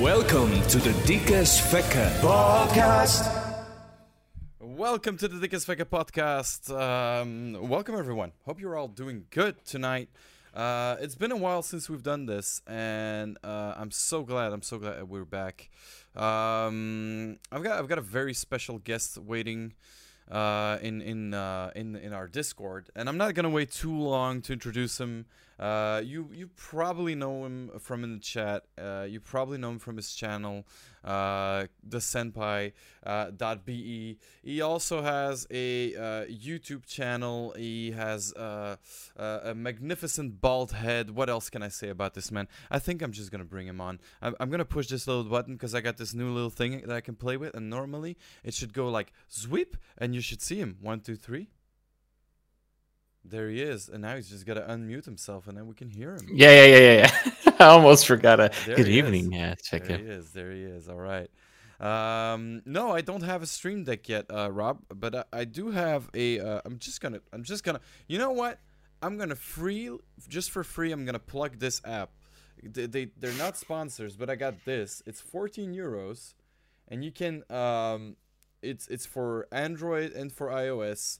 Welcome to the Dikke Svekke Podcast. Welcome to the Dikke Svekke podcast. Um, welcome everyone. Hope you're all doing good tonight. Uh, it's been a while since we've done this, and uh, I'm so glad. I'm so glad we're back. Um, I've got I've got a very special guest waiting uh, in in uh, in in our Discord, and I'm not gonna wait too long to introduce him. Uh, you you probably know him from in the chat. Uh, you probably know him from his channel, uh, the Senpai uh, dot be. He also has a uh, YouTube channel. He has uh, a magnificent bald head. What else can I say about this man? I think I'm just gonna bring him on. I'm, I'm gonna push this little button because I got this new little thing that I can play with, and normally it should go like sweep, and you should see him. One, two, three. There he is, and now he's just gotta unmute himself, and then we can hear him. Yeah, yeah, yeah, yeah. yeah. I almost forgot. A There good evening. Yeah, check There it. he is. There he is. All right. Um, no, I don't have a stream deck yet, uh, Rob. But I, I do have a. Uh, I'm just gonna. I'm just gonna. You know what? I'm gonna free just for free. I'm gonna plug this app. They, they they're not sponsors, but I got this. It's 14 euros, and you can. Um, it's it's for Android and for iOS,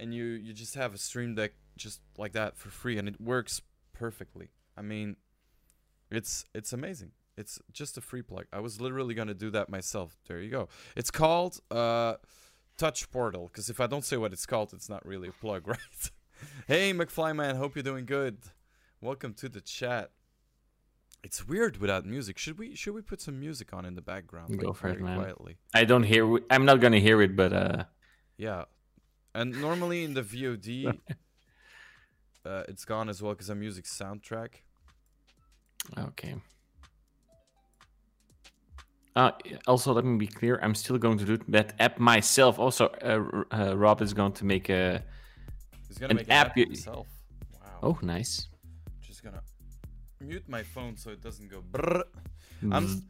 and you you just have a stream deck just like that for free, and it works perfectly. I mean, it's it's amazing. It's just a free plug. I was literally gonna do that myself. There you go. It's called uh, Touch Portal. Because if I don't say what it's called, it's not really a plug, right? hey, McFly man, hope you're doing good. Welcome to the chat. It's weird without music. Should we should we put some music on in the background? Go like, for it, man. Quietly. I don't hear. I'm not gonna hear it, but uh, Yeah. And normally in the VOD, uh, it's gone as well because I'm using soundtrack. okay. Uh, also, let me be clear. I'm still going to do that app myself. Also, uh, uh, Rob is going to make a. He's gonna An make an app app himself. Wow. Oh, nice. Just gonna mute my phone so it doesn't go brrr. I'm- Zzz,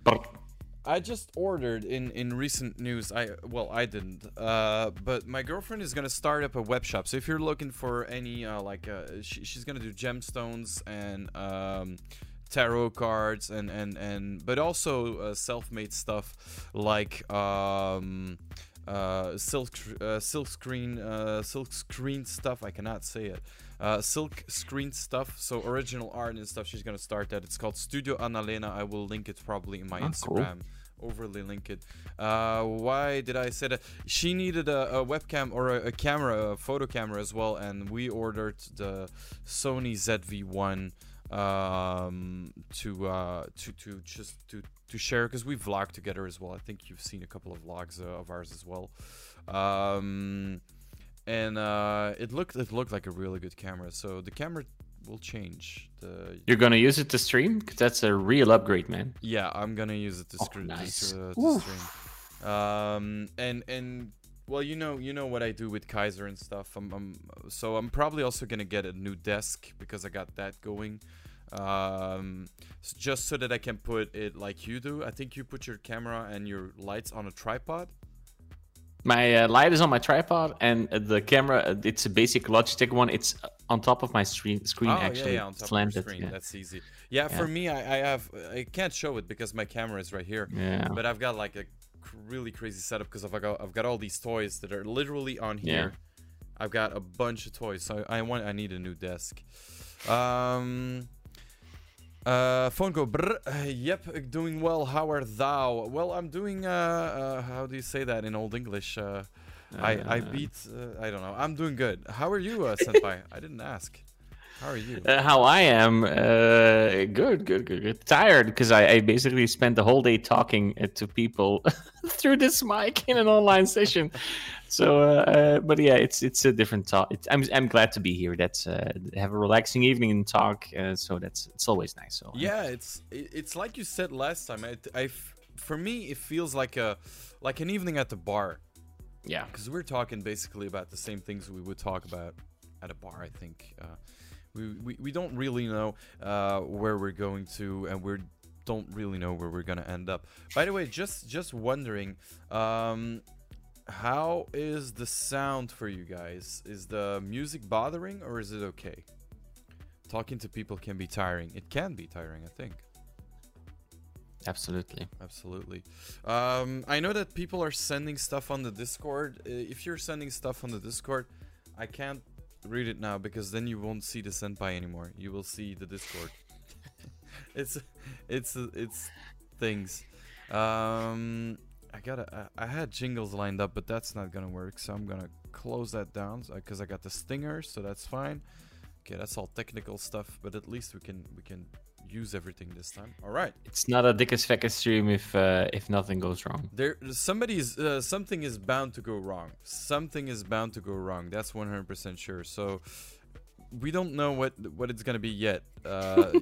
I just ordered in in recent news. I well, I didn't. Uh, but my girlfriend is gonna start up a web shop. So if you're looking for any uh, like, uh, she, she's gonna do gemstones and um, tarot cards and and and, but also uh, self-made stuff like um, uh, silk uh, silk screen uh, silk screen stuff. I cannot say it. Uh, silk screen stuff. So original art and stuff. She's gonna start that. It's called Studio Annalena. I will link it probably in my Instagram. cool. Overly link it. Uh, why did I say that? She needed a, a webcam or a, a camera, a photo camera as well, and we ordered the Sony ZV-1 um, to uh, to to just to to share because we vlog together as well. I think you've seen a couple of vlogs uh, of ours as well. Um, and uh, it looked it looked like a really good camera. So the camera will change. The You're gonna use it to stream? 'Cause that's a real upgrade, man. yeah, I'm gonna use it to, Oh, nice. to, to stream. Um, and and well, you know, you know what I do with Kaiser and stuff. I'm, I'm so I'm probably also gonna get a new desk because I got that going. Um, just so that I can put it like you do. I think you put your camera and your lights on a tripod. My uh, light is on my tripod, and uh, the camera. uh, It's a basic Logitech one. It's on top of my screen. Screen oh actually, yeah, yeah, on top slanted. of screen. yeah. That's easy. Yeah, for me, I, I have I can't show it because my camera is right here. Yeah. But I've got like a really crazy setup because I've got I've got all these toys that are literally on Yeah. here. I've got a bunch of toys, so I want I need a new desk. Um. Uh, phone go. Brr, yep, doing well. How are thou? Well, I'm doing. Uh, uh how do you say that in old English? Uh, I I Uh, beat. Uh, I don't know. I'm doing good. How are you, uh, senpai? I didn't ask. How are you? Uh, how I am, uh, good, good, good, good. Tired because I, I basically spent the whole day talking uh, to people through this mic in an online session. So, uh, uh, but yeah, it's it's a different talk. It's, I'm I'm glad to be here. That's uh, have a relaxing evening and talk. Uh, so that's it's always nice. So Yeah, it's it's like you said last time. I, I for me, it feels like a like an evening at the bar yeah, because we're talking basically about the same things we would talk about at a bar. I think uh, we, we we don't really know uh, where we're going to, and we don't really know where we're gonna end up. By the way, just just wondering. Um, how is the sound for you guys? Is the music bothering or is it okay? Talking to people can be tiring. It can be tiring, I think. Absolutely. Absolutely. Um, I know that people are sending stuff on the Discord. If you're sending stuff on the Discord, I can't read it now because then you won't see the senpai anymore. You will see the Discord. it's it's it's things. Um, I gotta. I, I had jingles lined up, but that's not gonna work. So I'm gonna close that down because I got the stinger, so that's fine. Okay, that's all technical stuff, but at least we can we can use everything this time. All right. It's not a Dikke Svekke stream if uh, if nothing goes wrong. There, somebody's uh, something is bound to go wrong. Something is bound to go wrong. That's 100% sure. So we don't know what what it's gonna be yet. Uh,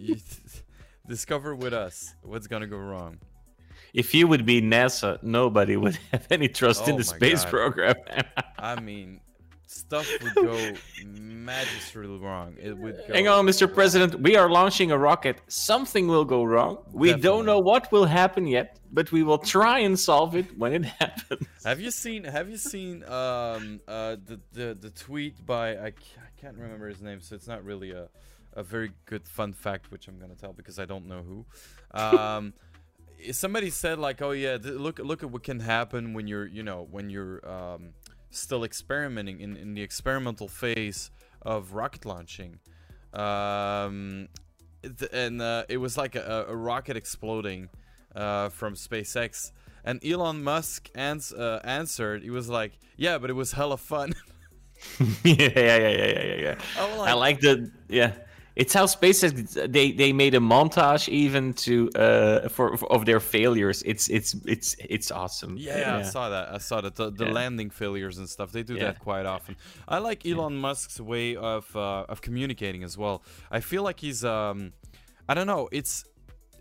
discover with us what's gonna go wrong. If you would be NASA, nobody would have any trust in Oh the space God. program. I mean, stuff would go magistrally wrong. It would. Go Hang on, Mr. President. We are launching a rocket. Something will go wrong. We Definitely. don't know what will happen yet, but we will try and solve it when it happens. Have you seen? Have you seen um uh the the, the tweet by I, ca- I can't remember his name, so it's not really a a very good fun fact which I'm gonna tell because I don't know who. Um, somebody said like, oh yeah, th- look look at what can happen when you're you know when you're um still experimenting in in the experimental phase of rocket launching. Um, and uh, it was like a, a rocket exploding uh, from SpaceX. And Elon Musk ans- uh, answered, he was like, "Yeah, but it was hella fun." yeah, yeah, yeah, yeah, yeah, yeah, yeah. I'm I like the yeah. It's how SpaceX they they made a montage even to uh for, for of their failures. It's it's it's it's awesome. Yeah, I saw that. I saw that the, the Yeah. landing failures and stuff. They do Yeah. that quite often. I like Elon Musk's way of uh, of communicating as well. I feel like he's um, I don't know. It's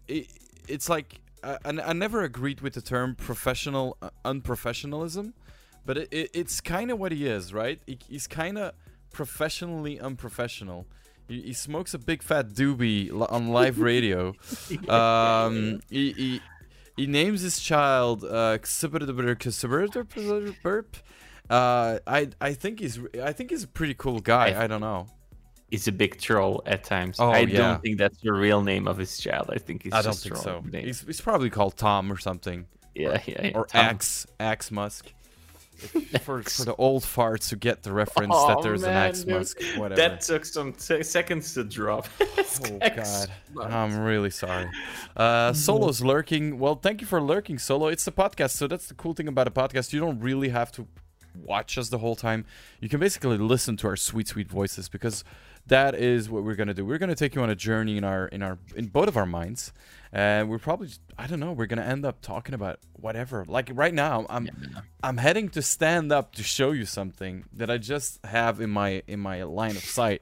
it, it's like I, I I never agreed with the term professional uh, unprofessionalism, but it, it, it's kind of what he is, right? He, he's kind of professionally unprofessional. He, he smokes a big fat doobie on live radio. um, he, he he names his child uh, Burp. Uh, I I think he's I think he's a pretty cool guy. I- I don't know. He's a big troll at times. Oh, I yeah. don't think that's the real name of his child. I think he's I don't just think so. name. He's, he's probably called Tom or something, yeah, yeah, yeah. or Tom. Axe Axe Musk. for, for the old farts who get the reference Oh, that there's an man, Axe dude. Musk, whatever. That took some t- seconds to drop. Oh Axe god, Musk. I'm really sorry. Uh, Solo's lurking. Well, thank you for lurking, Solo. It's a podcast, so that's the cool thing about a podcast. You don't really have to watch us the whole time. You can basically listen to our sweet, sweet voices because that is what we're gonna do. We're gonna take you on a journey in our in our in both of our minds, and we're probably just- I don't know. We're gonna end up talking about whatever. Like right now, I'm I'm heading to stand up to show you something that I just have in my in my line of sight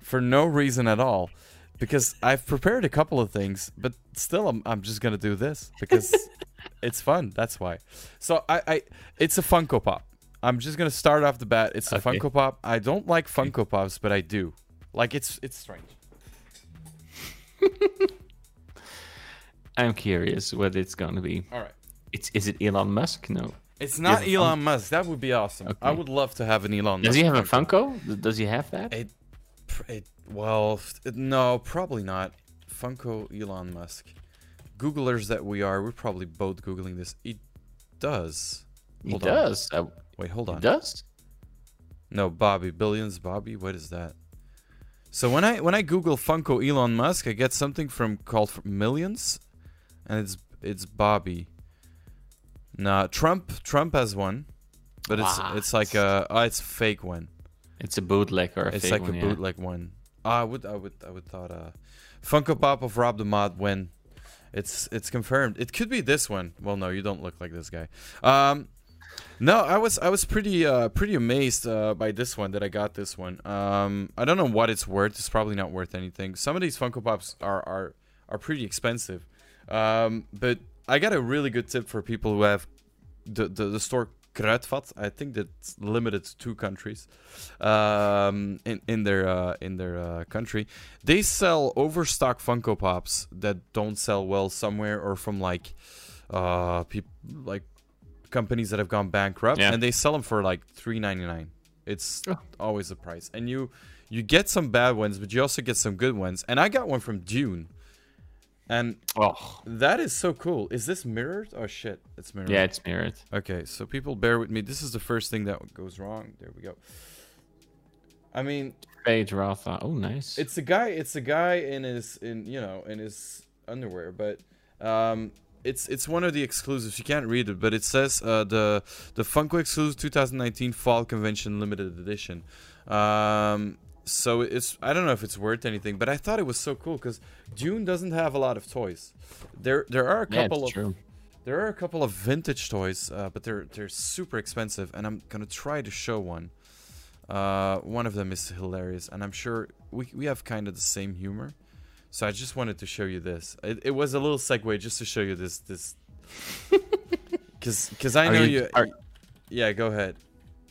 for no reason at all because I've prepared a couple of things, but still I'm, I'm just gonna do this because it's fun. That's why. So I, I it's a Funko Pop. I'm just gonna start off the bat. It's a Okay. Funko Pop. I don't like Funko Pops, but I do. Like it's it's strange. I'm curious what it's gonna be. All right. It's is it Elon Musk? No. It's not it Elon Musk. That would be awesome. I would love to have an Elon. Does Musk he have a Funko. Does he have that? It, it well, f- no, probably not. Funko Elon Musk. Googlers that we are, we're probably both googling this. It does. he hold on. does. Uh, Wait, hold on. does. No, Bobby, billions, Bobby. What is that? So when I when I Google Funko Elon Musk, I get something from called for millions, and it's it's Bobby. Nah, Trump Trump has one, but it's it's like a oh, it's fake one. It's a bootleg or a fake one. It's like one, a yeah. bootleg one. Ah, I would I would I would thought uh, Funko Pop of Rob the Mod win. It's it's confirmed. It could be this one. Well, no, you don't look like this guy. Um, no, I was I was pretty uh pretty amazed uh, by this one that I got this one. Um, I don't know what it's worth. It's probably not worth anything. Some of these Funko Pops are are are pretty expensive. Um, but I got a really good tip for people who have the the, the store Kruidvat. I think that's limited to two countries. Um, in in their uh, in their uh, country, they sell overstock Funko Pops that don't sell well somewhere or from like uh people like companies that have gone bankrupt Yeah. and they sell them for like 3.99 it's Oh. always the price and you you get some bad ones but you also get some good ones and i got one from Dune And Oh, that is so cool. Is this mirrored? Oh shit, it's mirrored. yeah, it's mirrored. Okay, so people bear with me. This is the first thing that goes wrong. There we go. I mean, Feyd-Rautha. Oh, nice. it's a guy. It's a guy in his in you know in his underwear, but um, it's it's one of the exclusives. You can't read it, but it says uh, the the Funko exclusive 2019 Fall Convention Limited Edition. Um, so it's I don't know if it's worth anything, but I thought it was so cool because Dune doesn't have a lot of toys. There there are a couple it's of true. there are a couple of vintage toys, uh, but they're they're super expensive, and I'm gonna try to show one. Uh, one of them is hilarious, and I'm sure we we have kind of the same humor. So I just wanted to show you this. It, it was a little segue just to show you this this. Because because I Are know you- you. are- yeah, go ahead.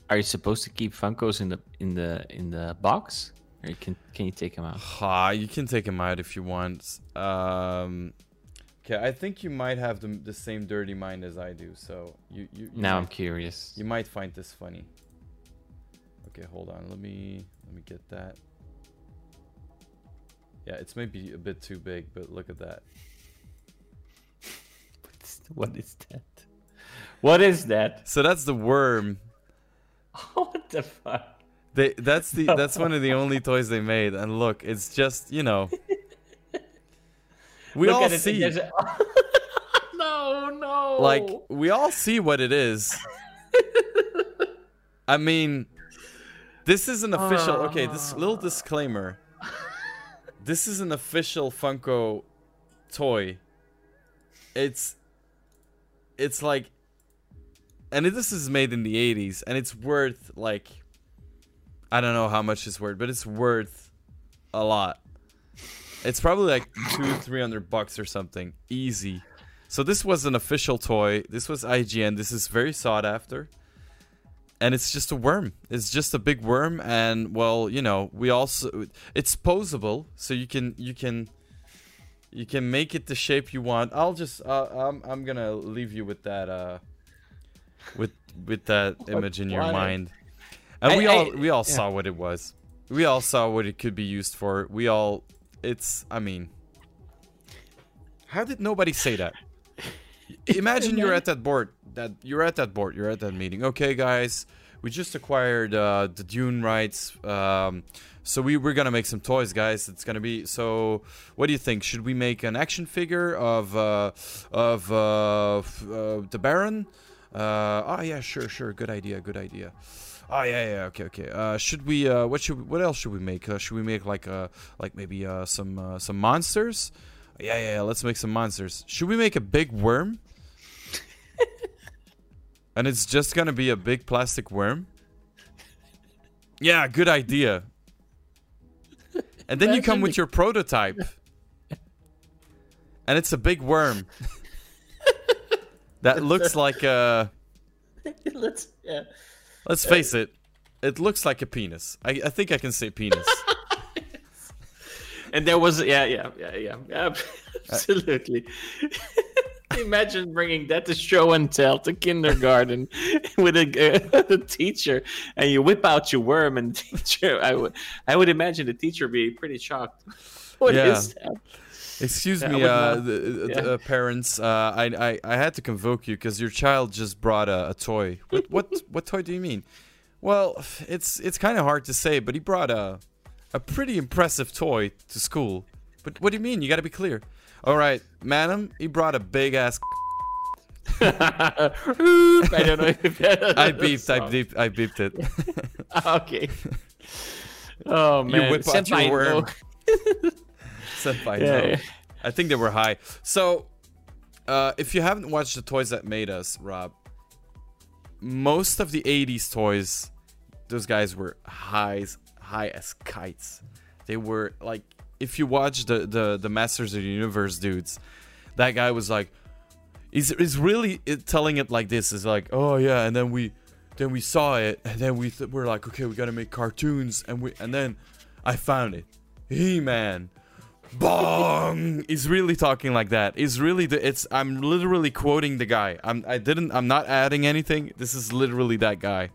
Are you supposed to keep Funkos in the in the in the box, or you can can you take them out? Ah, you can take them out if you want. Um, okay, I think you might have the, the same dirty mind as I do. So you you, you Now I'm curious. You might find this funny. Okay, hold on. Let me let me get that. Yeah, it's maybe a bit too big, but look at that. What is that? What is that? So that's the worm. Oh what the fuck? They that's the that's one of the only toys they made. And look, it's just you know. We Look all at it, see there's a- no, no. like we all see what it is. I mean, this is an official. Okay, this little ah. disclaimer. This is an official Funko toy. It's it's like and this is made in the 80s and it's worth like I don't know how much it's worth, but it's worth a lot. It's probably like 2 300 bucks or something. Easy. So this was an official toy. This was LJN. This is very sought after. And it's just a worm. It's just a big worm and well, you know, we also it's posable so you can you can you can make it the shape you want. I'll just uh, I'm I'm going to leave you with that uh with with that image in your mind. And I- we I- all we all yeah. saw what it was. We all saw what it could be used for. We all it's I mean how did nobody say that? Imagine you're at that board. That you're at that board. You're at that meeting. Okay, guys, we just acquired uh, the Dune rights. Um, so we we're gonna make some toys, guys. It's gonna be. So what do you think? Should we make an action figure of uh, of uh, uh, the Baron? Uh, oh yeah, sure, sure. Good idea. Good idea. Oh yeah, yeah. Okay, okay. Uh, should we? Uh, what should? What else should we make? Uh, should we make like uh, like maybe uh, some uh, some monsters? Yeah, yeah, yeah. Let's make some monsters. Should we make a big worm? And it's just gonna be a big plastic worm. Yeah, good idea. And then you come with your prototype. And it's a big worm. that looks like a Let's yeah. let's face it, it looks like a penis. I, I think I can say penis. And there was yeah, yeah, yeah, yeah, yeah absolutely. Imagine bringing that to show and tell to kindergarten with a, a teacher, and you whip out your worm, and teacher. I would, I would imagine the teacher be pretty shocked. What is Yeah. that? Excuse Yeah, me, uh, the, the, yeah. uh, parents. Uh, I, I I had to convoke you because your child just brought a, a toy. What what what toy do you mean? Well, it's it's kind of hard to say, but he brought a a pretty impressive toy to school. But what do you mean? You got to be clear. All right, madam, he brought a big ass. I don't know if that, I beeped. I beeped. I beeped it. Okay. Oh man, you whip out your worm. no. Senpai, Yeah, no. yeah. I think they were high. So, uh, if you haven't watched the toys that made us, Rob, most of the '80s toys, those guys were high, as- high as kites. They were like, if you watch the the the Masters of the Universe dudes, that guy was like, he's is really telling it like this. Is like, oh yeah, and then we, then we saw it, and then we th- we're like, okay, we gotta make cartoons, and we and then I found it, He Man bong! He's really talking like that. He's really the it's i'm literally quoting the guy. I'm i didn't i'm not adding anything. This is literally that guy.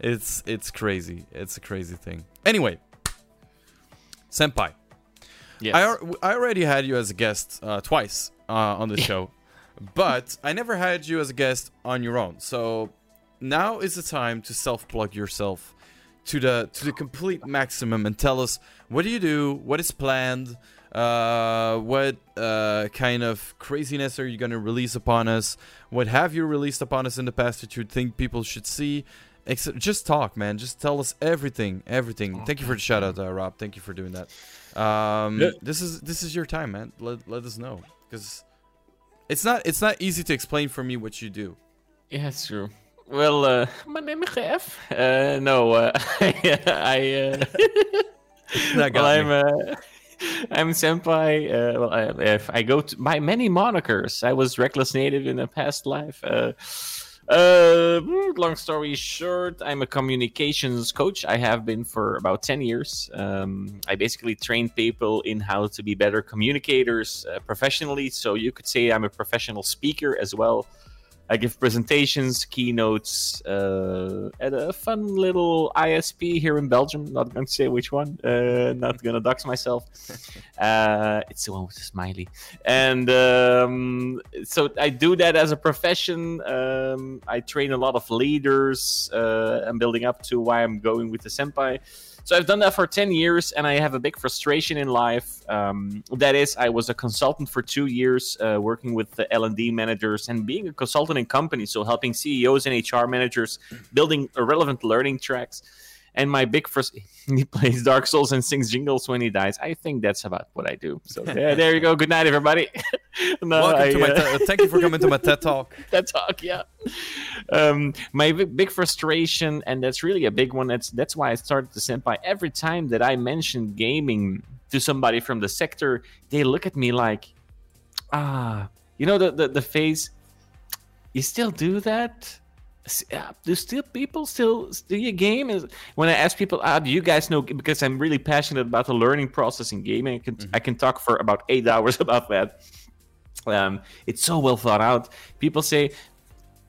It's it's crazy. It's a crazy thing. Anyway. Senpai Yes. I, I already had you as a guest uh, twice uh, on the show, but I never had you as a guest on your own. So now is the time to self plug yourself to the to the complete maximum and tell us what do you do, what is planned, uh, what uh, kind of craziness are you going to release upon us, what have you released upon us in the past that you think people should see. Except, just talk, man. Just tell us everything, everything. Thank you for the shout out, uh, Rob. Thank you for doing that. Um, Yeah. This is this is your time, man. Let, let us know because it's not it's not easy to explain for me what you do. Yeah, it's true. Well, uh, my name is Jeff. Uh, no, uh, I. Uh, That got well, I'm. me. Uh, I'm senpai. Uh, well, I, if I go to by many monikers. I was reckless native in a past life. Uh, uh, long story short, I'm a communications coach. I have been for about 10 years. Um, I basically train people in how to be better communicators uh, professionally. So you could say I'm a professional speaker as well. I give presentations, keynotes uh, at a fun little ISP here in Belgium. Not going to say which one. Uh, not going to dox myself. Uh, it's the one with the smiley. And um, so I do that as a profession. Um, I train a lot of leaders. Uh, I'm building up to why I'm going with the senpai. So I've done that for 10 years and I have a big frustration in life. Um, that is, I was a consultant for two years uh, working with the L&D managers and being a consultant in companies, so helping CEOs and HR managers building relevant learning tracks. And my big first, he plays Dark Souls and sings jingles when he dies. I think that's about what I do. So yeah, there you go. Good night, everybody. No, Welcome I, to my. uh, Te- thank you for coming to my TED talk. TED talk yeah um my big, big frustration and that's really a big one that's that's why i started the senpai every time that i mention gaming to somebody from the sector they look at me like ah you know the the, the phase you still do that yeah, do still people still do you game is when i ask people ah do you guys know because i'm really passionate about the learning process in gaming i can i can talk for about eight hours about that um, it's so well thought out. People say,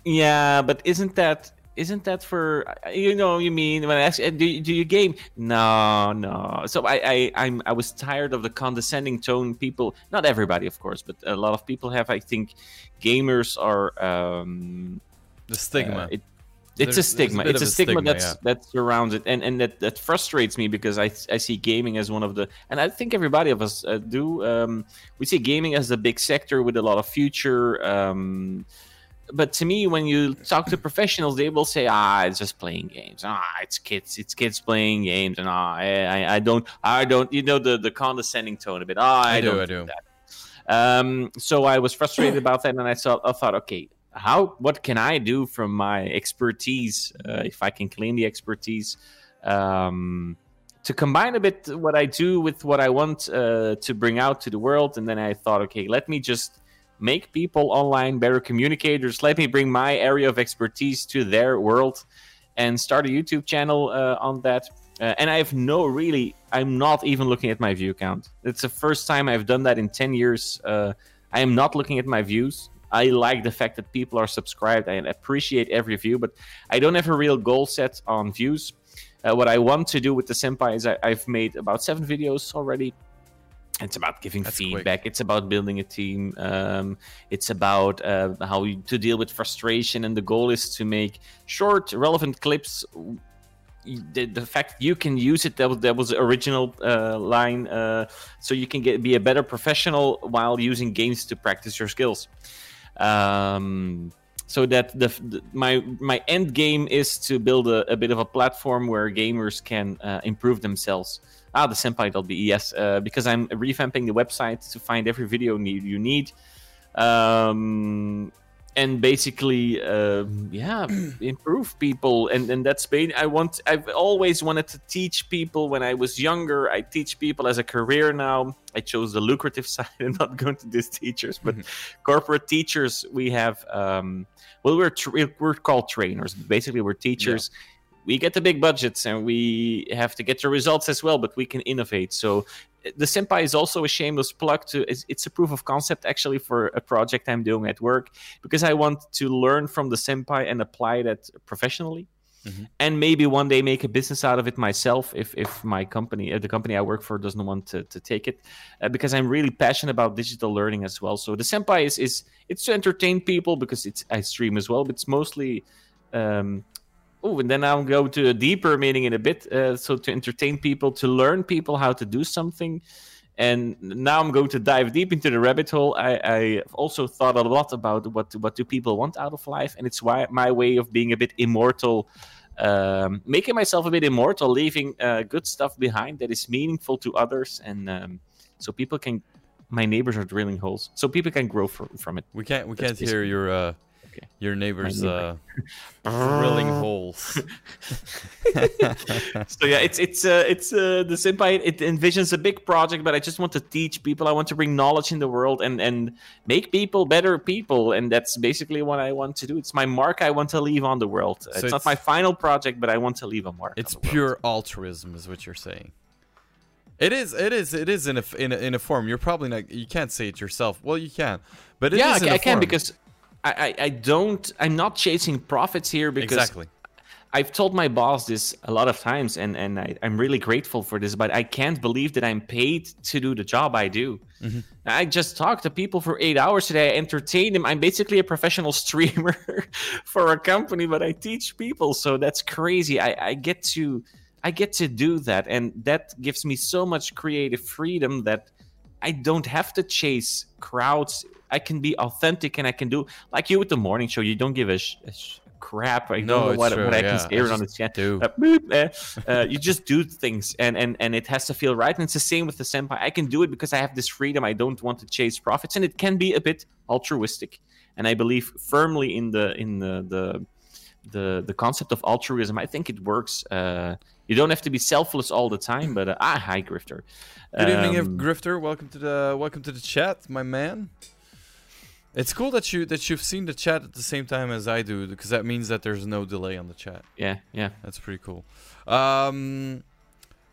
"Yeah, but isn't that isn't that for you know you mean when I ask uh, do you, do you game? No, no." So I I I'm, I was tired of the condescending tone. People, not everybody, of course, but a lot of people have. I think gamers are. Um, The stigma. uh, it, it's there's a a stigma. bit it's a a stigma, stigma, that's yeah. that surrounds it, and and that that frustrates me because I I see gaming as one of the, and I think everybody of us uh, do. Um, we see gaming as a big sector with a lot of future. Um, but to me, when you talk to professionals, they will say, "Ah, it's just playing games. Ah, it's kids. It's kids playing games." And ah, I, I, don't, I don't. You know the the condescending tone a bit. Ah, I, I do, don't I do. that. Um, so I was frustrated about that, and I thought, I thought, okay, how, what can I do from my expertise, uh, if I can claim the expertise, um, to combine a bit what I do with what I want uh, to bring out to the world, and then I thought, okay, let me just make people online better communicators. Let me bring my area of expertise to their world, and start a YouTube channel uh, on that. Uh, and I have no really, I'm not even looking at my view count. It's the first time I've done that in 10 years. Uh, I am not looking at my views. I like the fact that people are subscribed. I appreciate every view, but I don't have a real goal set on views. Uh, what I want to do with the senpai is I, I've made about seven videos already. It's about giving That's quick. feedback. It's about building a team. Um, it's about uh, how you, to deal with frustration, and the goal is to make short, relevant clips the, the fact you can use it that was that was the original uh, line uh, so you can get be a better professional while using games to practice your skills um, so that the, the my my end game is to build a, a bit of a platform where gamers can uh, improve themselves. Ah the senpai.be yes uh, because i'm revamping the website to find every video need, you need. Um, and basically uh, yeah improve people. And and that's been i want i've always wanted to teach people. When i was younger i teach people as a career now. I chose the lucrative side. And not going to these teachers but corporate teachers we have um, well we're tra- we're called trainers. Basically we're teachers. We get the big budgets and we have to get the results as well but we can innovate. So the senpai is also a shameless plug to it's, it's a proof of concept actually for a project i'm doing at work because i want to learn from the senpai and apply that professionally. Uh, and maybe one day make a business out of it myself if if my company uh, the company i work for doesn't want to, to take it uh, because i'm really passionate about digital learning as well. So the senpai is is it's to entertain people because it's i stream as well but it's mostly um oh and then i'll go to a deeper meaning in a bit uh, so to entertain people to learn people how to do something and now I'm going to dive deep into the rabbit hole. I, I've also thought a lot about what what do people want out of life, and it's why my way of being a bit immortal, um, making myself a bit immortal, leaving uh, good stuff behind that is meaningful to others, and um, so people can. My neighbors are drilling holes, so people can grow from, from it. We can't we That's can't hear your uh, Okay. your neighbors neighbor. uh, drilling holes. so yeah, it's it's uh, it's uh, the senpai. It envisions a big project, but I just want to teach people. I want to bring knowledge in the world and and make people better people, and that's basically what I want to do. It's my mark I want to leave on the world. it's, it's- not my final project, but I want to leave a mark. It's on the world. pure altruism, is what you're saying. It is. It is. It is in a f- in a, in a form. You're probably not. You can't say it yourself. Well, you can, but it is yeah, in I, a I can because I, I I don't. I'm not chasing profits here because exactly. I've told my boss this a lot of times, and, and I, I'm really grateful for this, but I can't believe that I'm paid to do the job I do. Mm-hmm. I just talk to people for eight hours today. I entertain them. I'm basically a professional streamer for a company, but I teach people, so that's crazy. I, I get to I get to do that, and that gives me so much creative freedom that I don't have to chase crowds. I can be authentic, and I can do like you with the morning show. You don't give a, sh- a sh- crap. I No, know it's what, true, what I yeah. can say I on the just chat. do. Uh, boop, uh, uh, you just do things, and, and and it has to feel right. And it's the same with the senpai. I can do it because I have this freedom. I don't want to chase profits, and it can be a bit altruistic. And I believe firmly in the in the the the, the concept of altruism. I think it works. Uh, you don't have to be selfless all the time, but uh, ah, hi, Grifter. Good evening, Um, Grifter. Welcome to the welcome to the chat, my man. It's cool that you that you've seen the chat at the same time as I do because that means that there's no delay on the chat. yeah, yeah. That's pretty cool. Um,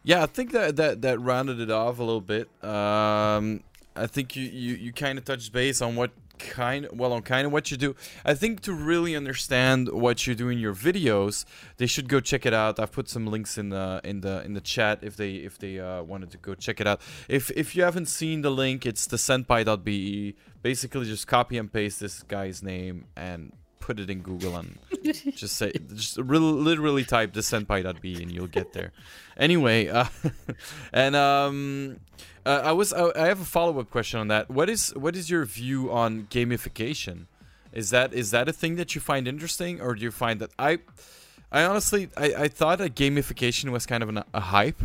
yeah, I think that that that rounded it off a little bit. Um, I think you you, you kind of touched base on what kind well on kind of what you do. I think to really understand what you do in your videos, they should go check it out. I've put some links in the in the in the chat if they if they uh, wanted to go check it out. If if you haven't seen the link, it's the senpai.be. Basically, just copy and paste this guy's name and put it in Google and just say just literally type the senpai.be and you'll get there. Anyway, uh, and um, uh, I was I, I have a follow up question on that. What is what is your view on gamification? Is that is that a thing that you find interesting, or do you find that I I honestly I, I thought that gamification was kind of an, a hype.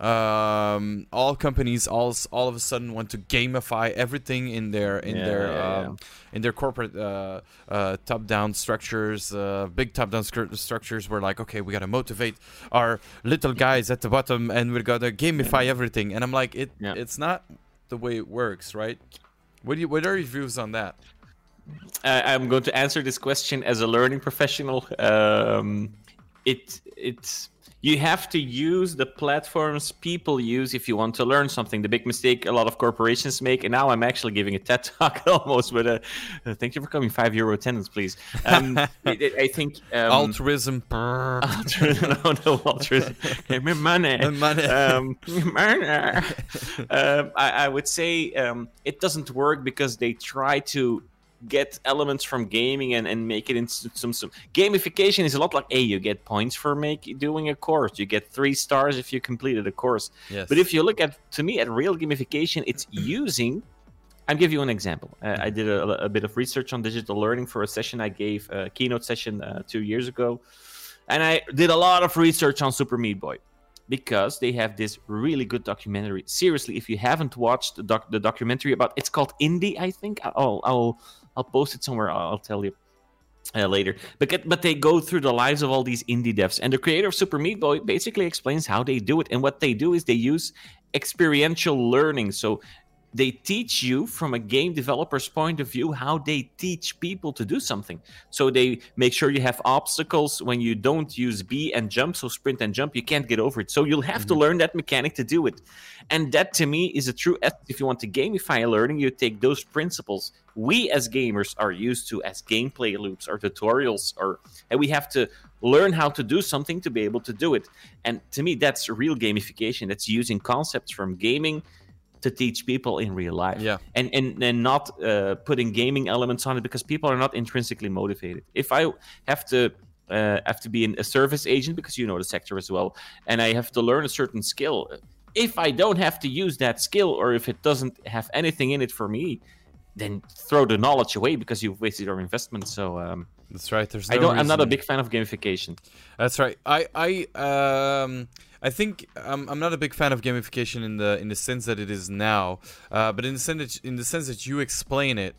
Um, all companies all all of a sudden want to gamify everything in their in Yeah, their yeah, um, in their corporate uh, uh, top down structures, uh, big top down structures. Were like, okay, we gotta motivate our little guys at the bottom, and we're gonna gamify everything. And I'm like, it Yeah. it's not the way it works, right? What do you what are your views on that? I, I'm going to answer this question as a learning professional. Um, it it's you have to use the platforms people use if you want to learn something. The big mistake a lot of corporations make, and now I'm actually giving a TED talk almost. But uh, thank you for coming. Five euro attendance, please. Um, I, I- think um, Altruism. altruism. no, no altruism. Give me money. Money. Um, money. um, I, I would say um, it doesn't work because they try to get elements from gaming and, and make it into some, some gamification is a lot like hey you get points for make doing a course you get three stars if you completed a course Yes. but if you look at to me at real gamification it's using I'll give you an example. Uh, I did a, a bit of research on digital learning for a session I gave, a keynote session uh, two years ago. And I did a lot of research on Super Meat Boy because they have this really good documentary. Seriously, if you haven't watched the, doc- the documentary about it's called Indie, I think. I'll, I'll, I'll post it somewhere. I'll, tell you. Uh, later, but get, but they go through the lives of all these indie devs, and the creator of Super Meat Boy basically explains how they do it. And what they do is they use experiential learning. So they teach you from a game developer's point of view how they teach people to do something. So they make sure you have obstacles when you don't use B and jump, so sprint and jump, you can't get over it. So you'll have mm-hmm. to learn that mechanic to do it. And that to me is a true if you want to gamify learning, you take those principles we as gamers are used to as gameplay loops or tutorials or and we have to learn how to do something to be able to do it. And to me that's real gamification. That's using concepts from gaming to teach people in real life. Yeah. And and, and not uh, putting gaming elements on it because people are not intrinsically motivated. If I have to uh, have to be in a service agent because you know the sector as well, and I have to learn a certain skill. If I don't have to use that skill, or if it doesn't have anything in it for me, then throw the knowledge away because you've wasted your investment. So um, that's right. There's no I don't. Reason. I'm not a big fan of gamification. That's right. I I um I think I'm, I'm not a big fan of gamification in the in the sense that it is now, uh, but in the sense that, in the sense that you explain it,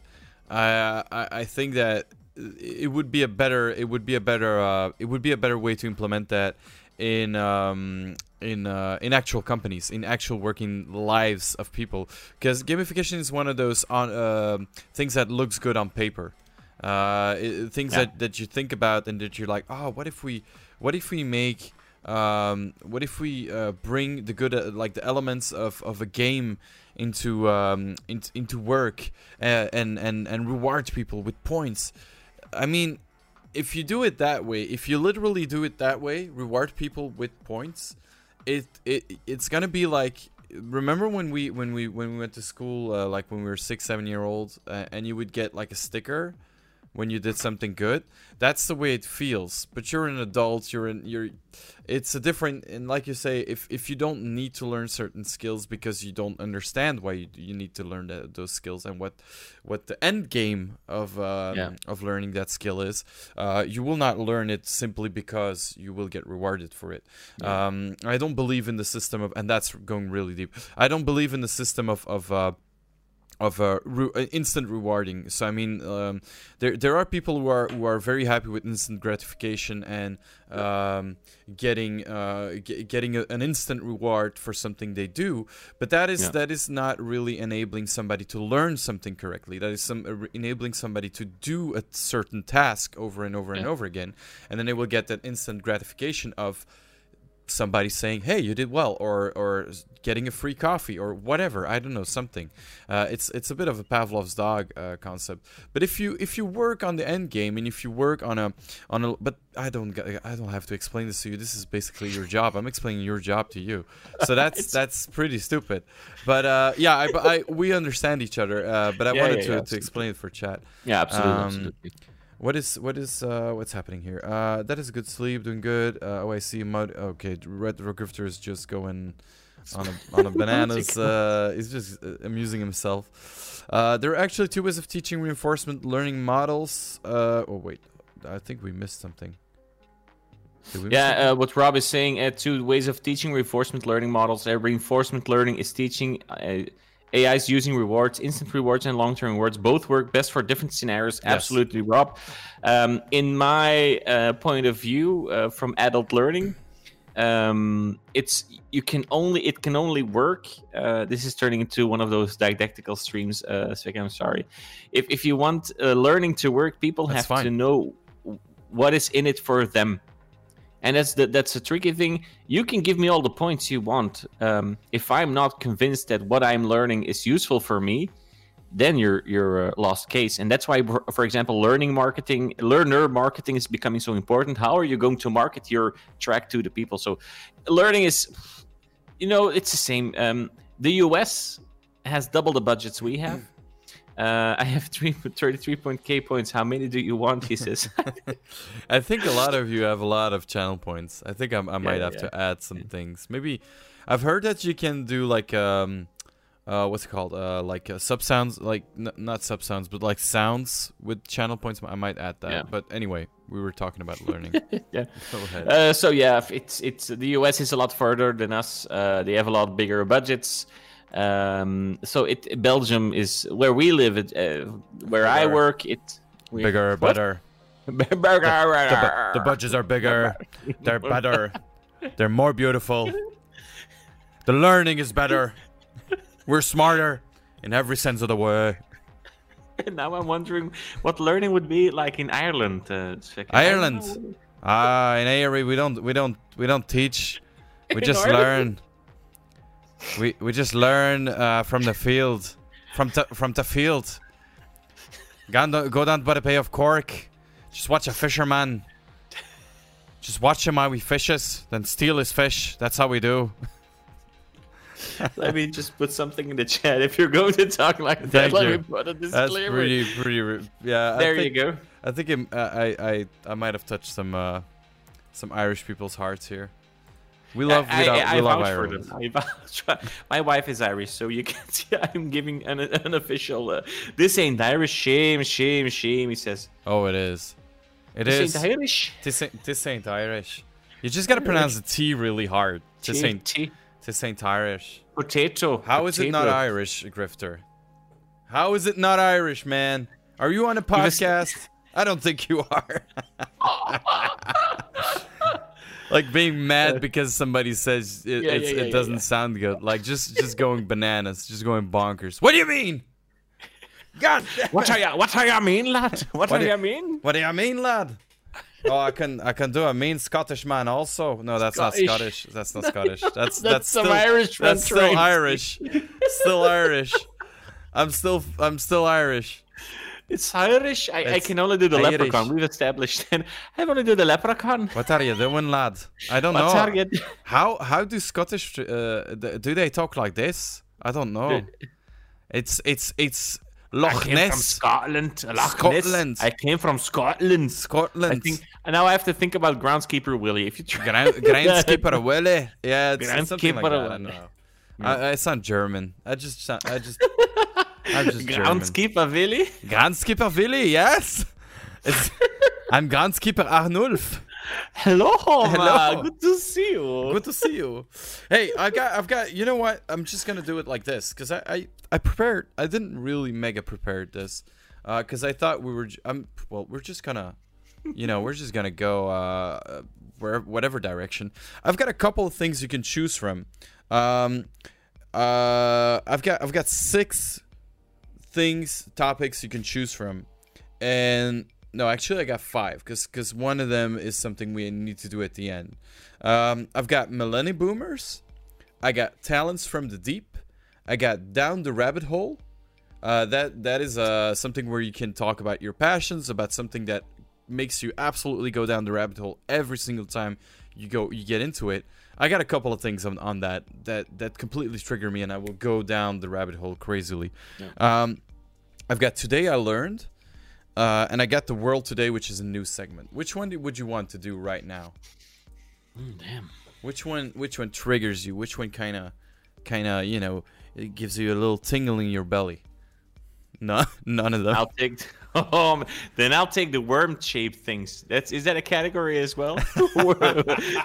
I, I, I think that it would be a better it would be a better uh, it would be a better way to implement that in um, in uh, in actual companies in actual working lives of people because gamification is one of those on uh, things that looks good on paper uh, it, things yeah. that, that you think about and that you're like oh what if we what if we make um, what if we uh, bring the good uh, like the elements of, of a game into um, in, into work uh, and and and reward people with points i mean if you do it that way if you literally do it that way reward people with points it it it's gonna be like remember when we when we when we went to school uh, like when we were six seven year old uh, and you would get like a sticker when you did something good that's the way it feels but you're an adult you're in you're it's a different and like you say if if you don't need to learn certain skills because you don't understand why you, you need to learn that, those skills and what what the end game of um, yeah. of learning that skill is uh, you will not learn it simply because you will get rewarded for it yeah. um, i don't believe in the system of and that's going really deep i don't believe in the system of of uh, of uh, re- instant rewarding. So I mean, um, there there are people who are who are very happy with instant gratification and um, getting uh, g- getting a, an instant reward for something they do. But that is yeah. that is not really enabling somebody to learn something correctly. That is some uh, enabling somebody to do a certain task over and over yeah. and over again, and then they will get that instant gratification of somebody saying, "Hey, you did well," or or getting a free coffee or whatever. I don't know something. Uh, it's it's a bit of a Pavlov's dog uh, concept. But if you if you work on the end game and if you work on a on a but I don't I don't have to explain this to you. This is basically your job. I'm explaining your job to you. So that's that's pretty stupid. But uh, yeah, I, I, we understand each other. Uh, but I yeah, wanted yeah, to, yeah, to explain it for chat. Yeah, absolutely. Um, absolutely. What is what is uh, what's happening here? Uh, that is a good sleep, doing good. Uh, oh, I see mud. Okay, Red Rock Grifter is just going on a on a bananas. uh, he's just uh, amusing himself. Uh, there are actually two ways of teaching reinforcement learning models. Uh, oh wait, I think we missed something. Yeah, uh, what Rob is saying, uh, two ways of teaching reinforcement learning models. Uh, reinforcement learning is teaching uh, AIs using rewards, instant rewards, and long term rewards both work best for different scenarios. Yes. Absolutely, Rob. Um, in my uh, point of view, uh, from adult learning, um, it's you can only it can only work. Uh, this is turning into one of those didactical streams. Uh, I'm sorry. If if you want uh, learning to work, people That's have fine. to know what is in it for them and that's the, that's a tricky thing. You can give me all the points you want. Um, if I'm not convinced that what I'm learning is useful for me, then you're you're a lost case. And that's why, for example, learning marketing, learner marketing is becoming so important. How are you going to market your track to the people? So, learning is, you know, it's the same. Um, the US has double the budgets we have. Uh, I have three, 33 point K points. How many do you want? He says. I think a lot of you have a lot of channel points. I think I'm, i might yeah, have yeah. to add some things. Maybe I've heard that you can do like um, uh, what's it called? Uh, like uh, sub sounds, like n- not sub sounds, but like sounds with channel points. I might add that. Yeah. But anyway, we were talking about learning. yeah. Go ahead. Uh, so yeah, it's it's the US is a lot further than us. Uh, they have a lot bigger budgets. Um, so it Belgium is where we live. It, uh, where bigger. I work, it we, bigger, what? better. bigger, the, the, the, budgets are bigger. They're better. They're more beautiful. The learning is better. We're smarter. in every sense of the word. And now I'm wondering what learning would be like in Ireland. Uh, Svekke. I don't Ireland. Ah, in Airy we don't we don't we don't teach. We In just Ireland? learn. We we just learn uh, from the field, from the from the field. Go down, go down by the Bay of Cork. Just watch a fisherman. Just watch him how he fishes, then steal his fish. That's how we do. Let me just put something in the chat. If you're going to talk like that, Thank let you. me put a That's pretty pretty. re- Yeah. there think, you go. I think it, uh, I I I might have touched some uh, some Irish people's hearts here. We love I, we, love, I, we I love vouch for Ireland. them. I vouch for- My wife is Irish, so you can see I'm giving an, official. Uh, this ain't Irish. Shame, shame, shame. He says. Oh, it is. It This is. ain't Irish. This ain't, this ain't Irish. You just gotta pronounce the T really hard. This ain't T. this ain't Irish. potato. How is it not. Irish, Grifter? How is it not Irish, man? Are you on a podcast? I don't think you are. like being mad because somebody says it, Yeah, it's, yeah, yeah, it doesn't yeah. sound good. Like just just going bananas, just going bonkers. What do you mean? God What it. are you? What are you mean, lad? What, What are do- you mean? What do you mean, lad? Oh, I can I can do a mean Scottish man also. No, that's Scottish. not Scottish. That's not Scottish. That's that's, That's some still, Irish That's still Irish. still Irish. I'm still I'm still Irish. It's Irish. I, I can only do the Irish. leprechaun. We've established. And I only do the leprechaun. What are you doing, lad? I don't What's know. are you? How how do Scottish uh, do they talk like this? I don't know. It's it's it's I Loch came from Ness, Scotland. Loch Ness. Scotland. I came from Scotland. Scotland. I think and now I have to think about groundskeeper Willie. If you try, Grand, Groundskeeper Willie. Yeah, it's, it's something like Groundskeeper that. I don't Willie. know. I, I sound German. I just I just I'm just groundskeeper Willie. Groundskeeper Willy, yes. It's, I'm Groundskeeper Arnulf. Hello, Hello. Good to see you. Good to see you. Hey, I got, I've got. You know what? I'm just gonna do it like this because I, I, I prepared. I didn't really mega prepared this, because I thought we were. I'm well. We're just gonna, you know, we're just gonna go uh, where whatever direction. I've got a couple of things you can choose from. Um, uh, I've got I've got six things topics you can choose from, and no, actually I got five because because one of them is something we need to do at the end. Um, I've got millennium boomers. I got talents from the deep. I got down the rabbit hole. Uh, that that is uh, something where you can talk about your passions, about something that makes you absolutely go down the rabbit hole every single time you go you get into it. I got a couple of things on, on that that that completely trigger me, and I will go down the rabbit hole crazily. Um, I've got today I learned, uh, and I got the world today, which is a new segment. Which one do, would you want to do right now? Mm, damn. Which one? Which one triggers you? Which one kind of, kind of, you know, it gives you a little tingle in your belly? No, none of them. I'll take. Um, then I'll take the worm-shaped things. That's is that a category as well?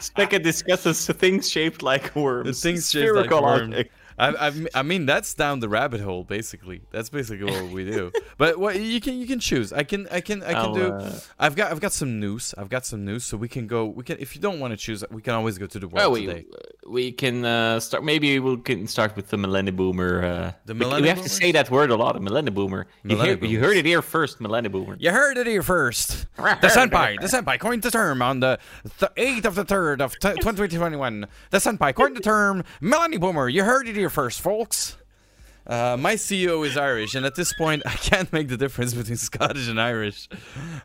Specca discusses things shaped like worms. The things shaped like worms. object. I, I, I mean, that's down the rabbit hole, basically. That's basically what we do. But what you can you can choose. I can I can I can I'll, do. uh, I've got I've got some news. I've got some news, so we can go. We can if you don't want to choose, we can always go to the world Well, we today. we can uh, start. Maybe we can start with the millennium boomer. Uh, The we- millennium We have to say that word a lot. A millennium boomer. You, hear, you heard it here first. Millennium boomer. You heard it here first. The Senpai, the Senpai coined the term on the th- 8th of the 3rd of t- 2021. The Senpai coined the term Millennium Boomer. You heard it here first, folks. Uh, my CEO is Irish, and at this point, I can't make the difference between Scottish and Irish.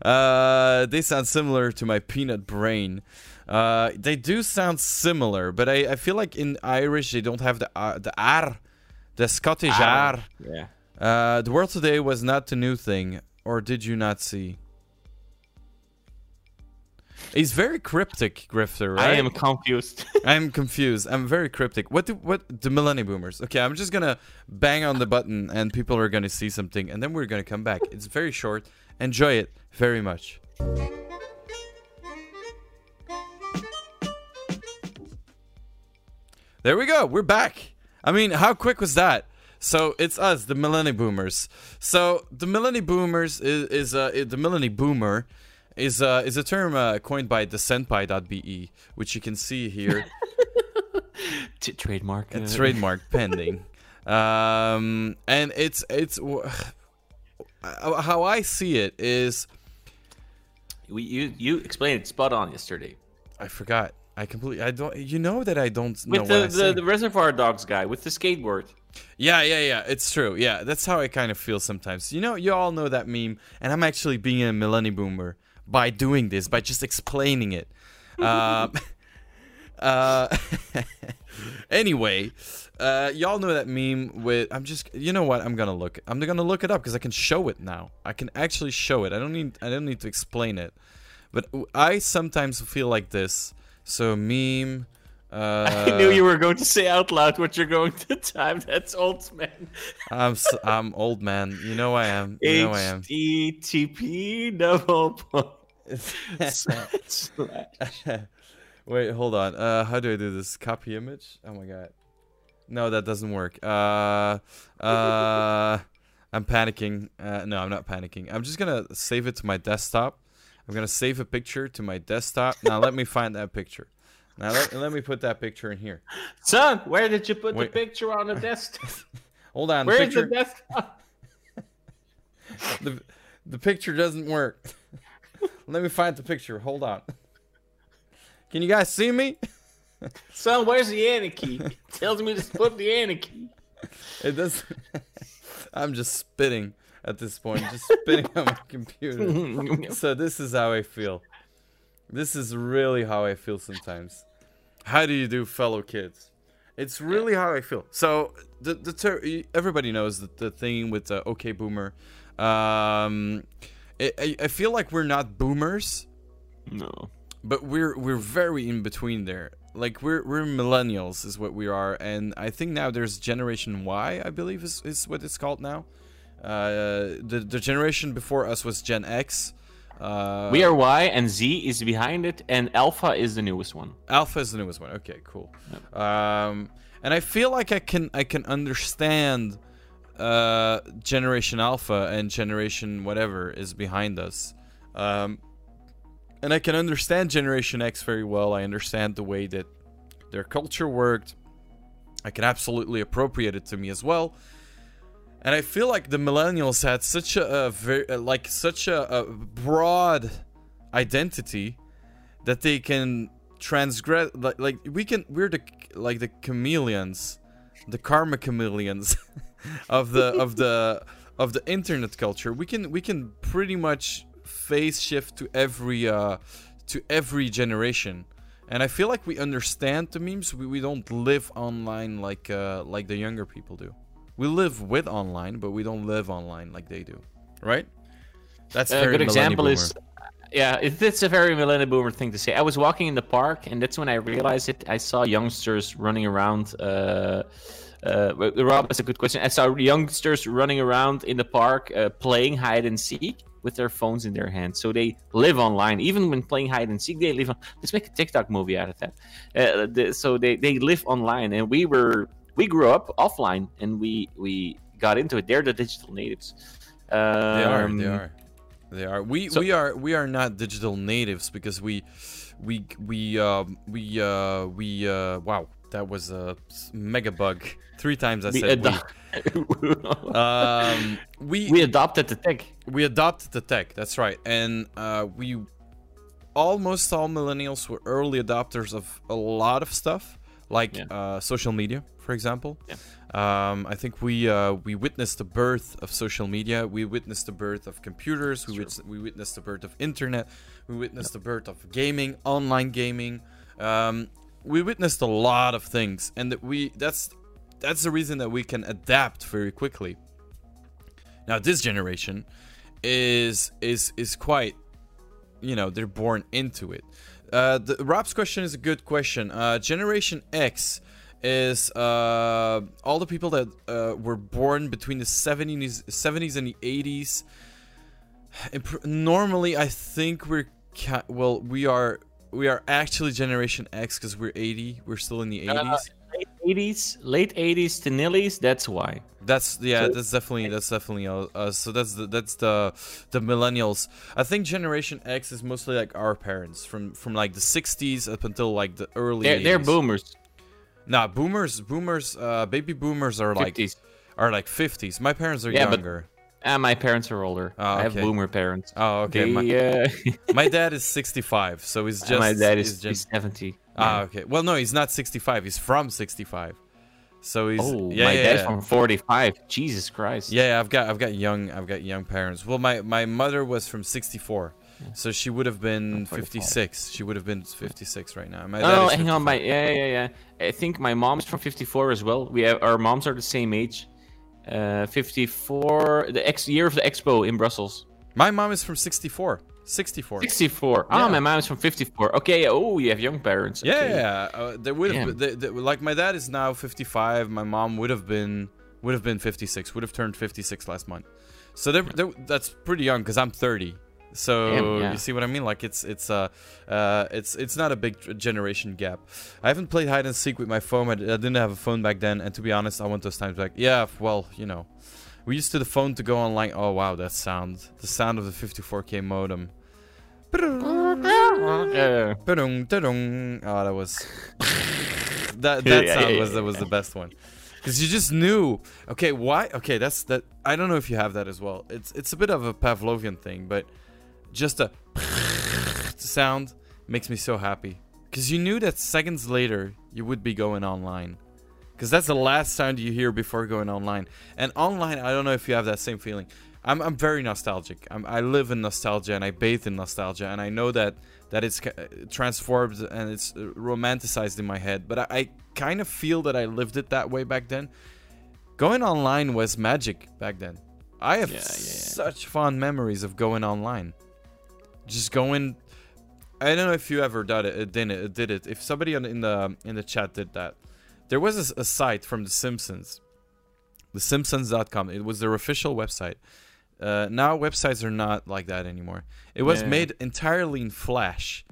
Uh, they sound similar to my peanut brain. Uh, they do sound similar, but I, I feel like in Irish they don't have the uh, the R, the Scottish R. Yeah. Uh, the world today was not the new thing, or did you not see? He's very cryptic, Grifter, right? I am confused. I'm confused. I'm very cryptic. What do what the millennium boomers? Okay, I'm just gonna bang on the button and people are gonna see something and then we're gonna come back. It's very short. Enjoy it very much. There we go. We're back. I mean, how quick was that? So it's us, the millennium boomers. So the millennium boomers is, is uh, the millennium boomer is uh, is a term uh, coined by the senpai.be, which you can see here. T- trademark. uh, trademark pending. Um, and it's it's w- how I see it is We, you you explained it spot on yesterday I forgot. I completely I don't you know that I don't know with what the, the the Reservoir Dogs guy with the skateboard. Yeah, yeah, yeah. It's true. Yeah, that's how I kind of feel sometimes. You know, you all know that meme, and I'm actually being a millennial boomer by doing this, by just explaining it. um, uh, anyway, uh, y'all know that meme with. I'm just. You know what? I'm gonna look. I'm gonna look it up because I can show it now. I can actually show it. I don't need. I don't need to explain it. But I sometimes feel like this. So meme. Uh, I knew you were going to say out loud what you're going to type. That's old man. I'm s- I'm old man. You know I am. You know I am. HTTP double point. Wait, hold on. Uh, how do I do this? Copy image? Oh my god. No, that doesn't work. Uh, uh, I'm panicking. Uh, no, I'm not panicking. I'm just gonna save it to my desktop. I'm gonna save a picture to my desktop. Now let me find that picture. Now let, let me put that picture in here. Son, where did you put Wait. the picture on the desktop? Hold on. The Where's the picture, desktop? the, the picture doesn't work. let me find the picture. Hold on. Can you guys see me? Son, where's the key? Tells me to put the key. It does. I'm just spitting at this point, just spitting on my computer. So this is how I feel. This is really how I feel sometimes. How do you do, fellow kids? It's really how I feel. So the the ter- everybody knows that the thing with the OK Boomer. Um, I, I feel like we're not boomers, no. but we're we're very in between there. Like we're we're millennials is what we are, and I think now there's Generation Y, I believe is, is what it's called now. Uh, the the generation before us was Gen X. Uh, we are Y and Z is behind it, and Alpha is the newest one. Alpha is the newest one. Okay, cool. Um, and I feel like I can I can understand uh, Generation Alpha and Generation whatever is behind us. Um, and I can understand Generation X very well. I understand the way that their culture worked. I can absolutely appropriate it to me as well. And I feel like the millennials had such a, a very like such a, a broad identity that they can transgress like, like we can we're the like the chameleons the karma chameleons of the of the of the internet culture we can we can pretty much phase shift to every uh to every generation and i feel like we understand the memes we, we don't live online like uh like the younger people do we live with online but we don't live online like they do right that's A very good example boomer. is, yeah, it, it's a very millennial boomer thing to say. I was walking in the park, and that's when I realized it. I saw youngsters running around. Uh, uh, Rob, that's a good question. I saw youngsters running around in the park uh, playing hide and seek with their phones in their hands. So they live online, even when playing hide and seek. They live on. Let's make a TikTok movie out of that. Uh, the, so they, they live online, and we were we grew up offline, and we we got into it. They're the digital natives. They are. Um, They are. They are. We so- we are we are not digital natives because we we we um we uh we uh wow that was a mega bug. Three times I We, said we. Um, we we adopted the tech. we adopted the tech. That's right, and uh, we almost all millennials were early adopters of a lot of stuff, like Yeah. uh, social media, for example. Yeah. Um, I think we uh, we witnessed the birth of social media. We witnessed the birth of computers. We, wit- we witnessed the birth of internet. We witnessed the birth of gaming, online gaming. Um, we witnessed a lot of things, and that we that's that's the reason that we can adapt very quickly. Now this generation is is is quite you know they're born into it. Uh, the, Rob's question is a good question. Uh, Generation X is uh, all the people that uh, were born between the 70s, 70s and the 80s. Imp- Normally, I think we're ca- well, we are we are actually Generation X because we're 80. We're still in the 80s. Late 80s, late 80s to nillies. That's why. That's yeah, So- that's definitely that's definitely uh, uh so that's the that's the the millennials. I think Generation X is mostly like our parents from from like the 60s up until like the early They're, they're boomers. Nah, boomers, boomers, uh, baby boomers are like 50s. are like 50s. My parents are Yeah, but- younger. Ah, my parents are older. Oh, I have boomer parents. Oh, okay. They, my, uh, my dad is 65, so he's just my dad is just, 70. Ah, okay. Well, no, he's not 65. He's from 65. So he's oh, yeah, my yeah, dad's yeah. from 45. Jesus Christ. Yeah, I've got I've got young I've got young parents. Well, my my mother was from 64. So she would have been Oh, 45. 56. She would have been 56 right now. My Oh, hang on. My yeah, yeah, yeah. I think my mom's from 54 as well. We have our moms are the same age. Uh, 54. The ex year of the expo in Brussels. My mom is from 64. 64. 64. Yeah. Ah, my mom is from 54. Okay. Oh, you have young parents. Yeah, Okay. yeah. Uh, there would have Damn. been, the, the, like my dad is now 55. My mom would have been would have been 56. Would have turned 56 last month. So they're, they're, that's pretty young because I'm 30. So Damn, yeah. you see what I mean? Like it's it's uh, uh it's it's not a big generation gap. I haven't played hide and seek with my phone. I didn't have a phone back then, and to be honest, I want those times back. Yeah, well, you know, we used to the phone to go online. Oh wow, that sound! The sound of the 54k modem. Yeah. Oh, that was that that yeah, sound was that was the best one. Because you just knew. Okay, why? Okay, that's that. I don't know if you have that as well. It's it's a bit of a Pavlovian thing, but just a sound makes me so happy. Because you knew that seconds later you would be going online. Because that's the last sound you hear before going online. And online, I don't know if you have that same feeling. I'm, I'm very nostalgic. I'm, I live in nostalgia and I bathe in nostalgia. And I know that, that it's transformed and it's romanticized in my head. But I, I kind of feel that I lived it that way back then. Going online was magic back then. I have Yeah, yeah, yeah. such fond memories of going online. Just going. I don't know if you ever did it. Did it? Did it? If somebody in the in the chat did that, there was a site from The Simpsons, TheSimpsons.com. It was their official website. Uh, now websites are not like that anymore. It was Yeah. made entirely in Flash,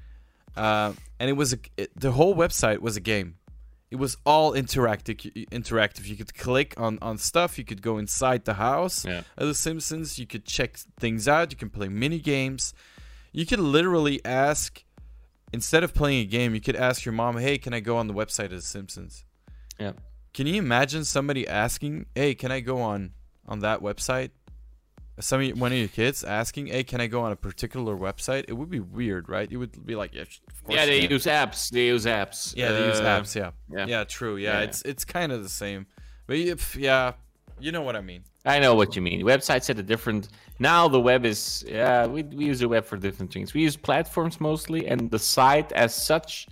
uh, and it was a, it, the whole website was a game. It was all interactive. Interactive. You could click on on stuff. You could go inside the house Yeah. of The Simpsons. You could check things out. You can play mini games. You could literally ask, instead of playing a game, you could ask your mom, "Hey, can I go on the website of The Simpsons?" Yeah. Can you imagine somebody asking, "Hey, can I go on on that website?" Some of you- one of your kids asking, "Hey, can I go on a particular website?" It would be weird, right? You would be like, "Yeah, of course." Yeah, they can." use apps. They use apps. Yeah, they use Uh, apps. Yeah. yeah, yeah. true. Yeah, Yeah. it's it's kind of the same, but if, yeah, you know what I mean. I know what you mean. Websites had a different. Now the web is. Yeah, we, we use the web for different things. We use platforms mostly, and the site as such.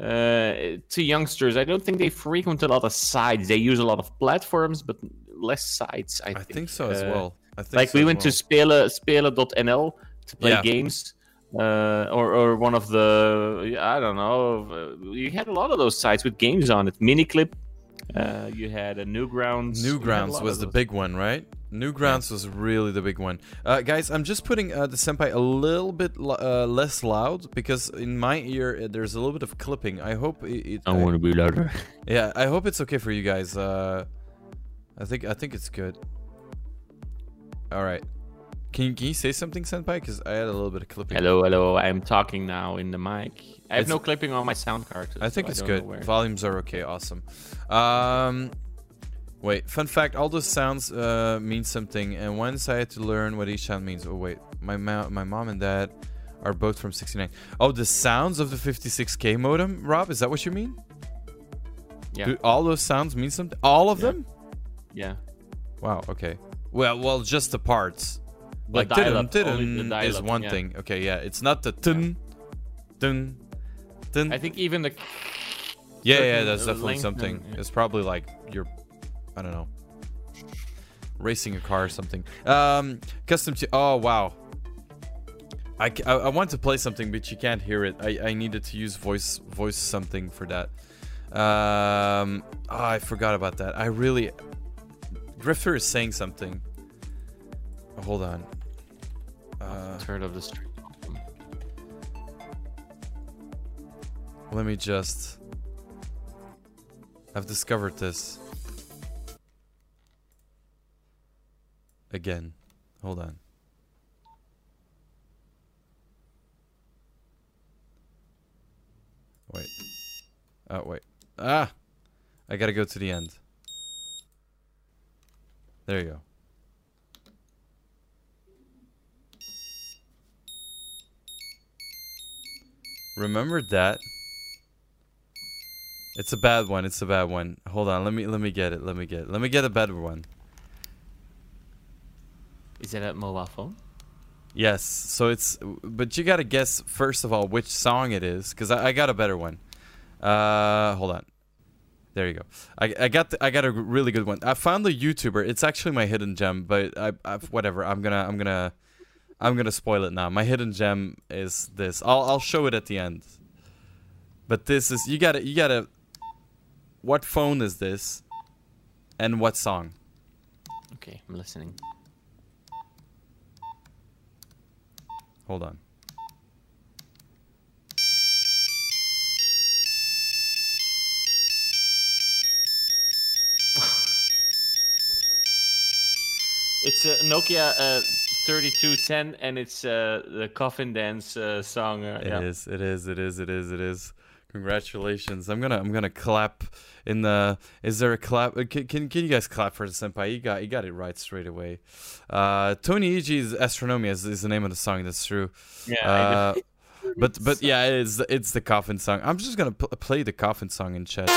Uh, to youngsters, I don't think they frequent a lot of sites. They use a lot of platforms, but less sites. I, I think, think so as Uh, well. I think Like so we went to well. Spelen, Spelen.nl to play Yeah. games. Uh, or, or one of the I don't know. You had a lot of those sites with games on it. Miniclip. Uh, you had a Newgrounds. You had a Newgrounds was the big one, right? Newgrounds was really the big one. Uh, guys, I'm just putting uh, the senpai a little bit l- uh, less loud because in my ear uh, there's a little bit of clipping. I hope it. it I want to be louder. yeah, I hope it's okay for you guys. Uh, I think I think it's good. All right. Can you, can you say something, senpai? Because I had a little bit of clipping. Hello, hello. I'm talking now in the mic. I have It's- no clipping on my sound card. I think so it's don't good. Volumes are okay. Awesome. Um, wait. Fun fact: all those sounds uh, mean something, and once I had to learn what each sound means. Oh wait, my ma- my mom and dad are both from '69. Oh, the sounds of the 56k modem, Rob. Is that what you mean? Yeah. Do all those sounds mean something? All of Yeah. them? Yeah. Wow. Okay. Well, well, just the parts. Like dial-up, tidun, only the tidun is one yeah. thing. Okay, yeah, it's not the dun, dun, dun. I think even the Yeah, yeah, that's definitely something. and- yeah. It's probably like you're, I don't know, racing a car or something. Um, custom. T- oh wow. I, I, I want to play something, but you can't hear it. I, I needed to use voice voice something for that. Um, oh, I forgot about that. I really. Grifter is saying something. Hold on. Uh, third of the street. Let me just. I've discovered this. Again. Hold on. Wait. Oh, wait. Ah! I gotta go to the end. There you go. Remember that? It's a bad one. It's a bad one. Hold on. Let me let me get it. Let me get it. Let me get a better one. Is that a mobile phone? Yes. So it's but you gotta guess first of all which song it is because I, I got a better one. Uh, hold on. There you go. I, I got the, I got a really good one. I found the YouTuber. It's actually my hidden gem, but I, I whatever. I'm gonna I'm gonna I'm gonna spoil it now. My hidden gem is this. I'll I'll show it at the end. But this is you gotta you gotta. What phone is this? And what song? Okay, I'm listening. Hold on. It's a Nokia uh, 3210, and it's uh, the Coffin Dance uh, song. Uh, It yeah. is. It is. It is. It is. It is. Congratulations. I'm gonna. I'm gonna clap in the. Is there a clap? uh, Can can, can you guys clap for the senpai? You got. You got it right straight away. Uh, Tony Igy's Astronomia is, is the name of the song. That's true. Yeah, Uh, but but yeah, it's it's the coffin song. I'm just gonna pl- play the coffin song in chat.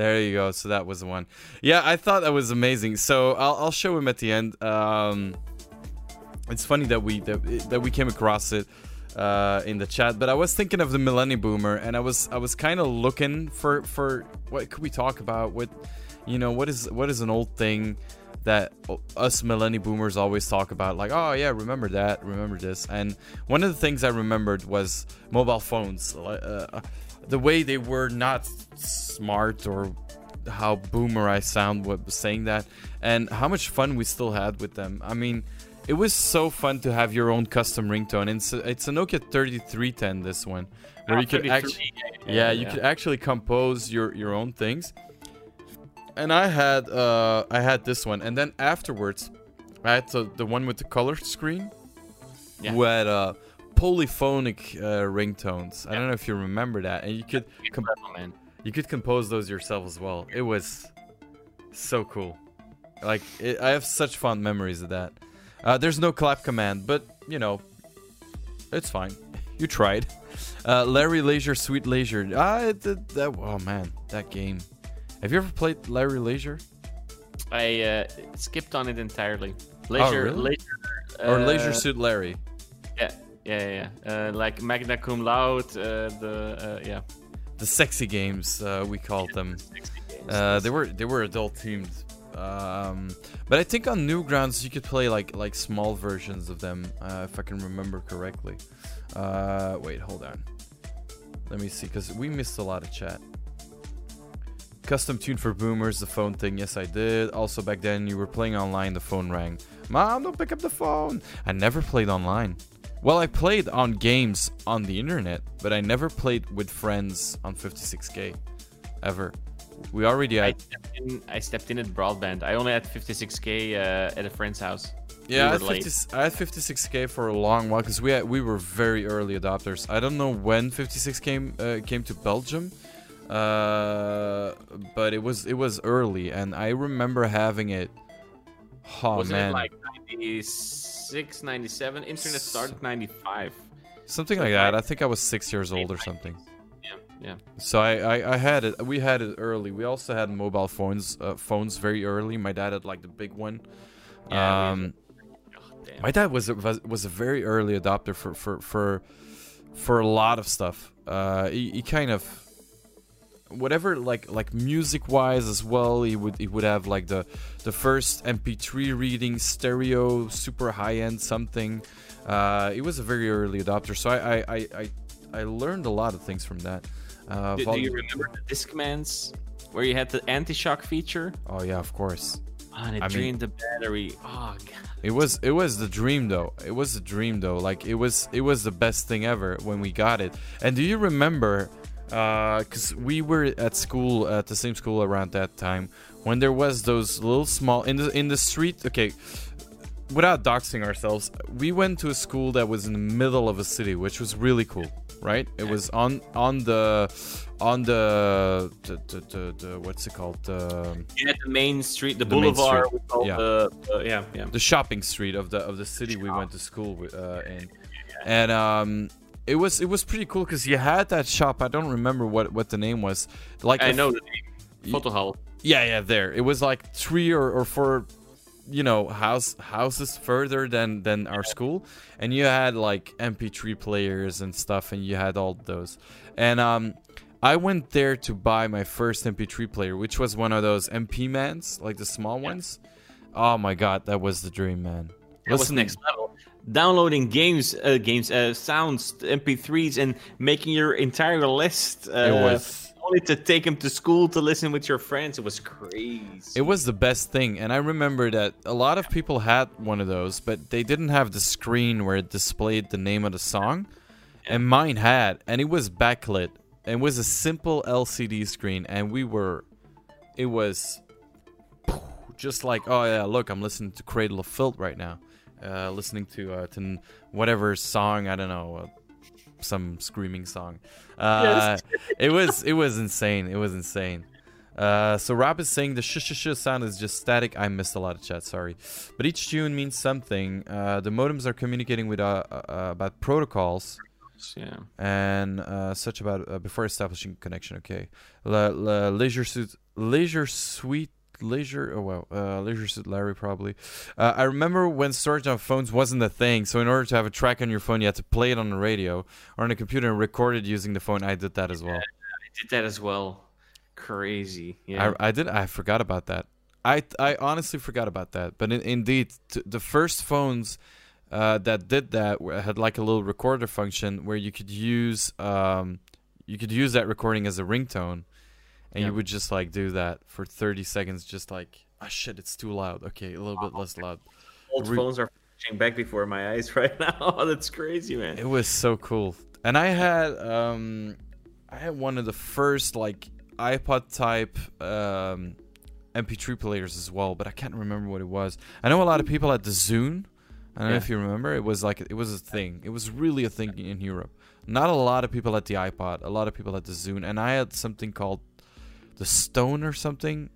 There you go. So that was the one. Yeah, I thought that was amazing. So I'll, I'll show him at the end. Um, it's funny that we that, that we came across it uh, in the chat, but I was thinking of the Millennium Boomer, and I was I was kind of looking for for what could we talk about? What you know what is what is an old thing that us millennial Boomers always talk about? Like, oh yeah, remember that, remember this. And one of the things I remembered was mobile phones. Uh, the way they were not smart or how boomer I sound was saying that, and how much fun we still had with them. I mean, it was so fun to have your own custom ringtone. And it's a, it's a Nokia 3310, this one, where Ah, you could actually, yeah, you could actually compose your your own things. And I had uh I had this one, and then afterwards, I had the, the one with the color screen, Yeah. who had uh polyphonic uh, ringtones. I don't know if you remember that, and you could Incredible, you could compose those yourself as well. It was so cool. Like it, I have such fond memories of that. Uh, there's no clap command, but you know, it's fine. You tried. Uh, Larry Leisure, Sweet Leisure. Ah, it, that, that. Oh man, that game. Have you ever played Larry Leisure I uh, skipped on it entirely. Leisure, really? leisure, or uh, Leisure Suit Larry? Yeah, yeah. Uh, like magna cum laude. Uh, the uh, yeah. The sexy games uh, we called them. Uh, they were they were adult themed. Um, but I think on Newgrounds you could play like like small versions of them, uh, if I can remember correctly. Uh, wait, hold on. Let me see, because we missed a lot of chat. Custom tune for boomers, the phone thing. Yes, I did. Also, back then you were playing online, the phone rang. Mom, don't pick up the phone. I never played online. Well, I played on games on the internet, but I never played with friends on 56k, ever. We already I stepped, in, I stepped in at broadband. I only had 56k uh, at a friend's house. Yeah, I had, 50, I had 56k for a long while because we had, we were very early adopters. I don't know when 56 came uh, came to Belgium, uh, but it was it was early, and I remember having it. Oh Wasn't man, it like 96, 97? Internet started 95. something like that. I think I was six years old or something. Yeah, yeah. So I, I, I had it. We had it early. We also had mobile phones uh, phones very early. My dad had like the big one. Yeah, um, Oh. My dad was a, was, was a very early adopter for for for for a lot of stuff. Uh, he, he kind of whatever like like music wise as well. He would he would have like the the first MP3 reading stereo, super high end something. Uh, he was a very early adopter, so I I, I, I I learned a lot of things from that. Uh, Do, do you remember the Discmans where you had the anti-shock feature? oh yeah, of course. Oh, and it I mean- the battery. Oh god. It was it was the dream though. It was a dream though. Like it was it was the best thing ever when we got it. And do you remember? Because we were at school at the same school around that time when there was those little small in the in the street. Okay, without doxing ourselves, we went to a school that was in the middle of a city, which was really cool, right? It was on on the on the the, the, the, the what's it called the Yeah, the main street, the, The boulevard. street, yeah. the, uh, yeah, yeah. the shopping street of the of the city we went to school with, uh, in, and um, it was it was pretty cool because you had that shop. I don't remember what what the name was. Like I know the name. Photo hall. Yeah, yeah, there. It was like three or, or four, you know, house houses further than than our school, and you had like MP3 players and stuff, and you had all those. And um, I went there to buy my first MP3 player, which was one of those MP mans, like the small ones. Oh my god, that was the dream, man. That was next level. Downloading games, uh, games, uh, sounds, MP3s, and making your entire list. Uh, It was only to take them to school to listen with your friends. It was crazy. It was the best thing, and I remember that a lot of people had one of those, but they didn't have the screen where it displayed the name of the song, and mine had, and it was backlit. It was a simple LCD screen, and we were, it was just like, oh yeah, look, I'm listening to Cradle of Filth right now, uh, listening to uh, to whatever song I don't know, uh, some screaming song. Uh, it was it was insane. It was insane. Uh, so Rob is saying the sh sh sh sound is just static. I missed a lot of chat. Sorry, but each tune means something. Uh, the modems are communicating with uh, uh, about protocols yeah. and uh, such about uh, before establishing connection. Okay, La, La, leisure suit, leisure suite, leisure. Oh wow, uh, leisure suit Larry probably. Uh, I remember when storage on phones wasn't a thing, so in order to have a track on your phone, you had to play it on the radio or on a computer and record it using the phone. I did that as well. I did that as well. Crazy. Yeah. I, I did. I forgot about that. I I honestly forgot about that. But in, indeed, t- the first phones uh, that did that had like a little recorder function where you could use um, you could use that recording as a ringtone, and Yeah. you would just like do that for thirty seconds, just like ah shit, it's too loud. Okay, a little bit less loud. Old re- phones are flashing back before my eyes right now. That's crazy, man. It was so cool. And I had um I had one of the first like iPod type um MP3 players as well, but I can't remember what it was. I know a lot of people at the Zune. I don't know if you remember. It was like it was a thing. It was really a thing in Europe. Not a lot of people at the iPod. A lot of people at the Zune, and I had something called the Stone or something.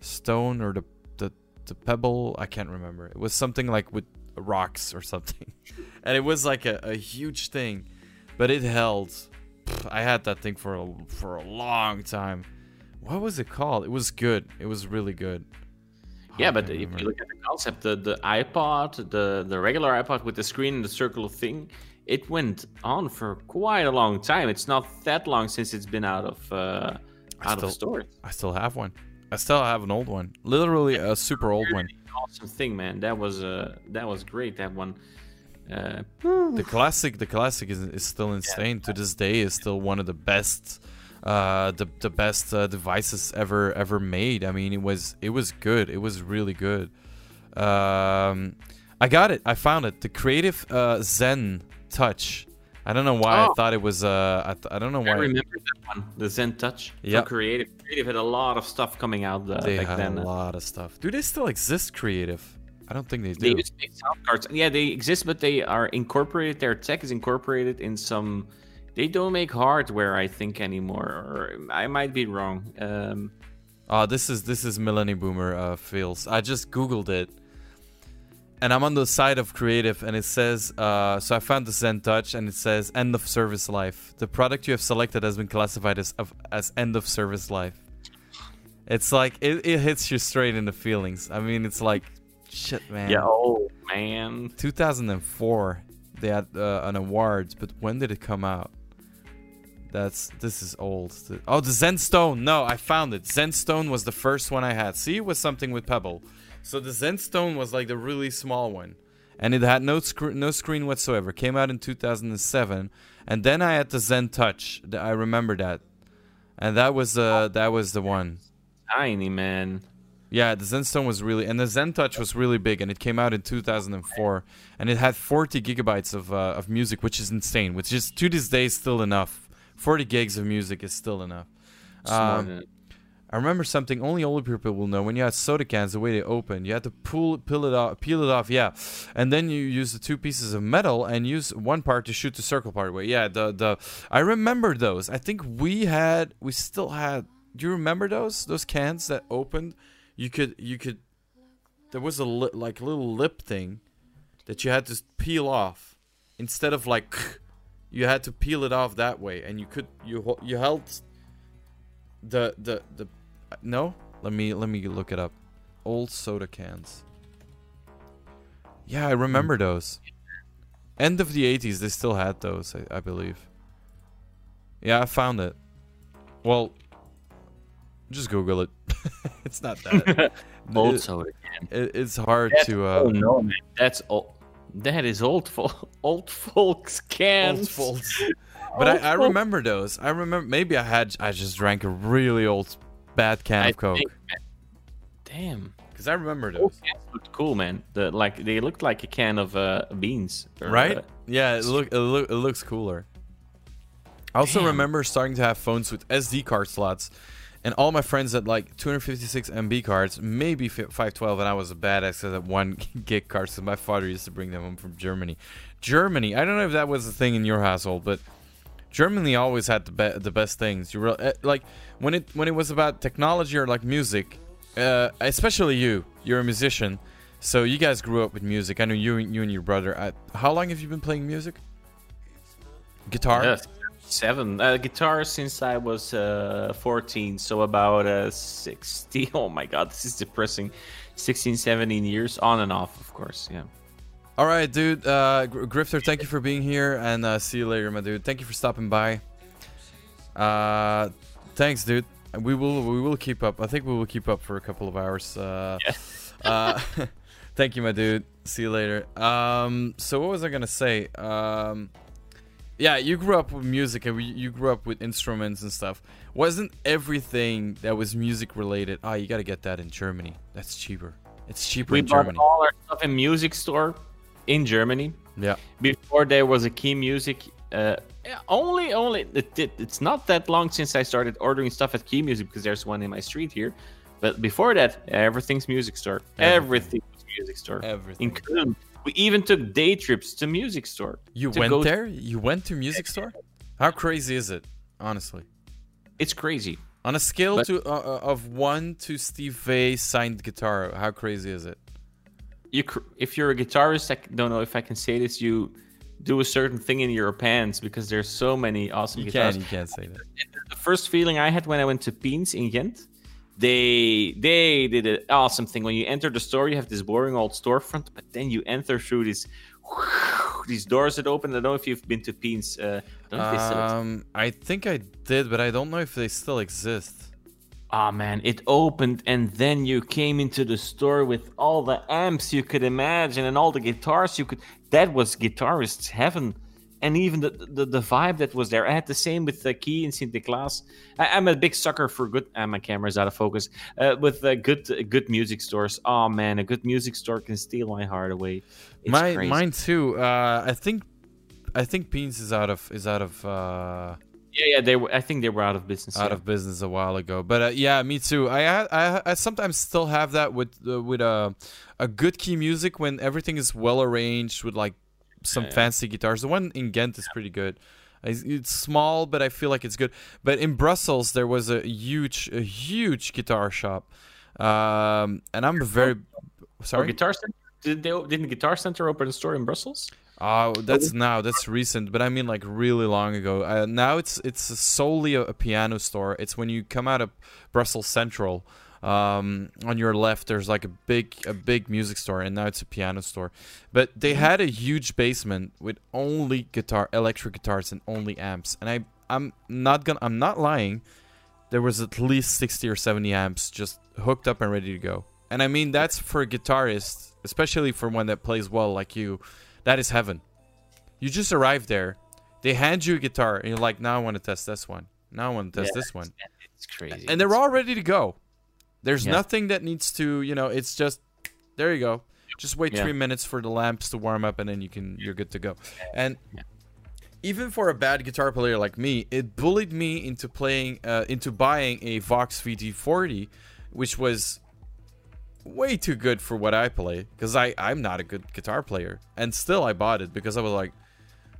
Stone or the the the Pebble. I can't remember. It was something like with rocks or something, and it was like a, a huge thing, but it held. Pff, I had that thing for a, for a long time. What was it called? It was good. It was really good. Yeah, but if you look at the concept, the, the iPod, the, the regular iPod with the screen and the circular thing, it went on for quite a long time. It's not that long since it's been out of uh, I out still- of stores. I still have one. I still have an old one. Literally a super old one. Awesome thing, man. That was uh, that was great. That one. Uh, The classic, the classic is, is still insane. To this day, is still one of the best, uh, the the best uh, devices ever ever made. I mean, it was it was good. It was really good. Um, I got it. I found it. The Creative uh, Zen Touch. I don't know why I Oh. thought it was. Uh, I, th- I don't know why. I why. remember that one, the Zen Touch. Yeah, Creative. Creative had a lot of stuff coming out uh, they back had then. a lot of stuff. Do they still exist? Creative? I don't think they They do. use big sound cards. Yeah, they exist, but they are incorporated. Their tech is incorporated in some. They don't make hardware, I think, anymore. Or I might be wrong. Um, Oh, this is this is Millennium Boomer uh, feels. I just googled it, and I'm on the side of Creative, and it says. Uh, so I found the Zen Touch, and it says end of service life. The product you have selected has been classified as of, as end of service life. It's like it, it hits you straight in the feelings. I mean, it's like, shit, man. yeah. Oh man. 2004, they had uh, an awards, but when did it come out? That's this is old. Oh, the Zen Stone. No, I found it. Zen Stone was the first one I had. See, it was something with Pebble. So the Zen Stone was like the really small one, and it had no scr- no screen whatsoever. Came out in 2007, and then I had the Zen Touch. I remember that, and that was uh that was the one. Tiny man. Yeah, the Zen Stone was really, and the Zen Touch was really big, and it came out in 2004, and it had 40 gigabytes of uh, of music, which is insane. Which is to this day still enough. 40 gigs of music is still enough. Um, I remember something only older people will know. When you had soda cans, the way they opened, you had to pull, peel it off, peel it off, yeah, and then you use the two pieces of metal and use one part to shoot the circle part away. Yeah, the the I remember those. I think we had, we still had. Do you remember those those cans that opened? You could you could. There was a li- like little lip thing that you had to peel off instead of like. You had to peel it off that way, and you could you you held the the the no let me let me look it up old soda cans yeah i remember those end of the 80s they still had those i, I believe yeah i found it well just google it it's not that Old it- soda can. it- it's hard That's- to uh oh no, man. That's old. That is old fol- old folks cans. old folds. but I, Old I folks. remember those i remember maybe i had i just drank a really old bad can I of coke think. Damn. because i remember Old those cans looked cool, man. The like they looked like a can of uh, beans. or, right? uh, yeah, it look it, look, it looks cooler. I also Damn. remember starting to have phones with SD card slots, and all my friends had like 256 MB cards, maybe 512, and I was a badass at one gig cards. So my father used to bring them home from Germany. Germany, I don't know if that was a thing in your household, but Germany always had the be- the best things. You re- uh, like when it when it was about technology or like music, uh, especially you. You're a musician, so you guys grew up with music. I know you you and your brother. Uh, how long have you been playing music? Guitar. seven uh, guitar since I was uh, 14, so about uh, 60. Oh my god, this is depressing. 16, 17 years on and off, of course. Yeah. All right, dude. Uh, Gr- Grifter, thank you for being here, and uh, see you later, my dude. Thank you for stopping by. Uh, thanks, dude. We will we will keep up. I think we will keep up for a couple of hours. Uh, uh, thank you, my dude. See you later. Um, so what was I gonna say? Um, yeah, you grew up with music, and we, you grew up with instruments and stuff. Wasn't everything that was music related? Ah, you gotta get that in Germany. That's cheaper. It's cheaper We in bought Germany. all our stuff in music store in Germany. Yeah. Before there was a key music. Uh, only, only it, it, it's not that long since I started ordering stuff at Key Music because there's one in my street here. But before that, everything's music store. Everything. Everything, was music store. Everything. In Köln, we even took day trips to music store. You went there? You went to music store? How crazy is it? Honestly, It's crazy. on a scale But- to uh, uh, of one to Steve Vai signed guitar, how crazy is it? You, if you're a guitarist, I don't know if I can say this. You do a certain thing in your pants because there's so many awesome You guitars. can, you can't say that. the first feeling I had when I went to Peens in Ghent, they they did an awesome thing. When you enter the store, you have this boring old storefront, but then you enter through these these doors that open. I don't know if you've been to Peens. Uh, I don't know if they still exist. Um, I think I did, but I don't know if they still exist. Ah man, it opened and then you came into the store with all the amps you could imagine and all the guitars you could. That was guitarist's heaven, and even the the, the vibe that was there. I had the same with the key in Sint-Niklaas. I, I'm a big sucker for good. Ah, my camera's out of focus. Uh, with uh, good good music stores. Oh man, a good music store can steal my heart away. It's My crazy. mine too. Uh, I think I think Beans is out of is out of uh, Yeah, yeah. They were. I think they were out of business. out yeah. of business a while ago. But uh, yeah, me too. I I, I sometimes still have that with uh, with a a good key music when everything is well arranged with like some Yeah, fancy guitars. The one in Ghent is pretty good. It's, small, but I feel like it's good. But in Brussels, there was a huge a huge guitar shop, um, and I'm very Or sorry. Guitar Center. Did they, didn't Guitar Center open a store in Brussels? Oh, that's now that's recent, but I mean like really long ago. Uh, now it's it's solely a, a piano store. It's when you come out of Brussels Central. Um, on your left, there's like a big a big music store, and now it's a piano store. But they had a huge basement with only guitar, electric guitars, and only amps. And I I'm not gonna I'm not lying. There was at least sixty or seventy amps just hooked up and ready to go. And I mean that's for a guitarist, especially for one that plays well like you. That is heaven. You just arrive there, they hand you a guitar, and you're like, now I want to test this one. Now I want to test Yeah, this one. It's crazy. And they're all ready to go. There's Yeah. nothing that needs to, you know, it's just there you go. Just wait Yeah. three minutes for the lamps to warm up and then you can you're good to go. And even for a bad guitar player like me, it bullied me into playing, uh, into buying a Vox VT40, which was way too good for what I play because I I'm not a good guitar player, and still I bought it because I was like,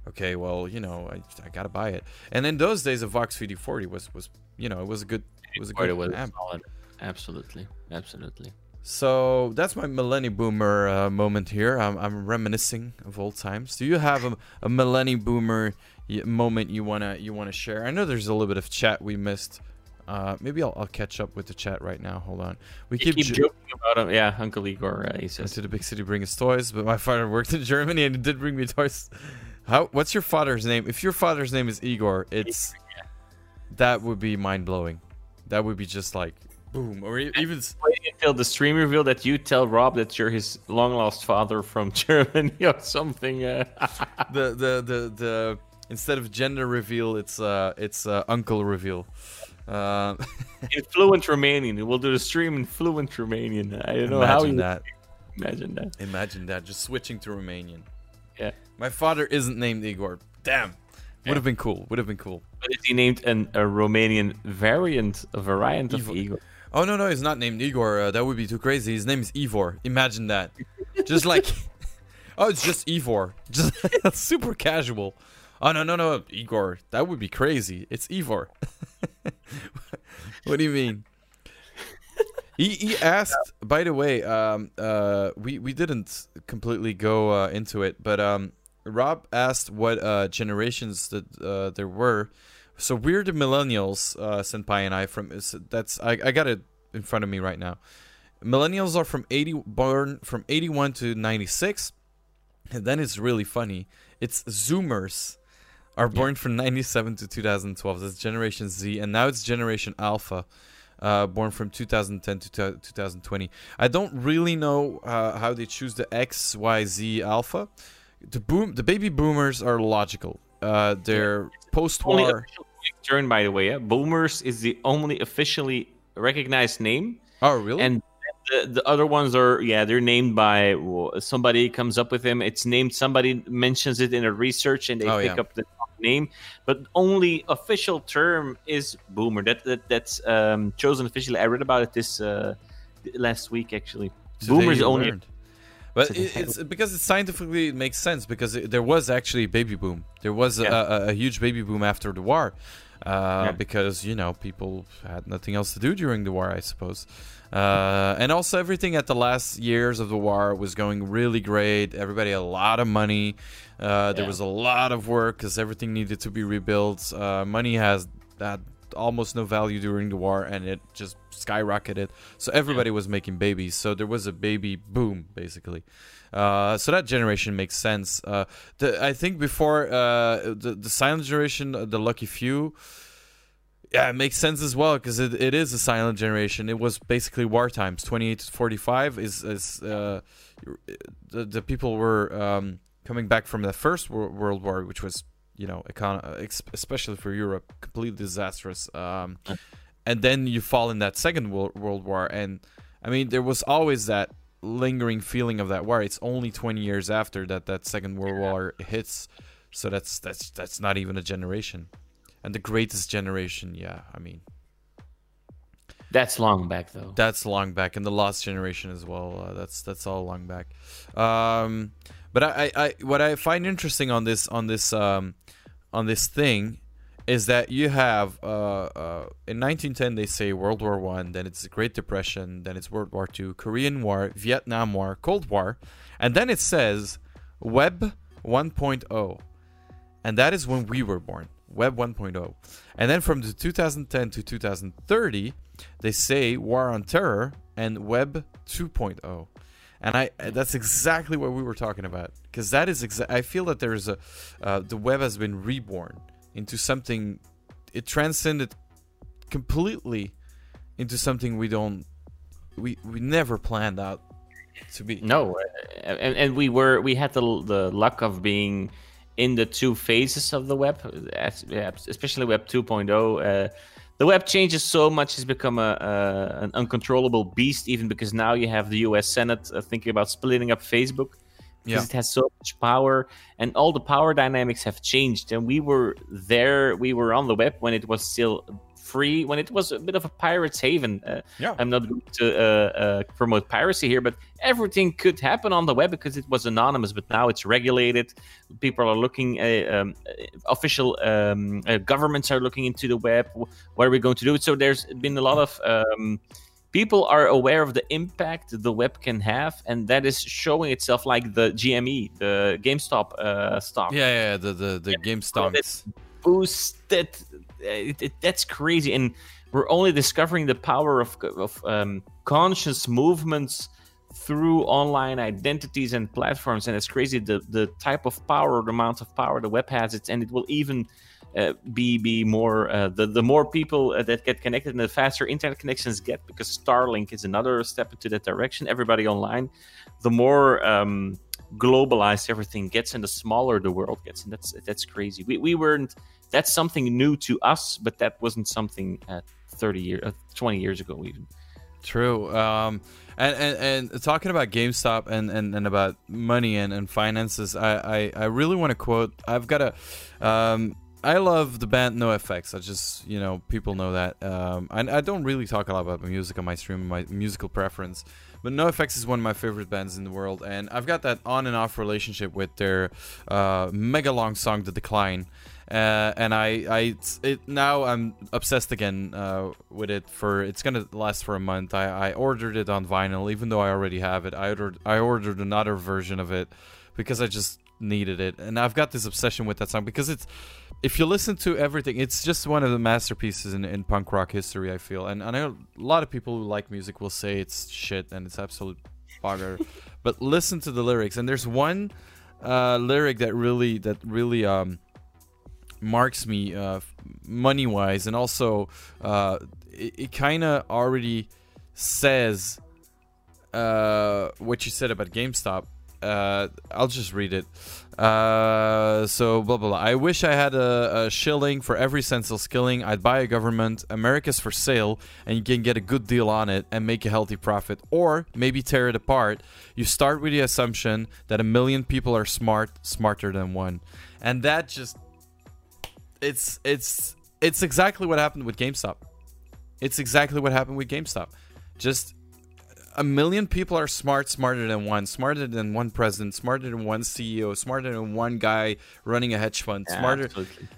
okay, well you know I, I gotta buy it. And in those days, a Vox VT40 was was you know it was a good it was a good was amp. solid. Absolutely, absolutely. So that's my millennium boomer uh, moment here. I'm, I'm reminiscing of old times. Do you have a, a millennium boomer moment you wanna you wanna share? I know there's a little bit of chat we missed. Uh, maybe I'll, I'll catch up with the chat right now. Hold on. We keep, keep jo- joking about him. Yeah, Uncle Igor. Uh, he says to the big city bring us toys, but my father worked in Germany and he did bring me toys. How? What's your father's name? If your father's name is Igor, it's that would be mind blowing. That would be just like boom, or even until the stream reveal that you tell Rob that you're his long lost father from Germany or something. Uh, the the the the instead of gender reveal, it's uh it's uh, uncle reveal. Uh, in fluent Romanian. We'll do the stream in fluent Romanian. I don't know how imagine you that. imagine that. Imagine that. Just switching to Romanian. Yeah. My father isn't named Igor. Damn. Would have been cool. Would have been cool. But he named an, a Romanian variant, a variant of Evil. Igor? Oh no no, he's not named Igor. Uh, that would be too crazy. His name is Ivor. Imagine that. just like, oh, it's just Ivor. Just super casual. Oh no no no, Igor. That would be crazy. It's Ivor. what do you mean? He, he asked. By the way, um, uh, we we didn't completely go uh, into it, but um, Rob asked what uh, generations that uh, there were. So we're the millennials, uh, Senpai and I. From that's I, I got it in front of me right now. Millennials are from eighty born from eighty one to ninety six, and then it's really funny. It's Zoomers are born from ninety seven to two thousand twelve. That's Generation Z, and now it's Generation Alpha, uh, born from two thousand ten to two thousand twenty. I don't really know uh, how they choose the X, Y, Z Alpha. The boom, the baby boomers are logical. Uh, they're post-war. turn, by the way. Yeah? Boomers is the only officially recognized name, Oh, really? and the, the other ones are yeah they're named by well, somebody comes up with them. It's named somebody mentions it in a research, and they Oh, pick yeah. up the name. But only official term is boomer. That, that that's um, chosen officially. I read about it this uh, last week actually. You only. learned. But it's because it scientifically it makes sense because it, there was actually a baby boom. There was a, Yeah. a, a huge baby boom after the war, uh, Yeah. because you know people had nothing else to do during the war, I suppose. Uh, and also everything at the last years of the war was going really great. Everybody had a lot of money. Uh, there Yeah. was a lot of work because everything needed to be rebuilt. Uh, money has that almost no value during the war, and it just skyrocketed. So everybody was making babies. So there was a baby boom, basically. Uh, so that generation makes sense. Uh, the, I think before uh, the the silent generation, uh, the lucky few. Yeah, it makes sense as well because it, it is a silent generation. It was basically war times. Twenty eight to forty five is is uh, the the people were um, coming back from the first world war, which was you know econ- especially for Europe, completely disastrous. Um, and then you fall in that second world, world war, and I mean there was always that lingering feeling of that war. It's only twenty years after that that second world war hits, so that's that's that's not even a generation. And the greatest generation, yeah, I mean That's long back though. that's long back, and the lost generation as well. Uh, that's that's all long back. Um, but I, I, I, what I find interesting on this on this um, on this thing is that you have uh, uh, in 1910 they say World War One, then it's the Great Depression, then it's World War Two, Korean War, Vietnam War, Cold War, and then it says Web 1.0, and that is when we were born. Web 1.0, and then from the 2010 to 2030 they say war on terror and web 2.0 and i that's exactly what we were talking about because that is exa- i feel that there's a uh, the web has been reborn into something it transcended completely into something we don't we we never planned out to be No, uh, and, and we were we had the the luck of being in the two phases of the web, especially Web 2.0. Uh, the web changes so much; it's become a, a an uncontrollable beast. Even because now you have the U.S. Senate uh, thinking about splitting up Facebook because Yeah. it has so much power, and all the power dynamics have changed. And we were there, we were on the web when it was still free, when it was a bit of a pirate's haven. Uh, Yeah. I'm not going to uh, uh, promote piracy here, but everything could happen on the web because it was anonymous. But now it's regulated. People are looking. Uh, um, uh, official um, uh, governments are looking into the web. Wh- What are we going to do? So there's been a lot of. Um, people are aware of the impact the web can have, and that is showing itself, like the GME, the GameStop uh, stock Yeah, yeah, the the the game stonks. boosted. It, it, that's crazy, and we're only discovering the power of of um, conscious movements through online identities and platforms, and it's crazy the the type of power, the amount of power the web has. It's and it will even. Uh, be be more uh, the the more people uh, that get connected and the faster internet connections get because Starlink is another step into that direction. Everybody online, the more um, globalized everything gets and the smaller the world gets and that's that's crazy we, we weren't that's something new to us but that wasn't something uh, 30 years uh, 20 years ago even True. Um, and, and, and talking about GameStop and, and, and about money and, and finances, I, I, I really want to quote. I've got a. Um, I love the band NoFX. I just, you know, people know that. Um, I, I don't really talk a lot about music on my stream, my musical preference. But NoFX is one of my favorite bands in the world. And I've got that on and off relationship with their uh, mega long song, The Decline. Uh, and I, I, it now I'm obsessed again uh, with it. For it's gonna last for a month. I, I ordered it on vinyl, even though I already have it. I ordered, I ordered another version of it because I just needed it, and I've got this obsession with that song because it's. If you listen to everything, it's just one of the masterpieces in, in punk rock history. I feel, and I know a lot of people who like music will say it's shit and it's absolute bugger, but listen to the lyrics. And there's one uh, lyric that really, that really um, marks me uh, money wise and also uh, it, it kind of already says uh, what you said about GameStop. Uh, I'll just read it. Uh, so blah blah blah. I wish I had a, a shilling for every sensible skilling. I'd buy a government. America's for sale, and you can get a good deal on it and make a healthy profit, or maybe tear it apart. You start with the assumption that a million people are smart, smarter than one, and that just it's it's it's exactly what happened with GameStop. It's exactly what happened with GameStop. Just a million people are smart, smarter than one, smarter than one president, smarter than one CEO, smarter than one guy running a hedge fund, smarter. absolutely.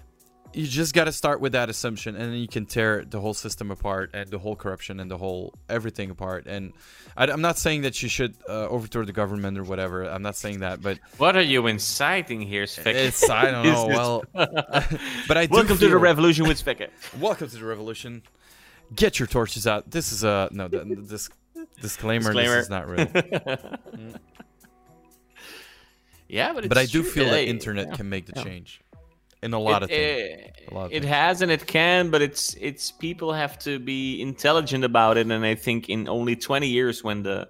You just got to start with that assumption, and then you can tear the whole system apart and the whole corruption and the whole everything apart. And I, am not saying that you should uh, overthrow the government or whatever. I'm not saying that, but what are you inciting here Svek? it's I don't know. Well, but I welcome to the revolution with Svek. Welcome to the revolution. Get your torches out. This is a no. This disclaimer. Disclaimer. This is not real. yeah but, it's but I do true. feel that internet yeah. can make the yeah. change in a lot of it, things. uh, A lot of it has and it can, but it's it's people have to be intelligent about it. And I think in only 20 years, when the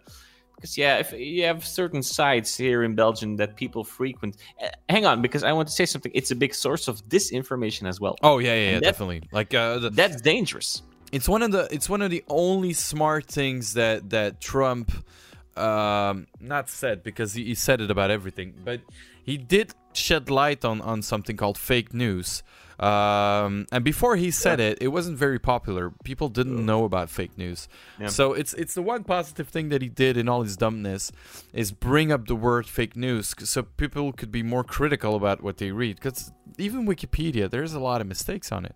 because yeah, if you have certain sites here in Belgium that people frequent, uh, hang on, because I want to say something. It's a big source of disinformation as well. Oh yeah, yeah, yeah that- definitely. Like uh, the, That's dangerous. It's one of the it's one of the only smart things that that Trump um not said because he, he said it about everything but he did shed light on on something called fake news um and before he said it it wasn't very popular people didn't know about fake news Yeah. so it's it's the one positive thing that he did in all his dumbness is bring up the word fake news so people could be more critical about what they read because even wikipedia there's a lot of mistakes on it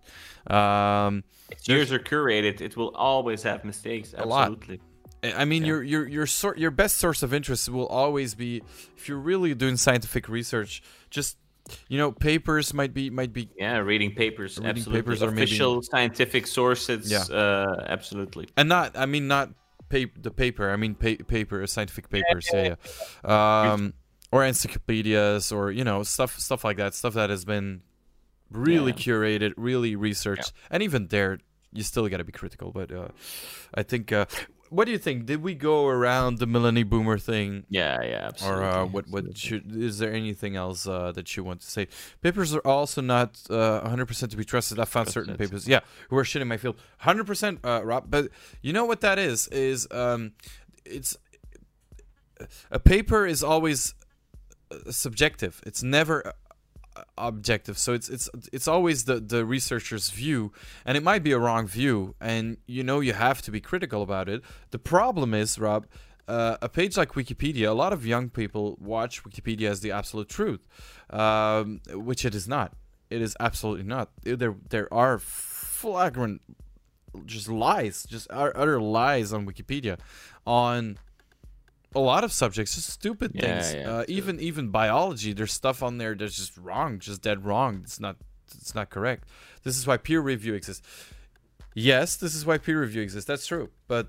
um user curated. It will always have mistakes. A lot. Absolutely. I I mean, Yeah. your your your sort your best source of interest will always be if you're really doing scientific research. Just you know, papers might be might be Yeah, reading papers. Reading absolutely. papers or maybe- official scientific sources. Yeah. Uh, absolutely. and not. I mean, not pa- the paper. I mean, pa- paper, scientific papers. Yeah, yeah. Um, or encyclopedias, or you know, stuff stuff like that. Stuff that has been really Yeah. curated, really researched, and even there, you still got to be critical. But uh, I think. Uh, what do you think? Did we go around the millennial boomer thing Yeah, yeah, absolutely. or uh, what what should is there anything else uh, that you want to say papers are also not uh, 100% to be trusted i found certain papers yeah who are shit in my field 100% uh, rob but you know what that is is um it's a paper is always uh, subjective. It's never uh, objective. So it's it's it's always the the researcher's view, and it might be a wrong view, and you know you have to be critical about it. The problem is, Rob. Uh, a page like Wikipedia, a lot of young people watch Wikipedia as the absolute truth, um, which it is not. It is absolutely not. There, there are flagrant, just lies, just utter lies on Wikipedia, on a lot of subjects, just stupid Yeah, things. yeah, uh, even even biology, there's stuff on there that's just wrong, just dead wrong. It's not it's not correct. This is why peer review exists. Yes, this is why peer review exists. That's true. But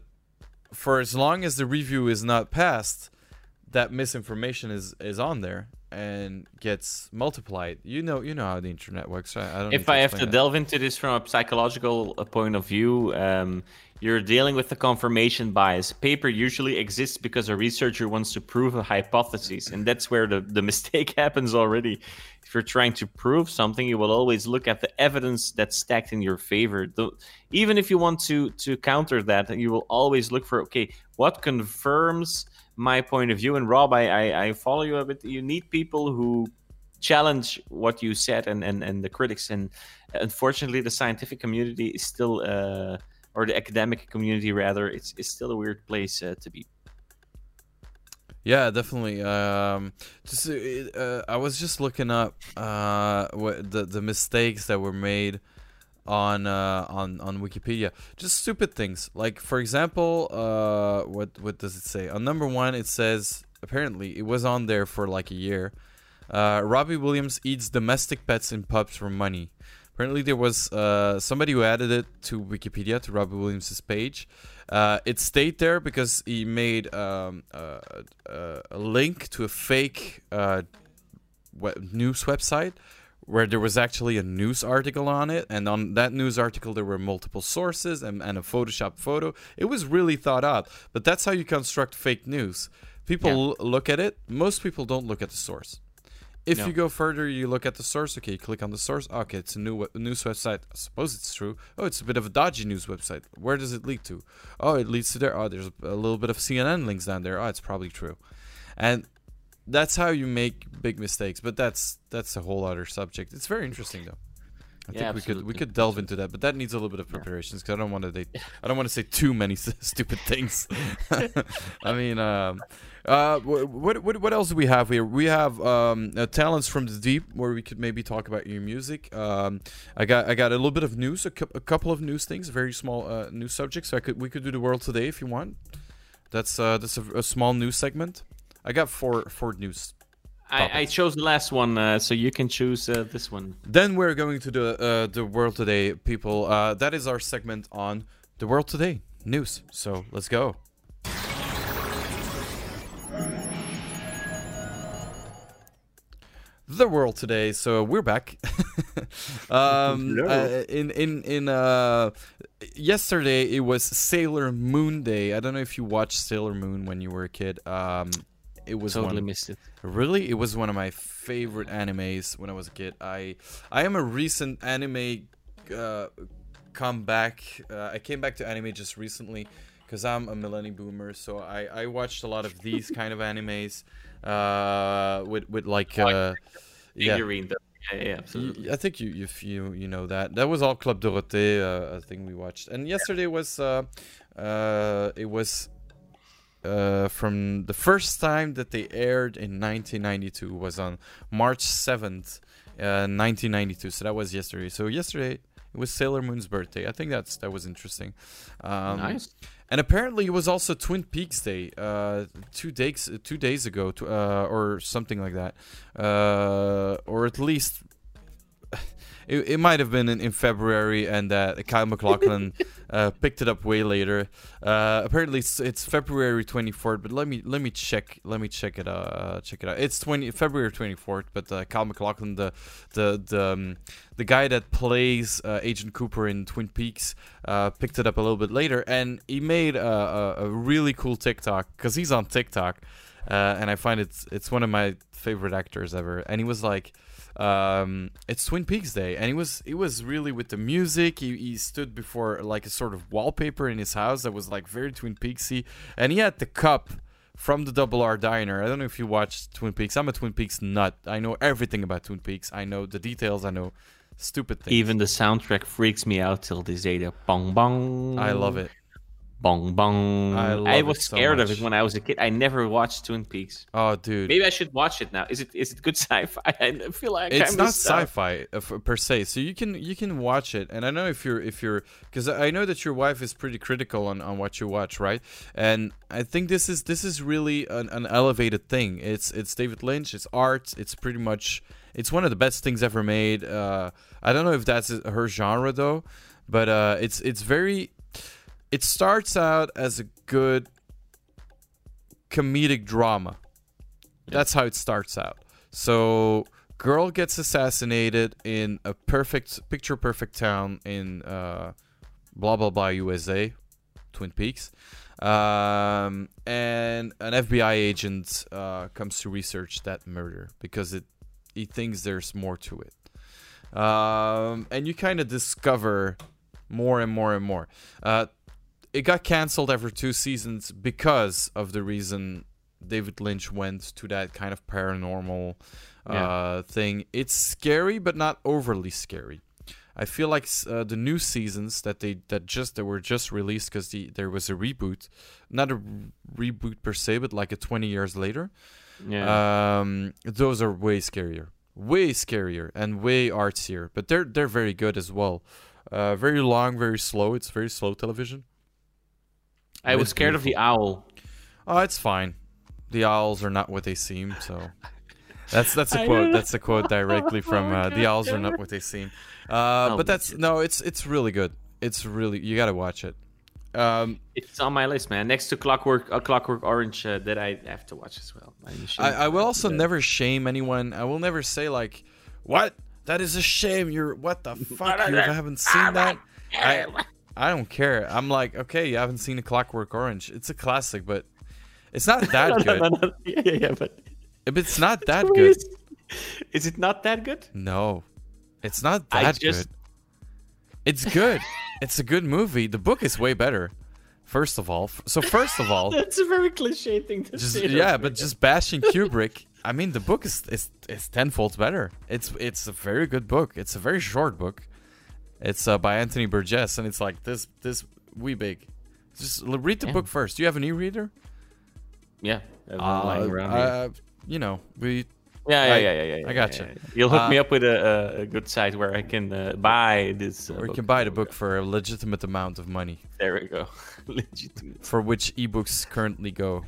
for as long as the review is not passed, that misinformation is is on there and gets multiplied. You know you know how the internet works. Right? I don't. if I have to that. delve into this from a psychological uh, point of view, um, you're dealing with the confirmation bias. Paper usually exists because a researcher wants to prove a hypothesis, and that's where the, the mistake happens already. If you're trying to prove something, you will always look at the evidence that's stacked in your favor. The, even if you want to to counter that, you will always look for okay, what confirms my point of view. And Rob, I I, I follow you a bit. You need people who challenge what you said and, and, and the critics and unfortunately the scientific community is still uh, or the academic community rather it's, it's still a weird place uh, to be Yeah, definitely. Um, just uh, uh, I was just looking up uh, what the the mistakes that were made on uh, on on Wikipedia. Just stupid things. Like for example, uh, what what does it say? On number one, it says apparently it was on there for like a year. Uh, Robbie Williams eats domestic pets in pubs for money. Apparently, there was uh, somebody who added it to Wikipedia to Robbie Williams' page. Uh, it stayed there because he made um, uh, uh, a link to a fake uh, we- news website where there was actually a news article on it, and on that news article there were multiple sources and, and a Photoshop photo. It was really thought out, but that's how you construct fake news. People Yeah. l- look at it. Most people don't look at the source. If No. you go further, you look at the source. Okay, you click on the source. Okay, it's a new news website. I suppose it's true. Oh, it's a bit of a dodgy news website. Where does it lead to? Oh, it leads to there. Oh, there's a little bit of CNN links down there. Oh, it's probably true. And that's how you make big mistakes. But that's that's a whole other subject. It's very interesting though. I Yeah, think we could we could delve into that, but that needs a little bit of preparations because I don't want to I don't want to say too many stupid things. I mean, um, uh, what what what else do we have here? We have um, uh, talents from the deep, where we could maybe talk about your music. Um, I got I got a little bit of news, a, a couple of news things, very small uh, news subjects. So I could we could do the world today if you want. That's uh, that's a, a small news segment. I got four four news I, I chose the last one uh, so you can choose uh, this one Then we're going to the uh, the world today, people. Uh, that is our segment on the world today news. So let's go. The world today. So we're back. um, Hello. uh, in in in uh, yesterday it was Sailor Moon Day. I don't know if you watched Sailor Moon when you were a kid. Um, it was totally one missed it Really, it was one of my favorite animes when I was a kid. I I am a recent anime uh, comeback. Uh, I came back to anime just recently because I'm a millennium boomer. So I I watched a lot of these kind of animes uh, with with like uh, yeah. figurine though. yeah, yeah absolutely I think you you you you know that that was all Club Dorothée uh, a thing we watched, and yesterday was uh, uh, it was uh, from the first time that they aired in 1992 was on March 7th, uh, 1992. So that was yesterday. So yesterday it was Sailor Moon's birthday. I think that's that was interesting. Um, nice and apparently, it was also Twin Peaks Day, uh, two days two days ago, to, uh, or something like that, uh, or at least it, it might have been in, in February, and uh, Kyle MacLachlan uh, picked it up way later. Uh, apparently, it's, it's February twenty fourth, but let me let me check let me check it uh check it out. It's twenty February twenty fourth, but uh, Kyle MacLachlan, the the the um, the guy that plays uh, Agent Cooper in Twin Peaks, uh, picked it up a little bit later, and he made a, a, a really cool TikTok because he's on TikTok, uh, and I find it's it's one of my favorite actors ever. And he was like, um, "It's Twin Peaks Day," and it was it was really with the music. He, he stood before like a sort of wallpaper in his house that was like very Twin Peaksy, and he had the cup from the Double R Diner. I don't know if you watched Twin Peaks. I'm a Twin Peaks nut. I know everything about Twin Peaks. I know the details. I know stupid things. Even the soundtrack freaks me out till this day. The bong bong. I love it. Bong bong. I love was so scared of it when I was a kid. I never watched Twin Peaks. Oh, dude. Maybe I should watch it now. Is it is it good sci-fi? I feel like I it's not sci-fi uh, per se so you can you can watch it and i know if you're if you're because i know that your wife is pretty critical on, on what you watch right and i think this is this is really an, an elevated thing it's it's david lynch it's art it's pretty much it's one of the best things ever made uh i don't know if that's her genre though but uh it's it's very it starts out as a good comedic drama that's how it starts out. So, girl gets assassinated in a perfect, picture perfect town in uh, blah blah blah USA, Twin Peaks, um, and an FBI agent uh, comes to research that murder because it he thinks there's more to it, um, and you kind of discover more and more and more. Uh, it got canceled after two seasons because of the reason David Lynch went to that kind of paranormal uh, Yeah. thing. It's scary, but not overly scary. I feel like uh, the new seasons that they that just that were just released because the there was a reboot, not a reboot per se, but like a twenty years later. Yeah. Um, those are way scarier, way scarier, and way artsier. But they're they're very good as well. Uh, very long, very slow. It's very slow television. I was it's scared of the owl. Oh, it's fine. The owls are not what they seem. So that's that's a I quote. That's a quote directly from uh, the owls are not what they seem. Uh, Oh, but that's no. It's it's really good. It's really you gotta watch it. Um, It's on my list, man. Next to Clockwork, uh, Clockwork Orange, uh, that I have to watch as well. I, I, I will also never shame anyone. I will never say like, "What? That is a shame." You're what the fuck? You haven't seen that? I I don't care. I'm like, okay, you haven't seen a Clockwork Orange. It's a classic, but it's not that good. yeah, yeah, yeah, but If it's not that good, Is, it not that good? no, it's not I that just- good. It's good. it's a good movie. The book is way better. First of all, so first of all, That's a very cliche thing to just say. yeah, but just bashing Kubrick. I mean, the book is is is tenfold better. It's it's a very good book. It's a very short book. It's uh, by Anthony Burgess, and it's like this this wee big. Just read the Yeah. book first. Do you have an e-reader? yeah, I've been lying around uh, you know, we yeah, yeah, I- yeah, yeah, yeah, I got gotcha. yeah, yeah. You'll hook Uh, me up with a, a, a good site where I can uh, buy this. Uh, or you can buy the book for a legitimate amount of money, There we go. Legitimate. for which ebooks currently go.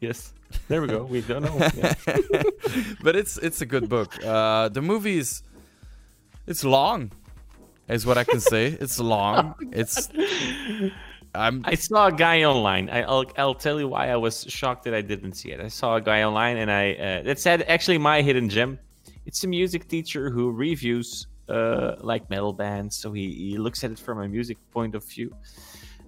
Yes. There we go. We don't know. Yeah. but it's it's a good book. Uh, the movie is it's long, is what I can say. It's long. It's I'm I saw a guy online. I, I'll I'll tell you why I was shocked that I didn't see it. I saw a guy online, and I uh, that said actually my hidden gem. It's a music teacher who reviews uh, like metal bands, so he, he looks at it from a music point of view.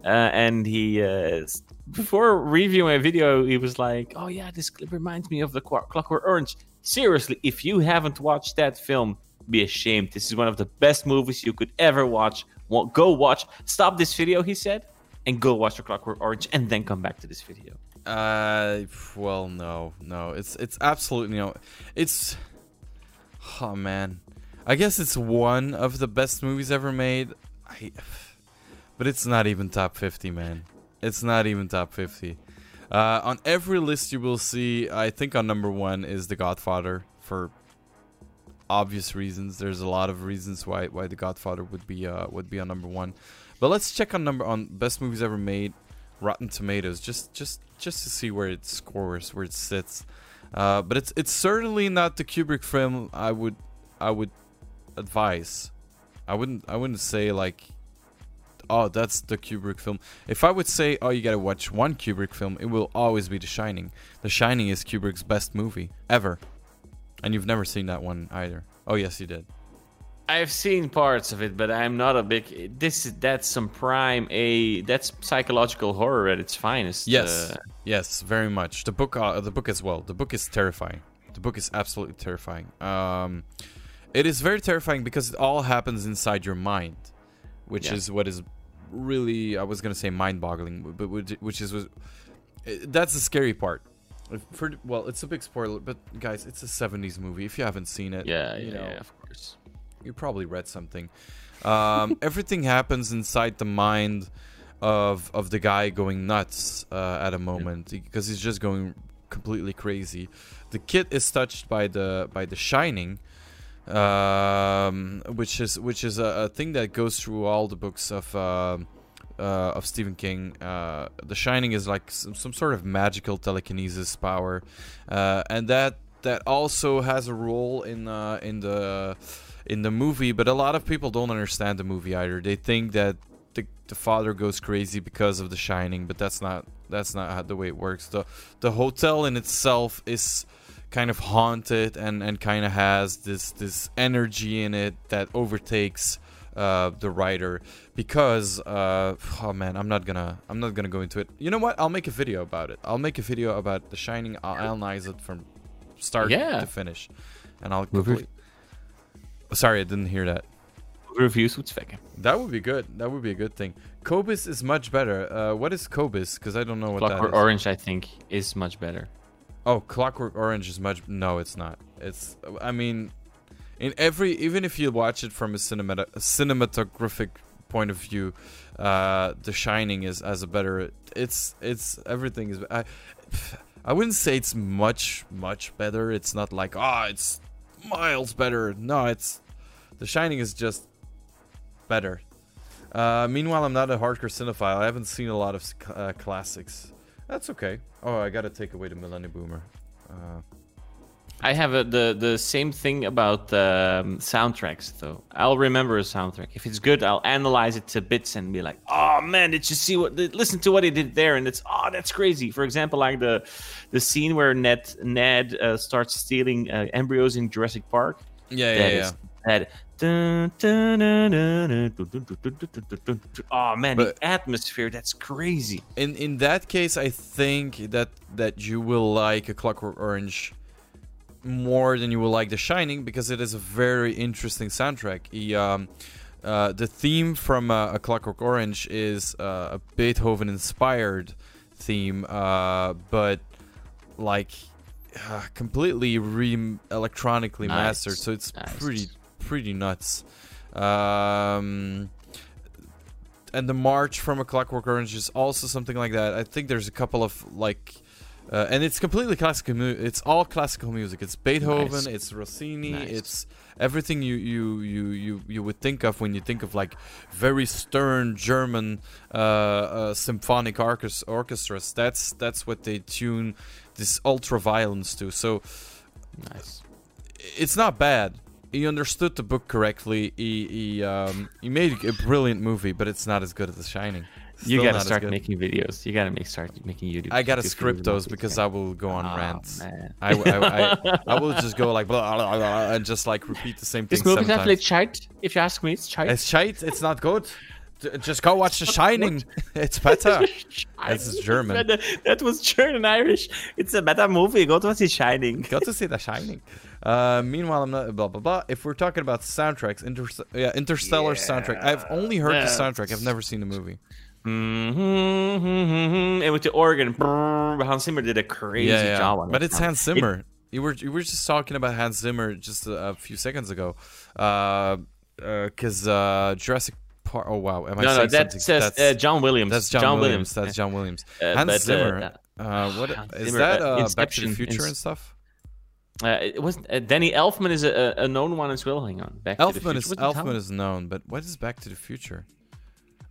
Uh, and he uh, before reviewing a video, he was like, "Oh yeah, this clip reminds me of the Clockwork Orange." Seriously, if you haven't watched that film, be ashamed. This is one of the best movies you could ever watch. Wa- Go watch. Stop this video, he said, and go watch the Clockwork Orange, and then come back to this video. uh well no no it's it's absolutely no it's oh man I guess it's one of the best movies ever made. I but it's not even top 50 man. It's not even top 50. Uh, on every list you will see, I think on number one is The Godfather for obvious reasons. There's a lot of reasons why why The Godfather would be uh, would be on number one. But let's check on number on best movies ever made, Rotten Tomatoes, just just just to see where it scores, where it sits. Uh, but it's it's certainly not the Kubrick film I would I would advise. I wouldn't I wouldn't say like oh that's the Kubrick film. If I would say oh you got to watch one Kubrick film, it will always be The Shining. The Shining is Kubrick's best movie ever. And you've never seen that one either. Oh yes, you did. I've seen parts of it, but I'm not a big. This is that's some prime a that's psychological horror at its finest. Yes, Uh, yes, very much. The book, uh, the book as well. The book is terrifying. The book is absolutely terrifying. Um, it is very terrifying because it all happens inside your mind, which Yeah. is what is really I was gonna say mind-boggling, but which, which is I- That's the scary part. If- For well, it's a big spoiler, but guys, it's a '70s movie. If you haven't seen it, Yeah, you yeah, know, yeah, of course. you probably read something. Um, everything happens inside the mind of of the guy going nuts uh, at a moment because he's just going completely crazy. The kid is touched by the by the shining, um, which is which is a, a thing that goes through all the books of. um uh, of Stephen King, uh, The Shining is like some, some sort of magical telekinesis power, uh, and that that also has a role in uh, in the in the movie. But a lot of people don't understand the movie either. They think that the, the father goes crazy because of The Shining, but that's not that's not how, the way it works. the The hotel in itself is kind of haunted and and kind of has this this energy in it that overtakes uh, the writer because uh, oh man I'm not gonna I'm not gonna go into it you know what I'll make a video about it I'll make a video about The Shining I'll analyze it from start Yeah. to finish and I'll complete sorry I didn't hear that Reviews with Svekke. that would be good that would be a good thing Cobus is much better uh, what is Cobus because I don't know what that Clockwork is Orange, I think, is much better. Oh, Clockwork Orange is much. No, it's not. It's. I mean, in every, even if you watch it from a cinemata, a cinematographic point of view, uh, The Shining is as a better. It's. It's everything is. I. I wouldn't say it's much much better. It's not like ah, it's miles better. No, it's. The Shining is just better. Uh, meanwhile, I'm not a hardcore cinephile. I haven't seen a lot of uh, classics. That's okay. Oh, I gotta take away the Millennium Boomer. I have a, the the same thing about um, soundtracks though. I'll remember a soundtrack if it's good. I'll analyze it to bits and be like, "Oh man, did you see what? Listen to what he did there." And it's, "Oh, that's crazy." For example, like the the scene where Ned Ned uh, starts stealing uh, embryos in Jurassic Park. Yeah, that yeah, yeah. That oh man but the atmosphere that's crazy in in that case i think that that you will like a clockwork orange more than you will like The Shining because it is a very interesting soundtrack. He, um, uh, the theme from uh, a Clockwork Orange is uh, a Beethoven-inspired theme, uh, but like uh, completely re electronically Nice, mastered. So it's nice. pretty pretty nuts. Um, and the march from a Clockwork Orange is also something like that. I think there's a couple of like, uh, and it's completely classical. Mu- it's all classical music. It's Beethoven. Nice. It's Rossini. Nice. It's everything you, you you you you would think of when you think of like very stern German uh, uh, symphonic orchest- orchestras. That's that's what they tune this ultra violence to. So Nice. it's not bad. He understood the book correctly. He he um he made a brilliant movie, but it's not as good as The Shining. You gotta start making videos. You gotta make start making YouTube. I gotta YouTube script those because I will go on Oh, rants. I, I, I, I will just go like blah, blah, blah, blah, and just like repeat the same thing. This movie's seven definitely times. shite. If you ask me, it's shite. It's shite. It's not good. Just go watch The Shining. It's better. This is German. That, that was German Irish. It's a better movie. Go to see The Shining. Got to see The Shining. Uh, meanwhile, I'm not blah blah blah. If we're talking about soundtracks, Inter- yeah, Interstellar soundtrack. I've only heard the soundtrack. I've never seen the movie. Mm-hmm, and with the organ, Hans Zimmer did a crazy yeah, yeah. job on it. But it's Hans Zimmer. you were you were just talking about Hans Zimmer just a, a few seconds ago, because uh, Jurassic Park. Oh wow, am I No, no, that something? says that's, uh, John Williams. that's John, Williams. That's John Williams. Uh, Hans but, uh, Zimmer. Uh, what Hans is Zimmer, that? uh, Uh, Back to the Future Ins- and stuff. Uh, it was uh, Danny Elfman is a, a known one as well. Hang on, Back to the Elfman Future. is Elfman is known, but what is Back to the Future?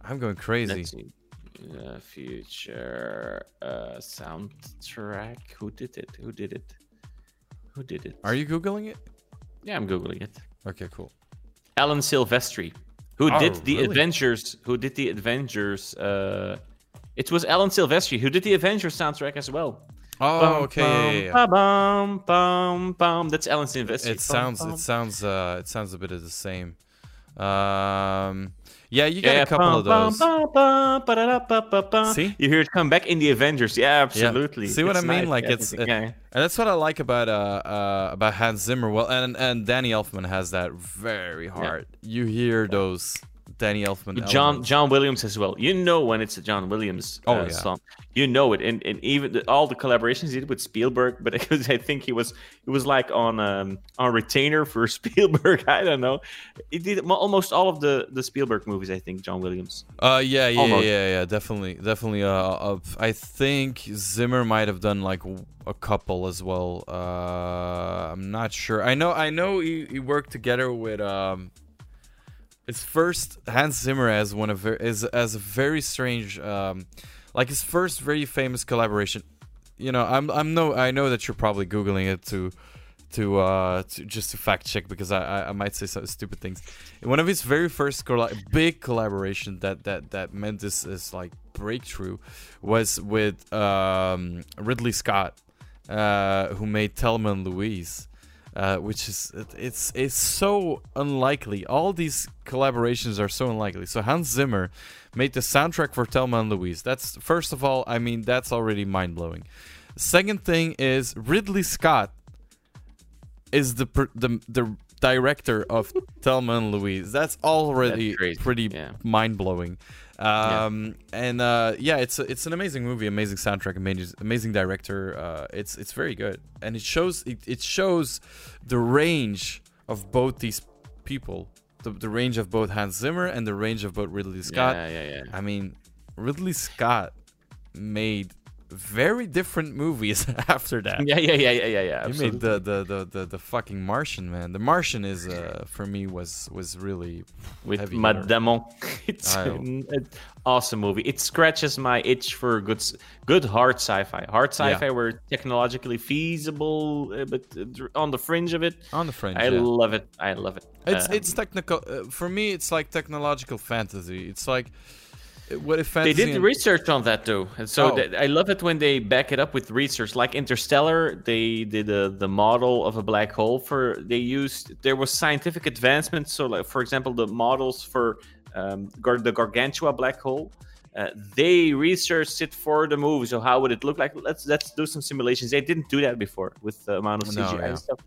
I'm going crazy. Uh, future uh, soundtrack. Who did it? Who did it? Who did it? Are you googling it? Yeah, I'm googling it. Okay, cool. Alan Silvestri, who Oh, did the really? Avengers. Who did the Avengers? Uh, it was Alan Silvestri who did the Avengers soundtrack as well. Oh, Bum, okay. Yeah, yeah, yeah. bum, bum, bum, bum. That's Alan Silvestri. It Bum, sounds bum. it sounds uh it sounds a bit of the same. Um yeah, you got Yeah, a couple bum, of those. bum, bum. See? You hear it come back in the Avengers. Yeah, absolutely. See what It's I mean? nice, Like, yeah, it's- yeah. And that's what I like about uh, uh about Hans Zimmer. Well, and and Danny Elfman has that very hard. You hear those Danny Elfman. John. John Williams as well. You know when it's a John Williams Oh, uh, yeah. song. You know it, and, and even the, all the collaborations he did with Spielberg. But I think he was it was like on um, on retainer for Spielberg. I don't know. He did almost all of the the Spielberg movies. I think John Williams. Uh, yeah, yeah, Almost. yeah, yeah, definitely, definitely. Uh, uh, I think Zimmer might have done like a couple as well. Uh, I'm not sure. I know, I know he, he worked together with um. His first Hans Zimmer as one of is as a very strange, um, like his first very famous collaboration. You know, I'm I'm no I know that you're probably googling it to to uh to just to fact check because I I, might say some stupid things. One of his very first colla- big collaboration that that that meant this is like breakthrough was with um Ridley Scott, uh, who made Thelma and Louise. Uh, which is it, it's it's so unlikely. All these collaborations are so unlikely. So Hans Zimmer made the soundtrack for Thelma and Louise. That's first of all, I mean, that's already mind blowing. Second thing is Ridley Scott is the the the director of Thelma and Louise. That's already That's pretty yeah. mind blowing. Um, and uh, yeah, it's a, it's an amazing movie, amazing soundtrack, amazing amazing director. Uh, it's it's very good, and it shows it, it shows the range of both these people, the, the range of both Hans Zimmer and the range of both Ridley Scott. Yeah, yeah, yeah. I mean, Ridley Scott made very different movies after that. Yeah, yeah, yeah, yeah, yeah, yeah. He made the, the, the, the, the fucking Martian, man. The Martian is uh, for me was was really with Matt. Damon. It's an an awesome movie. It scratches my itch for good, good hard sci-fi. Hard sci-fi where technologically feasible, uh, but on the fringe of it. on the fringe. I yeah. love it. I love it. It's Um, it's technical uh, for me. It's like technological fantasy. It's like what if They did and- research on that though, and so Oh. th- I love it when they back it up with research. Like Interstellar, they did a, the model of a black hole for they used. There was scientific advancements. So, like for example, the models for um, Gar- the Gargantua black hole, uh, they researched it for the movie. So, how would it look like? Let's let's do some simulations. They didn't do that before with the amount of No, CGI yeah. and stuff.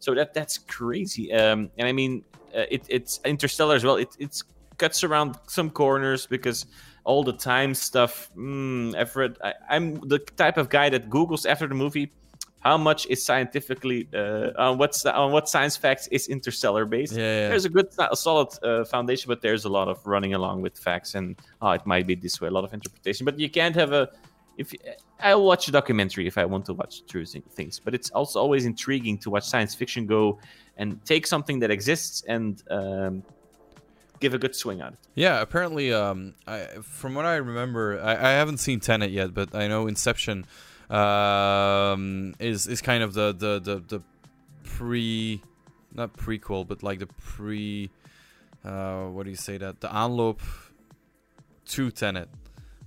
So that that's crazy. Um, and I mean, uh, it, it's Interstellar as well. It it's cuts around some corners because all the time stuff. Mm, Everett, I, I'm the type of guy that Google's after the movie. How much is scientifically uh, on what's on what science facts is Interstellar based? Yeah, yeah. There's a good, a solid uh, foundation, but there's a lot of running along with facts and oh, it might be this way. A lot of interpretation, but you can't have a. If I'll watch a documentary if I want to watch true things, but it's also always intriguing to watch science fiction go and take something that exists and um, give a good swing at it. Yeah, apparently, um, I, from what I remember, I, I haven't seen Tenet yet, but I know Inception um, is is kind of the the the, the pre, not prequel, but like the pre, uh, what do you say that the envelope to Tenet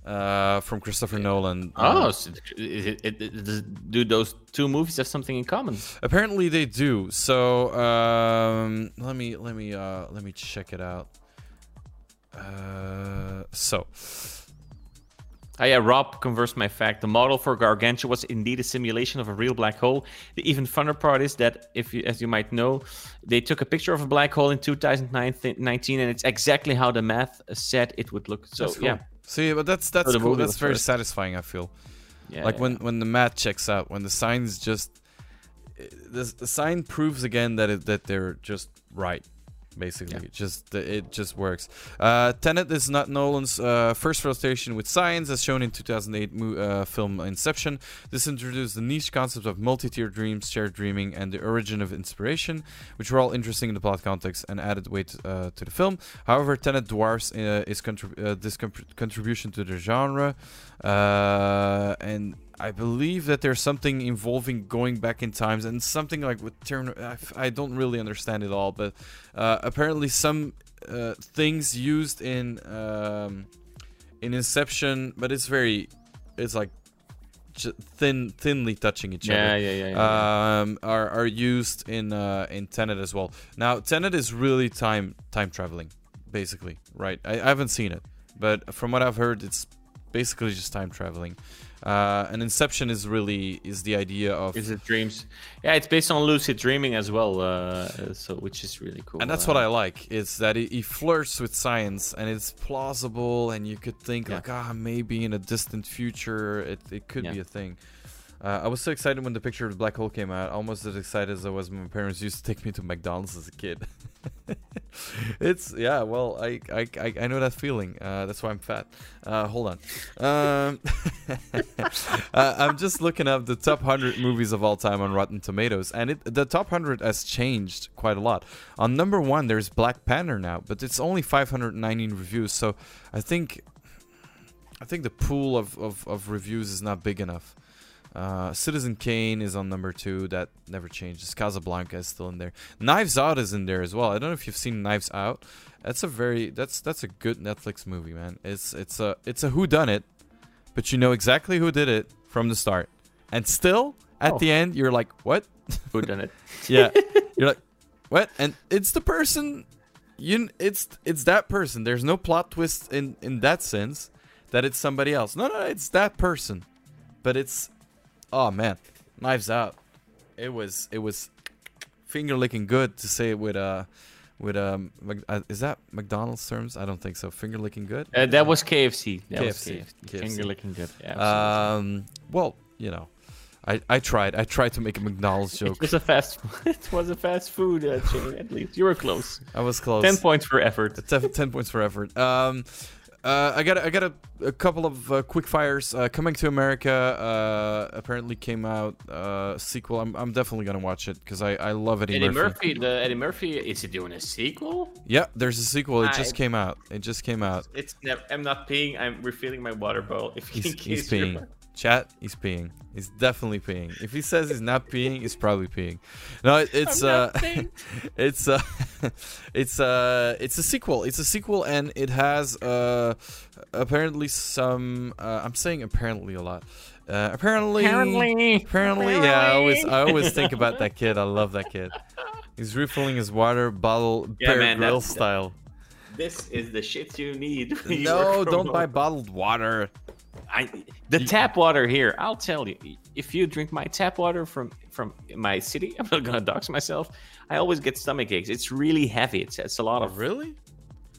uh, from Christopher Nolan. Oh, Uh, so it, it, it, do those two movies have something in common? apparently they do. So um, let me let me uh, let me check it out. Uh, so. Oh, yeah, Rob conversed my fact. The model for Gargantua was indeed a simulation of a real black hole. The even funner part is that, if you, as you might know, they took a picture of a black hole in 2019, and it's exactly how the math said it would look. So cool. yeah, See, but that's that's the cool. That's very first. satisfying. I feel yeah, like yeah. when when the math checks out, when the signs just the, the sign proves again that it, that they're just right. Basically, Yeah. Just it just works. Uh, Tenet is not Nolan's uh, first frustration with science, as shown in 2008 mo- uh, film Inception. This introduced the niche concepts of multi-tier dreams, shared dreaming, and the origin of inspiration, which were all interesting in the plot context and added weight uh, to the film. However, Tenet dwarfs uh, his contrib- uh, this contrib- contribution to the genre, uh, and I believe that there's something involving going back in times and something like with turn. I don't really understand it all, but uh, apparently some uh, things used in um, in Inception, but it's very, it's like thin, thinly touching each yeah, other yeah, yeah, yeah. um, are are used in uh, in Tenet as well. Now Tenet is really time time traveling, basically, right? I, I haven't seen it, but from what I've heard, it's basically just time traveling. Uh, and Inception is really is the idea of Is it dreams? Yeah, it's based on lucid dreaming as well. Uh, so which is really cool. and that's what I like. Is that he, he flirts with science and it's plausible, and you could think Yeah. like, ah, maybe in a distant future it, it could Yeah. be a thing. Uh, I was so excited when the picture of the black hole came out, almost as excited as I was when my parents used to take me to McDonald's as a kid. it's yeah, well, I I, I, know that feeling. Uh, that's why I'm fat. Uh, hold on. Um, uh, I'm just looking up the top 100 movies of all time on Rotten Tomatoes, and it the top 100 has changed quite a lot. On number one, there's Black Panther now, but it's only 519 reviews. So I think I think the pool of, of, of reviews is not big enough. Uh, Citizen Kane is on number two. That never changes. Casablanca is still in there. Knives Out is in there as well. I don't know if you've seen Knives Out. That's a very that's that's a good Netflix movie, man. It's it's a it's a who done it, but you know exactly who did it from the start, and still at Oh. the end you're like, what? Who done it? Yeah, you're like, what? And it's the person. You it's it's that person. There's no plot twist in in that sense that it's somebody else. No, no, it's that person. But it's oh man, Knives Out. It was it was finger licking good to say it with uh with um uh, is that McDonald's terms? I don't think so. Finger licking good. Uh, that was KFC. That was KFC. KFC. Finger licking good. Yeah. Um, well, you know, I I tried. I tried to make a McDonald's joke. it was a fast. it was a fast food uh, chain. At least you were close. I was close. Ten points for effort. Ten, 10 points for effort. Um, uh, I got a, I got a, a couple of uh, quick fires. Uh, Coming to America uh, apparently came out uh, sequel. I'm, I'm definitely gonna watch it because I, I love Eddie, Eddie Murphy. Murphy. The Eddie Murphy. Is he doing a sequel? Yeah, there's a sequel. It just came out. It just came out. It's never. I'm not peeing. I'm refilling my water bowl. If He's, he's peeing. Chat, is peeing. He's definitely peeing. If he says he's not peeing, he's probably peeing. No, it, it's I'm uh, not peeing. it's uh, it's uh, it's a sequel. It's a sequel, and it has uh, apparently some. Uh, I'm saying apparently a lot. Uh, apparently, Apparently. apparently, yeah. I always, I always think about that kid. I love that kid. He's refilling his water bottle, Yeah, Bear man, Grylls style. This is the shit you need. when you No, don't buy bottled water. I, the tap water here. I'll tell you. If you drink my tap water from from my city, I'm not gonna dox myself. I always get stomach aches. It's really heavy. It's it's a lot of Really?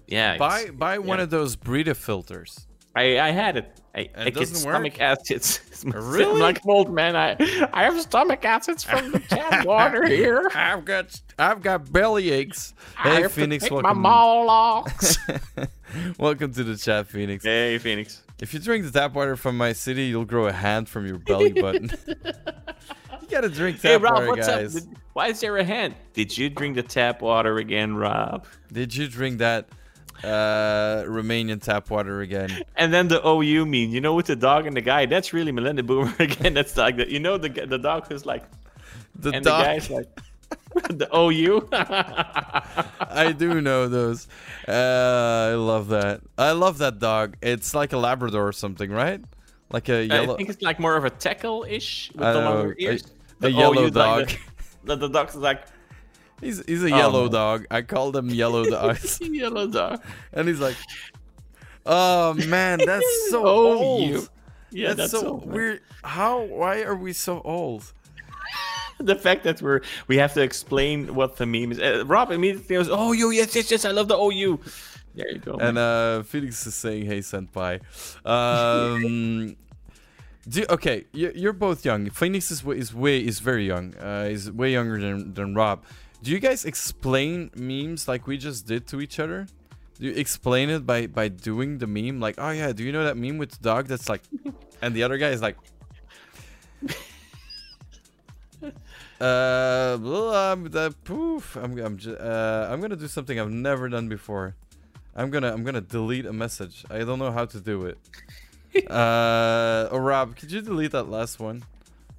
yeah. Buy buy one yeah. of those Brita filters. I I had it. I, And I it get stomach work? acids. Really? I'm like old man. I I have stomach acids from the tap water here. I've got I've got belly aches. I Hey Phoenix, welcome. my Molochs. welcome to the chat, Phoenix. hey Phoenix. If you drink the tap water from my city, you'll grow a hand from your belly button. you gotta drink tap Hey Rob, water, what's guys. up? Did- why is there a hand? Did you drink the tap water again, Rob? Did you drink that uh, Romanian tap water again? And then the OU mean, you know, with the dog and the guy, that's really Milenniboomer again. That's like the, you know, the the dog is like, The and dog. the guy's like, the OU. I do know those. Uh, I love that. I love that dog. It's like a Labrador or something, right? Like a I yellow. think it's like more of a tackle-ish with I the know, longer ears. a The yellow OU, like dog. the, the, the dog's like He's he's a Oh, yellow man. dog. I call them yellow dogs. yellow dog. and he's like, "Oh man, that's so OU. old. Yeah, that's, that's, so old, weird. How? Why are we so old? The fact that we're we have to explain what the meme is. Uh, Rob immediately goes, "Oh, you yes, yes, yes, I love the OU." There you go. And uh, Felix is saying, "Hey, senpai." Um, do, okay, you're, you're both young. Phoenix is, is way is very young. Uh, he's way younger than than Rob. Do you guys explain memes like we just did to each other? Do you explain it by by doing the meme? Like, oh yeah, do you know that meme with the dog that's like, and the other guy is like. Uh, blah, um, the poof. I'm, I'm, ju- uh, I'm gonna do something I've never done before. I'm gonna, I'm gonna delete a message. I don't know how to do it. uh, oh, Rob, could you delete that last one?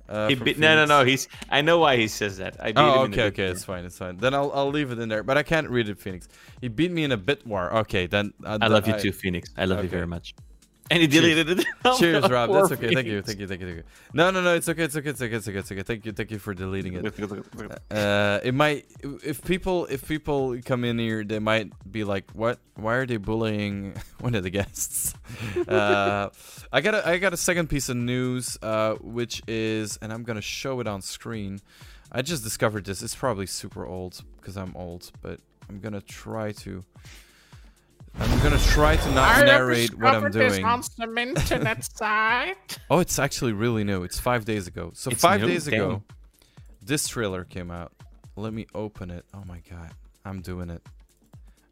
Uh, He from beat, no, no, no. He's. I know why he says that. I beat him Oh, in the okay, bit okay, war. it's fine, it's fine. Then I'll, I'll leave it in there, but I can't read it, Phoenix. He beat me in a bit war. Okay, then. Uh, I then love you too, Phoenix. I love you very much. And he deleted it. Cheers, Rob. That's okay. Thank you. Thank you. Thank you. Thank you. No, no, no. It's okay. It's okay. It's okay. It's okay. It's okay. Thank you. Thank you for deleting it. Uh, it might if people if people come in here, they might be like, "What? Why are they bullying one of the guests?" uh, I got a I got a second piece of news, uh, which is, and I'm gonna show it on screen. I just discovered this. It's probably super old because I'm old, but I'm gonna try to. I'm gonna try to not narrate what I'm doing. on some internet site. Oh, it's actually really new. It's five days ago. So It's five new? days ago, Damn. this trailer came out. Let me open it. Oh my god, I'm doing it.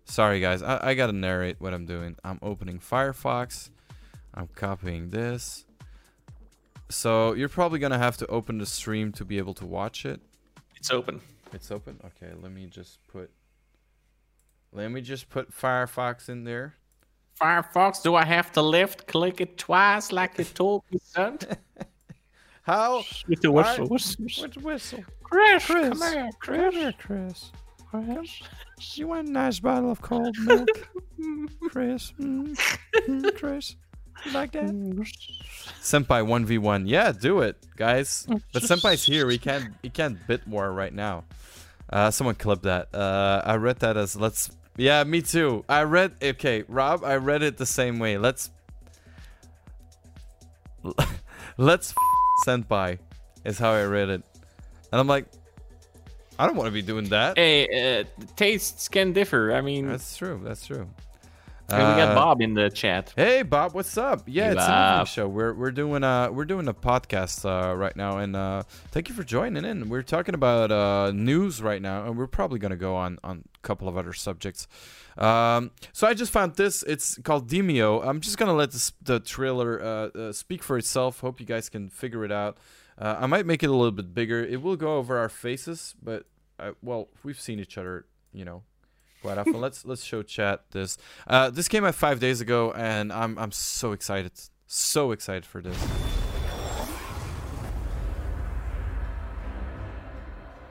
Sorry guys, I, I gotta narrate what I'm doing. I'm opening Firefox. I'm copying this. So you're probably gonna have to open the stream to be able to watch it. It's open. It's open. Okay, let me just put. Let me just put Firefox in there. Firefox, do I have to lift? Click it twice like you told me, son. How? With the Why- whistle. whistle. Which whistle? Chris, Chris, come here, Chris. Come here, Chris. Chris, you want a nice bottle of cold milk, Chris? Mm, mm, Chris, you like that? Senpai one v one. Yeah, do it, guys. But Senpai's here. He can't. He can't bit war right now. Uh, someone clip that. Uh, I read that as let's. Yeah, me too. I read. Okay, Rob. I read it the same way. Let's. Let's Senpai is how I read it, and I'm like, I don't want to be doing that. Hey, uh, tastes can differ. I mean, That's true. That's true. And we got Uh, Bob in the chat. Hey Bob, what's up? Yeah, Hey, it's an evening show. We're we're doing a we're doing a podcast uh, right now, and uh, thank you for joining in. We're talking about uh, news right now, and we're probably gonna go on on a couple of other subjects. Um, so I just found this. It's called Demeo. I'm just gonna let this, the trailer uh, uh, speak for itself. Hope you guys can figure it out. Uh, I might make it a little bit bigger. It will go over our faces, but uh, well, we've seen each other, you know, quite often. let's let's show chat this. Uh, this came out five days ago, and I'm I'm so excited, so excited for this.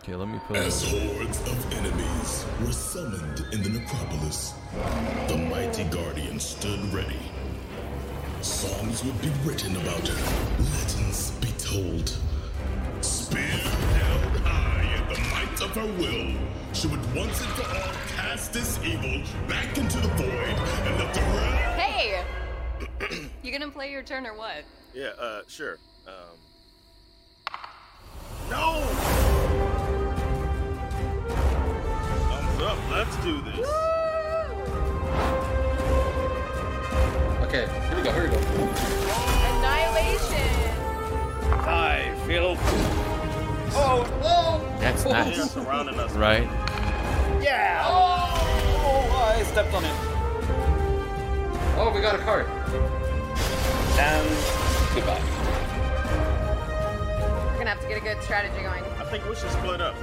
Okay, let me put. As hordes of enemies were summoned in the necropolis, the mighty guardian stood ready. Songs would be written about her, legends be told. Spear held high in the might of her will, she would once and for all cast this evil back into the void and let the realm. Hey! you gonna play your turn or what? Yeah, uh, sure. Um. No! Thumbs up, let's do this. Okay, here we go. Here we go. Annihilation! I feel. Oh, That's They're nice. surrounding us. Right. Yeah! Oh, I stepped on it. Oh, we got a card. And goodbye. We're gonna have to get a good strategy going. I think we should split up.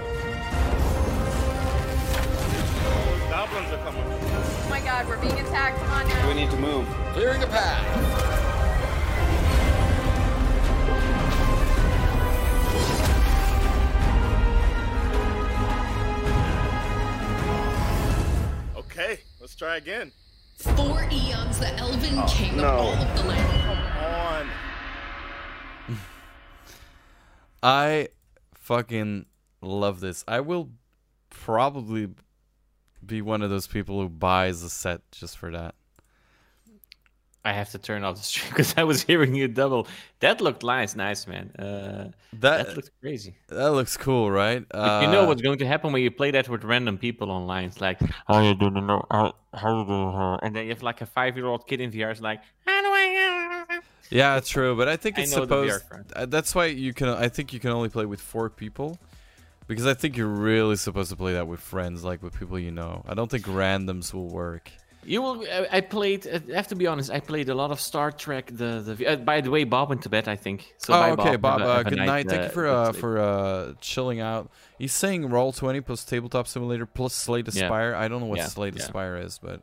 Goblins are coming. Oh my god, we're being attacked. Come on now. need to move. Clearing a path. Okay, let's try again. Four eons, the elven oh, king no. of all of the land. Come on. I fucking love this. I will probably be one of those people who buys a set just for that. I have to turn off the stream because I was hearing you double. That looked nice, nice man. Uh, That that looked crazy. that looks cool, right? But you know Uh, what's going to happen when you play that with random people online. It's like, how you doing? No, how, how you doing? uh?" And then you have like a five-year-old kid in VR. It's like, how do I? Yeah, true, but I think it's VR supposed. uh, that's why you can. I think you can only play with four people, because I think you're really supposed to play that with friends, like with people you know. I don't think randoms will work. You will. I- played. I have to be honest. I played a lot of Star Trek. The the. Uh, by the way, Bob went to bed. I think. So oh, bye, okay, Bob. Have uh, good night. Thank you uh, for uh, for uh, chilling out. He's saying roll twenty plus tabletop simulator plus Slate Yeah. Aspire. I don't know what Yeah, Slate yeah. Aspire is, but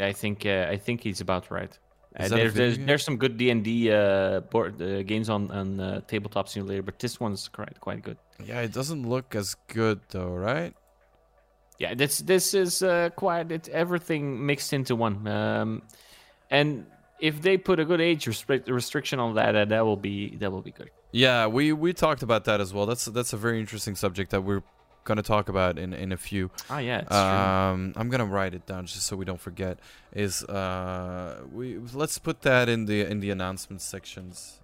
I think. Uh, I think he's about right. Is that a there's there's, some good D and D uh, board games on on uh, tabletop simulator, but this one's quite quite good. yeah, it doesn't look as good though, right? Yeah, this this is uh, quite it's everything mixed into one. Um, and if they put a good age restrict, restriction on that, uh, that will be that will be good. Yeah, we we talked about that as well. That's that's a very interesting subject that we're gonna talk about in in a few. Ah, yeah, it's Um, I'm gonna write it down just so we don't forget. Is uh, we let's put that in the in the announcement sections.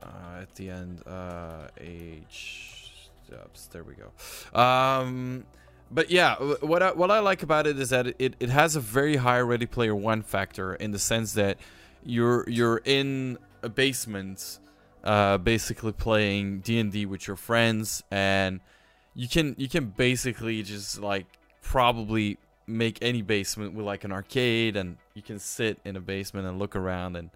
Uh, at the end, uh, age steps. There we go. Um, but yeah, what I, what I like about it is that it, it has a very high Ready Player One factor in the sense that you're you're in a basement, uh, basically playing D and D with your friends, and you can you can basically just like probably make any basement with like an arcade, and you can sit in a basement and look around and.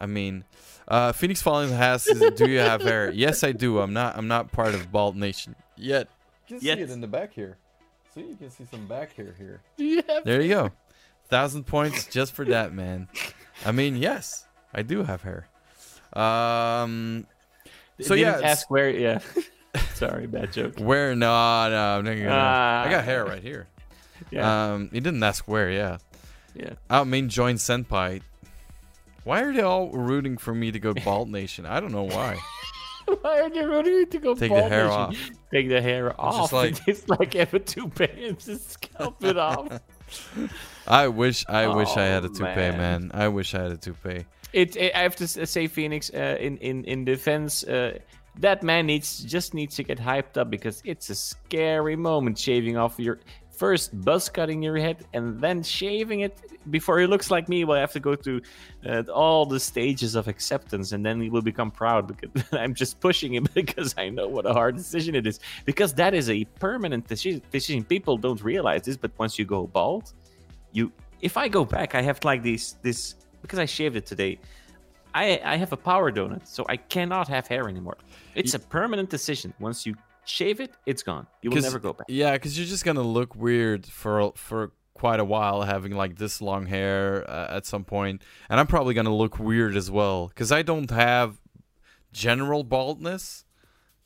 I mean, uh, Phoenix Falling has. do you have hair? Yes, I do. I'm not. I'm not part of Bald Nation yet. You can Yet. see it in the back here. See, you can see some back hair here. Yeah. There you go. Thousand points just for that, man. I mean, yes, I do have hair. Um, so yeah, Didn't it's- ask where. Yeah. Sorry, bad joke. where? No, no, I'm not gonna. I got Ah. hair right here. Yeah. Um, he didn't ask where. Yeah. yeah. I mean, join Senpai. Why are they all rooting for me to go Bald Nation? I don't know why. Why are they ready to go Take the hair off. Take the hair just off. like- it's like have a toupee and just scalp it off. I wish, I wish I had a Oh, toupee, man. man. I wish I had a toupee. It, it, I have to say, Phoenix, uh, in in in defense, uh, that man needs just needs to get hyped up because it's a scary moment shaving off your first buzz cutting your head and then shaving it before he looks like me. Will have to go through uh, all the stages of acceptance and then he will become proud because I'm just pushing him because I know what a hard decision it is. Because that is a permanent decision. decision. People don't realize this, but once you go bald, you if I go back, I have like this this because I shaved it today. I I have a power donut, so I cannot have hair anymore. It's a permanent decision. Once you shave it, it's gone. You will never go back. Yeah, because you're just gonna look weird for for quite a while having like this long hair uh, at some point, and I'm probably gonna look weird as well because I don't have general baldness.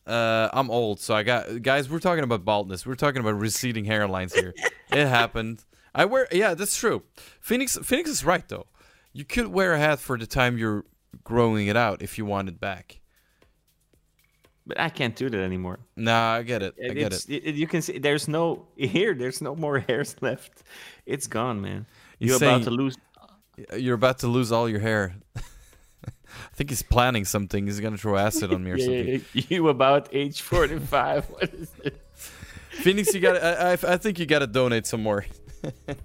Uh, I'm old, so I got guys. We're talking about baldness. We're talking about receding hairlines here. it happened. I wear. Yeah, that's true. Phoenix. Phoenix is right though. You could wear a hat for the time you're growing it out if you want it back. But I can't do that anymore. Nah, I get it. I get it. it- You can see there's no here. There's no more hairs left. It's gone, man. He's You're about to lose. You're about to lose all your hair. I think he's planning something. He's gonna throw acid on me or something. You about age 45. what is it? Phoenix, you got. I, I, I think you got to donate some more.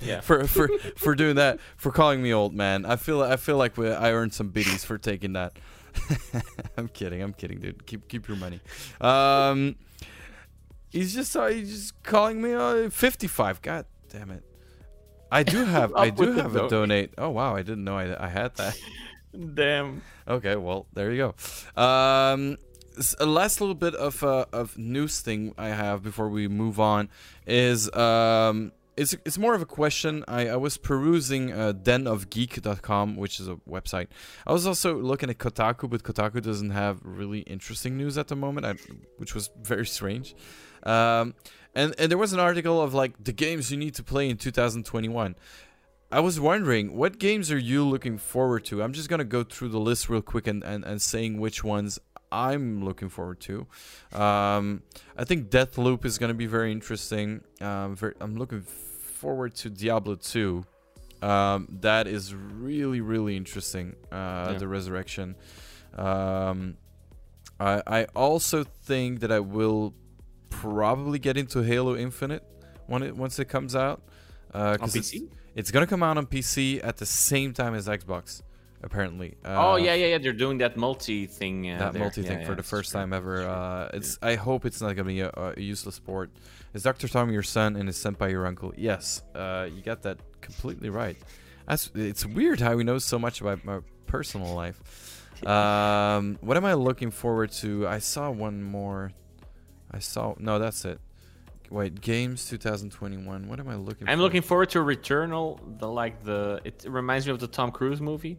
Yeah. for for for doing that. For calling me old man. I feel I feel like we, I earned some biddies for taking that. I'm kidding. I'm kidding, dude. Keep keep your money. Um, he's just uh, he's just calling me uh, 55. God damn it. I do have I do have a donate. donate. Oh wow, I didn't know I, I had that. Damn. Okay, well, there you go. Um, a last little bit of uh, of news thing I have before we move on is um, it's it's more of a question. I, I was perusing uh, denofgeek.com, which is a website. I was also looking at Kotaku, but Kotaku doesn't have really interesting news at the moment, I, which was very strange. Um, and and there was an article of like the games you need to play in 2021. I was wondering, what games are you looking forward to? I'm just gonna go through the list real quick and, and, and saying which ones I'm looking forward to. Um, I think Deathloop is gonna be very interesting. Um, very, I'm looking forward to Diablo 2. Um, that is really really interesting. Uh, Yeah. The resurrection. Um, I I also think that I will probably get into Halo Infinite when it once it comes out. Uh, On 'cause it's- PC? it's gonna come out on PC at the same time as Xbox, apparently. Uh, oh yeah, yeah, yeah. They're doing that multi thing. Uh, that multi thing yeah, for the first true. time ever. Uh, it's. I hope it's not gonna be a, a useless sport. Is Doctor Tommy your son and is senpai your uncle? Yes. Uh, you got that completely right. That's. It's weird how he knows so much about my personal life. Um, what am I looking forward to? I saw one more. I saw. No, that's it. Wait, games 2021. What am I looking? I'm for? looking forward to Returnal. The like the it reminds me of the Tom Cruise movie,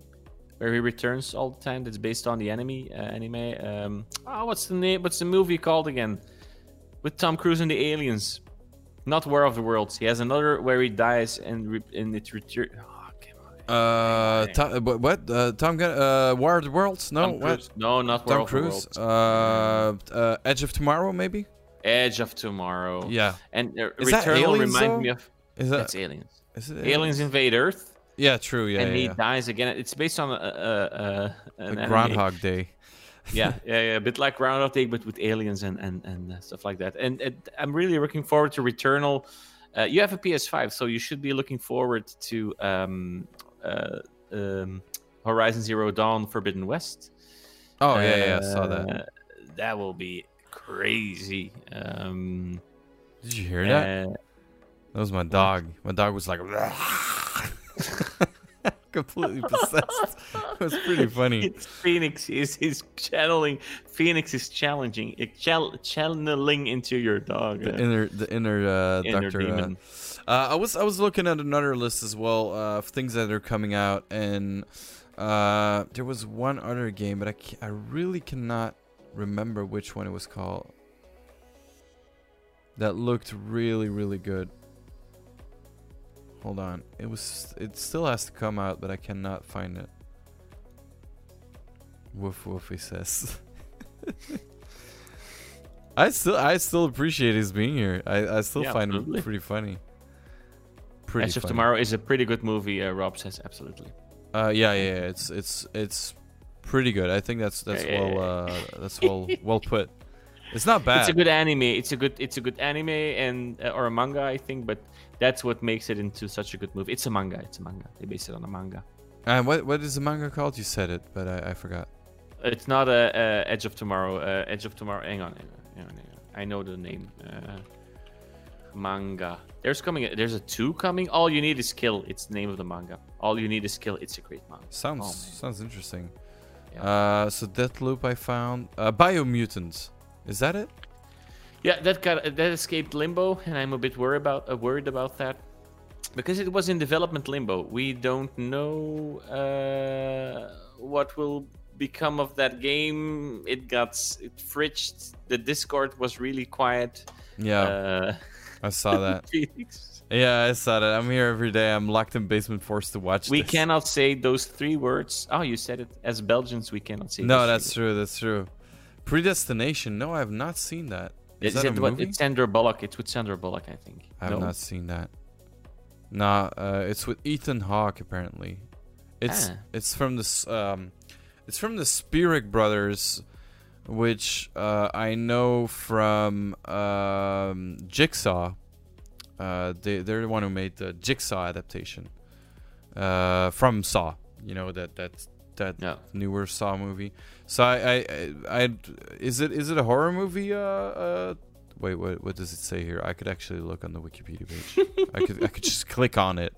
where he returns all the time. That's based on the enemy uh, anime. Um, oh, what's the name? What's the movie called again? With Tom Cruise and the aliens. Not War of the Worlds. He has another where he dies and re- and it's return. Oh. Uh, Tom, what? what? Uh, Tom Gun? Uh, War of the Worlds? No, Tom what? Cruise. No, not Tom World of the Cruise. Worlds. Uh, uh, Edge of Tomorrow, maybe. Edge of Tomorrow. Yeah. And uh, Returnal Aliens, reminds though? me of. Is that? That's Aliens. Is it Aliens invade Earth, Yeah, true. Yeah, and yeah, he yeah. dies again. It's based on a, a, a, anime. Groundhog Day. yeah, yeah, yeah, a bit like Groundhog Day, but with aliens and and and uh, stuff like that. And it, I'm really looking forward to Returnal. Uh, you have a PS5, so you should be looking forward to um, uh, um, Horizon Zero Dawn: Forbidden West. Oh yeah, yeah, I saw that. Uh, That will be crazy. Um, Did you hear that? uh, That was my dog. My dog was like completely possessed. It was pretty funny. it's Phoenix is is channeling. Phoenix is challenging, chal- channeling into your dog. The uh, inner, the inner, uh, Inner doctor. Uh, demon. uh, I was, I was looking at another list as well uh, of things that are coming out, and uh, there was one other game, but I, I really cannot remember which one it was called. That looked really, really good. Hold on, it was, it still has to come out, but I cannot find it. Woof woof, he says. I still I still appreciate his being here. I, I still Yeah, find absolutely. him pretty funny. Pretty Edge of. Tomorrow is a pretty good movie. Uh, Rob says absolutely. Uh, yeah, yeah, yeah, it's it's it's pretty good. I think that's that's Yeah, well uh, that's well well put. It's not bad. It's a good anime. It's a good it's a good anime and uh, or a manga, I think. But that's what makes it into such a good movie. It's a manga. It's a manga. They base it on a manga. And what what is the manga called? You said it, but I, I forgot. It's not a, a Edge of Tomorrow. Uh, Edge of Tomorrow. Hang on, hang on, hang on, hang on. I know the name. Uh, manga. There's coming. There's a two coming. All you need is kill. It's the name of the manga. All you need is kill. It's a great manga. Sounds Oh, sounds interesting. Yeah. Uh, so Deathloop I found. Uh, Biomutant. Is that it? Yeah, that got that escaped limbo, and I'm a bit worried about uh, worried about that because it was in development limbo. We don't know uh, what will become of that game. It got it fridged. The Discord was really quiet. Yeah, Uh, I saw that. Yeah, I saw that. I'm here every day. I'm locked in basement, forced to watch. We this. cannot say those three words. Oh, you said it. As Belgians, we cannot say. No, that's true. That's true. Predestination. No, I have not seen that. Is words. that it a movie? It's Sandra Bullock. It's with Sandra Bullock, I think. I have No? not seen that. Nah, uh, it's with Ethan Hawke apparently. It's Ah. it's from this um, it's from the Spierig brothers, which uh, I know from um, Jigsaw. Uh, they they're the one who made the Jigsaw adaptation uh, from Saw. You know that that that No. newer Saw movie. So I, I I I is it is it a horror movie? Uh, uh wait, what what does it say here? I could actually look on the Wikipedia page. I could I could just click on it.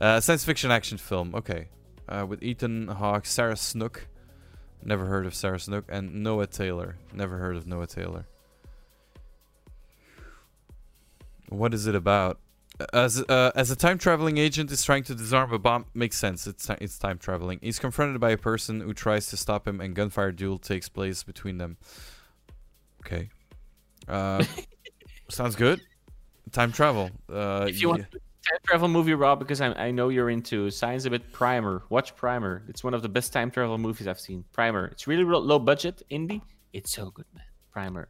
Uh, science fiction action film. Okay, uh, with Ethan Hawke, Sarah Snook. Never heard of Sarah Snook, and Noah Taylor. Never heard of Noah Taylor. What is it about? As uh, as a time traveling agent is trying to disarm a bomb, makes sense. It's it's time traveling. He's confronted by a person who tries to stop him, and gunfire duel takes place between them. Okay, uh, sounds good. Time travel. Uh, If you want yeah. a time travel movie, Rob, because I, I know you're into science a bit, Primer. Watch Primer. It's one of the best time travel movies I've seen. Primer. It's really real low budget, indie. It's so good, man. Primer.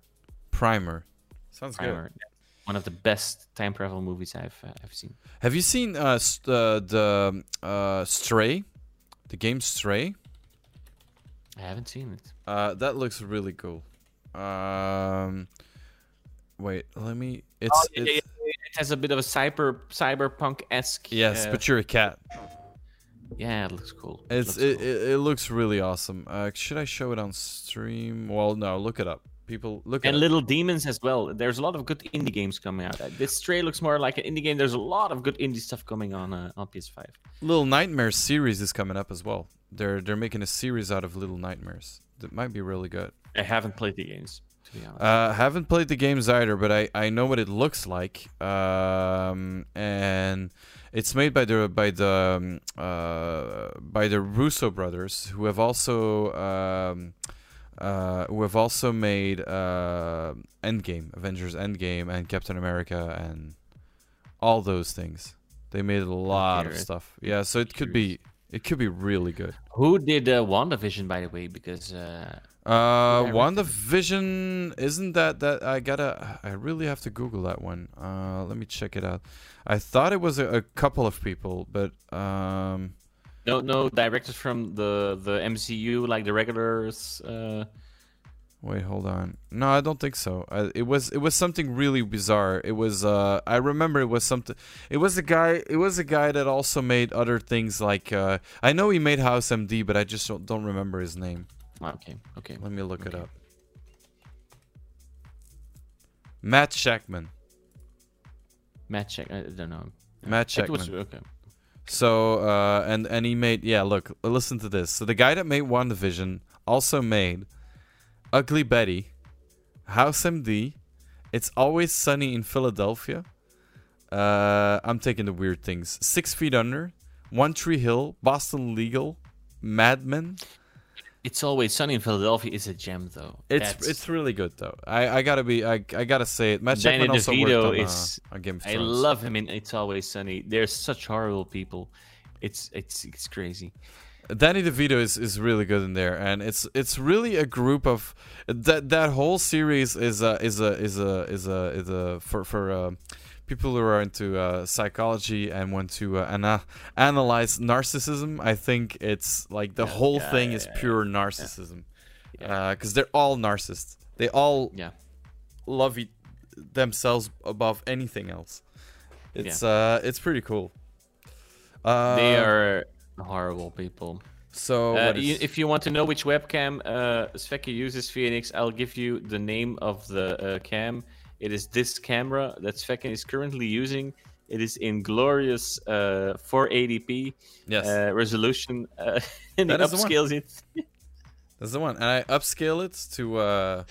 Primer. Sounds Primer. good. One of the best time travel movies I've uh, I've seen. Have you seen uh, st- uh the uh, Stray, the game Stray? I haven't seen it. Uh, that looks really cool. Um, wait, let me. It's, Oh, yeah, it's yeah. It has a bit of a cyber cyberpunk esque. yes, uh, but you're a cat. yeah, it looks cool. It It's looks it, cool. it, it looks really awesome. Uh, should I show it on stream? Well, no, look it up. People look and at it. Little Demons as well. There's a lot of good indie games coming out. Uh, This Stray looks more like an indie game. There's a lot of good indie stuff coming on uh, on PS5. Little Nightmares series is coming up as well. They're they're making a series out of Little Nightmares. That might be really good. I haven't played the games to be honest. Uh, haven't played the games either, but I, I know what it looks like. Um, and it's made by the by the um, uh, by the Russo brothers, who have also um, uh, who have also made uh, Endgame, Avengers Endgame, and Captain America, and all those things. They made a lot of stuff. Yeah, so it could be it could be really good. Who did uh, WandaVision, by the way? Because uh, Uh? WandaVision isn't that that I gotta I really have to Google that one. Uh, let me check it out. I thought it was a, a couple of people, but um, no, no directors from the the MCU, like the regulars. Uh, wait, hold on. No, I don't think so. I, it was it was something really bizarre. It was uh, I remember it was something. It was a guy. It was a guy that also made other things like uh, I know he made House MD, but I just don't, don't remember his name. okay, okay. Let me look it up. Matt Shakman. Matt check. I don't know. Matt It was okay. So uh, and and he made yeah. Look, listen to this. So the guy that made WandaVision also made Ugly Betty, House MD. It's always sunny in Philadelphia. Uh, I'm taking the weird things. Six Feet Under, One Tree Hill, Boston Legal, Mad Men. It's always sunny in Philadelphia. Is a gem though. It's That's- it's really good though. I, I gotta be I, I gotta say it. Matt Danny also DeVito worked on, is- uh, on Game of I love him in It's Always Sunny. They're such horrible people. It's it's it's crazy. Danny DeVito is, is really good in there, and it's it's really a group of that that whole series is a is a is a is a is a for for uh, people who are into uh, psychology and want to uh, ana- analyze narcissism. I think it's like the whole yeah, thing yeah, is yeah, pure narcissism, Yeah. because they're all narcissists. They all Yeah. love e- themselves above anything else. It's uh it's pretty cool. Uh, They are horrible people. so. Uh, what you- is- if you want to know which webcam uh, Svekke uses, Phoenix, I'll give you the name of the uh, cam. It is this camera that Svekke is currently using. It is in glorious uh, 480p Yes. uh, resolution, uh, and That it is the one. upscales it. That's the one, and I upscale it to uh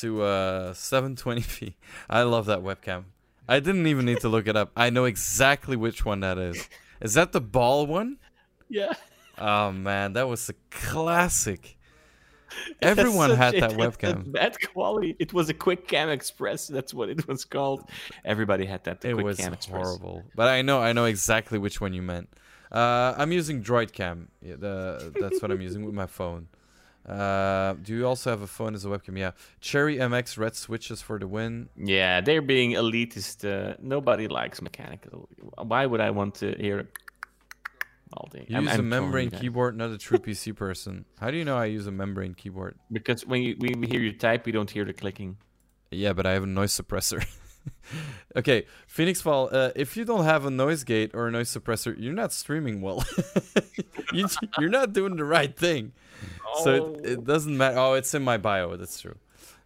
to uh 720p. I love that webcam. I didn't even need to look it up. I know exactly which one that is. Is that the ball one? yeah. Oh man, that was a classic. Everyone had that webcam. Bad quality. It was a QuickCam Express. That's what it was called. Everybody had that. It Quick was Cam Express. horrible, but I know I know exactly which one you meant. Uh, I'm using DroidCam. Yeah, the, that's what I'm using with my phone. Uh, do you also have a phone as a webcam? Yeah. Cherry MX red switches for the win. Yeah, they're being elitist. Uh, nobody likes mechanical. Why would I want to hear all day? You I'm- use I'm a membrane keyboard, not a true PC person. How do you know I use a membrane keyboard? Because when you, when we hear you type, we don't hear the clicking. Yeah, but I have a noise suppressor. okay, Phoenix Fall. Uh, if you don't have a noise gate or a noise suppressor, you're not streaming well. you, you're not doing the right thing. So it, it doesn't matter. Oh, it's in my bio. That's true.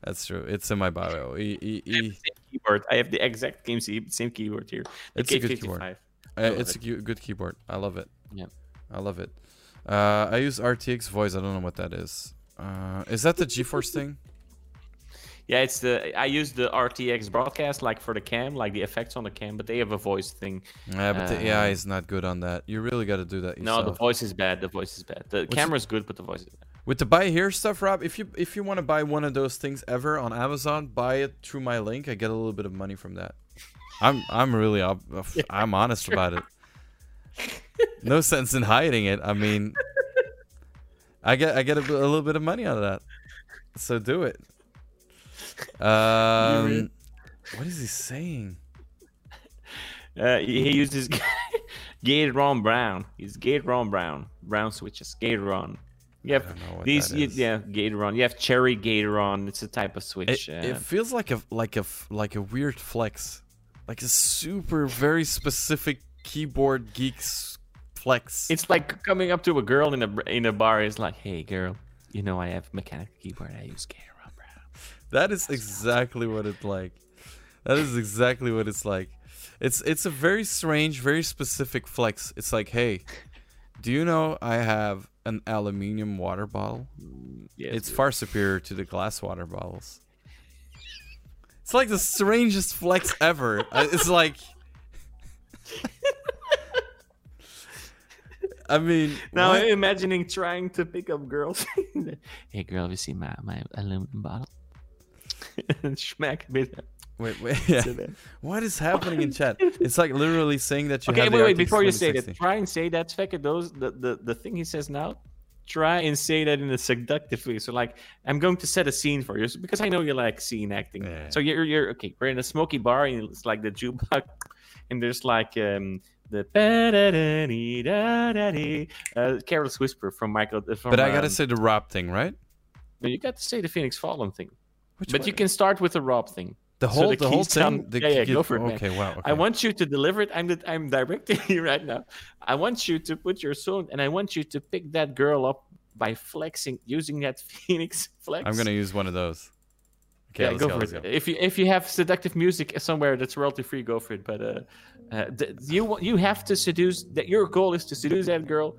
That's true. It's in my bio. E- e- e- Same keyboard. I have the exact same, same keyboard here. The It's a good keyboard. Uh, love it's a it. cu- good keyboard. I love it. Yeah. I love it. Uh, I use RTX voice. I don't know what that is. Uh, is that the GeForce thing? Yeah, it's the I use the RTX broadcast like for the cam, like the effects on the cam, but they have a voice thing. Yeah, but the AI Uh, is not good on that. You really got to do that yourself. No, the voice is bad. The voice is bad. The camera's good, but the voice is bad. With the buy here stuff, Rob, if you if you want to buy one of those things ever on Amazon, buy it through my link. I get a little bit of money from that. I'm I'm really ob- I'm honest about it. No sense in hiding it. I mean, I get I get a, a little bit of money out of that. So do it. Um, what is he saying? Uh, he uses Gateron Brown. He's Gateron Brown. Brown switches. Gateron. You have don't know what these. You, yeah, Gateron. You have Cherry Gateron. It's a type of It, switch. uh, it feels like a like a like a weird flex, like a super very specific keyboard geeks flex. it's like coming up to a girl in a in a bar. It's like, hey, girl, you know I have mechanical keyboard. I use Brown. That is exactly what it's like. That is exactly what it's like. It's it's a very strange, very specific flex. It's like, hey, do you know I have an aluminium water bottle? Yes, It's far superior to the glass water bottles. It's like the strangest flex ever. Uh, It's like I mean, Now what? I'm imagining trying to pick up girls. hey, girl, have you seen my, my aluminum bottle? Schmack smack a bit. Wait, wait. Yeah. What is happening in chat? It's like literally saying that you Okay, have wait, the wait. RTX Before you say that, try and say that, Svekke. Those the, the the thing he says now. Try and say that in a seductive way. So, like, I'm going to set a scene for you because I know you like scene acting. Yeah. So you're you're okay. We're in a smoky bar, and it's like the jukebox, and there's like um the uh, Careless Whisper from Michael. uh, From, But I gotta um, say the Rob thing, right? no, you got to say the Phoenix Fallen thing. Which but one? you can start with the Rob thing. the so whole the the whole keys sound- thing. The yeah, yeah, key- go for it, man. Okay, wow. Okay. I want you to deliver it. I'm the, I'm directing you right now. I want you to put your song, and I want you to pick that girl up by flexing using that Phoenix flex. I'm gonna use one of those. Okay, yeah, let's go, go. for let's it. go. If you if you have seductive music somewhere that's royalty free, go for it. But uh, uh you you have to seduce. That your goal is to seduce that girl.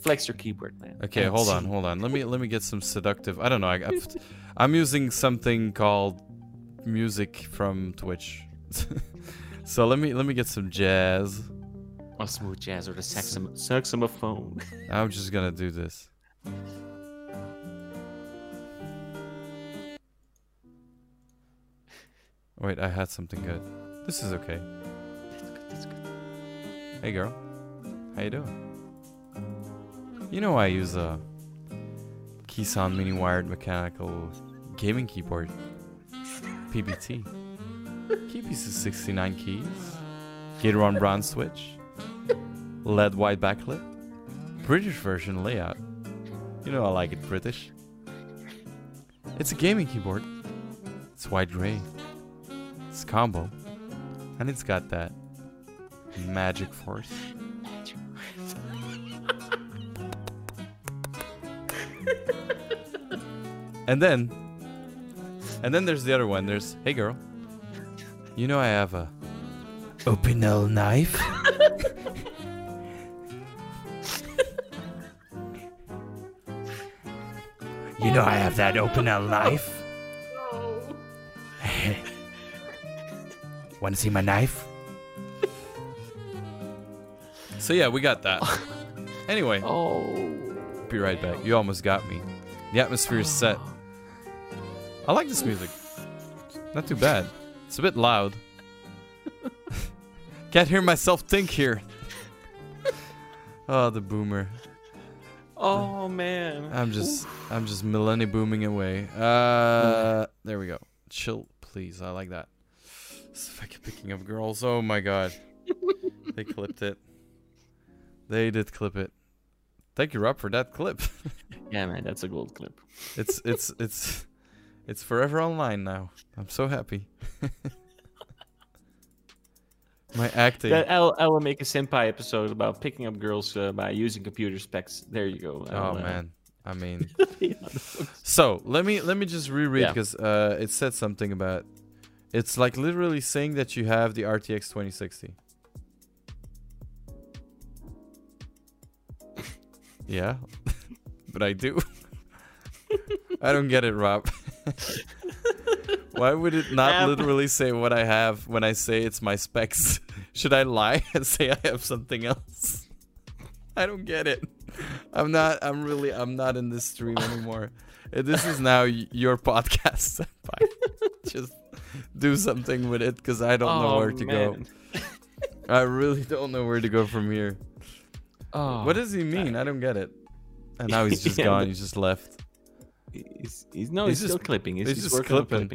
Flex your keyboard, man. Okay, And hold on, hold on. Let me let me get some seductive. I don't know. I, I'm using something called music from Twitch. so let me let me get some jazz. Or smooth jazz or the saxom- saxophone. I'm just gonna do this. Oh, wait, I had something good. This is okay. That's good, that's good. Hey girl, how you doing? You know I use a Kisan mini wired mechanical gaming keyboard. PBT. Key piece is 69 keys. Gateron bronze switch. LED white backlit. British version layout. You know I like it British. It's a gaming keyboard. It's white gray. It's combo. And it's got that magic force. and then and then there's the other one. There's hey girl. You know I have a Opinel knife. You know I have that Opinel knife. Want to see my knife? so yeah, we got that. Anyway, Oh. be right back. You almost got me. The atmosphere is set. I like this music. Not too bad. It's a bit loud. Can't hear myself think here. oh, the boomer. Oh man. I'm just I'm just millennia booming away. Uh there we go. Chill, please. I like that. It's fucking picking up girls. Oh my god. they clipped it. They did clip it. Thank you, Rob, for that clip. Yeah, man, that's a gold clip. it's it's it's it's forever online now. I'm so happy. my acting. That, I'll, I will make a senpai episode about picking up girls uh, by using computer specs. There you go. oh I'll, uh, man. I mean be on the books. So let me let me just reread Yeah. because uh, it said something about. It's like literally saying that you have the RTX 2060. yeah, but I do. I don't get it, Rob. Why would it not Um, literally say what I have when I say it's my specs? Should I lie and say I have something else? I don't get it. I'm not. I'm really. I'm not in this stream anymore. This is now your podcast. Just do something with it because I don't know Oh, where to go. I really don't know where to go from here. Oh, What does he mean? Uh, I don't get it. And now he's just Yeah, gone. He's just left. He's, he's no, He's he's, still just- clipping. He's, he's just working clipping.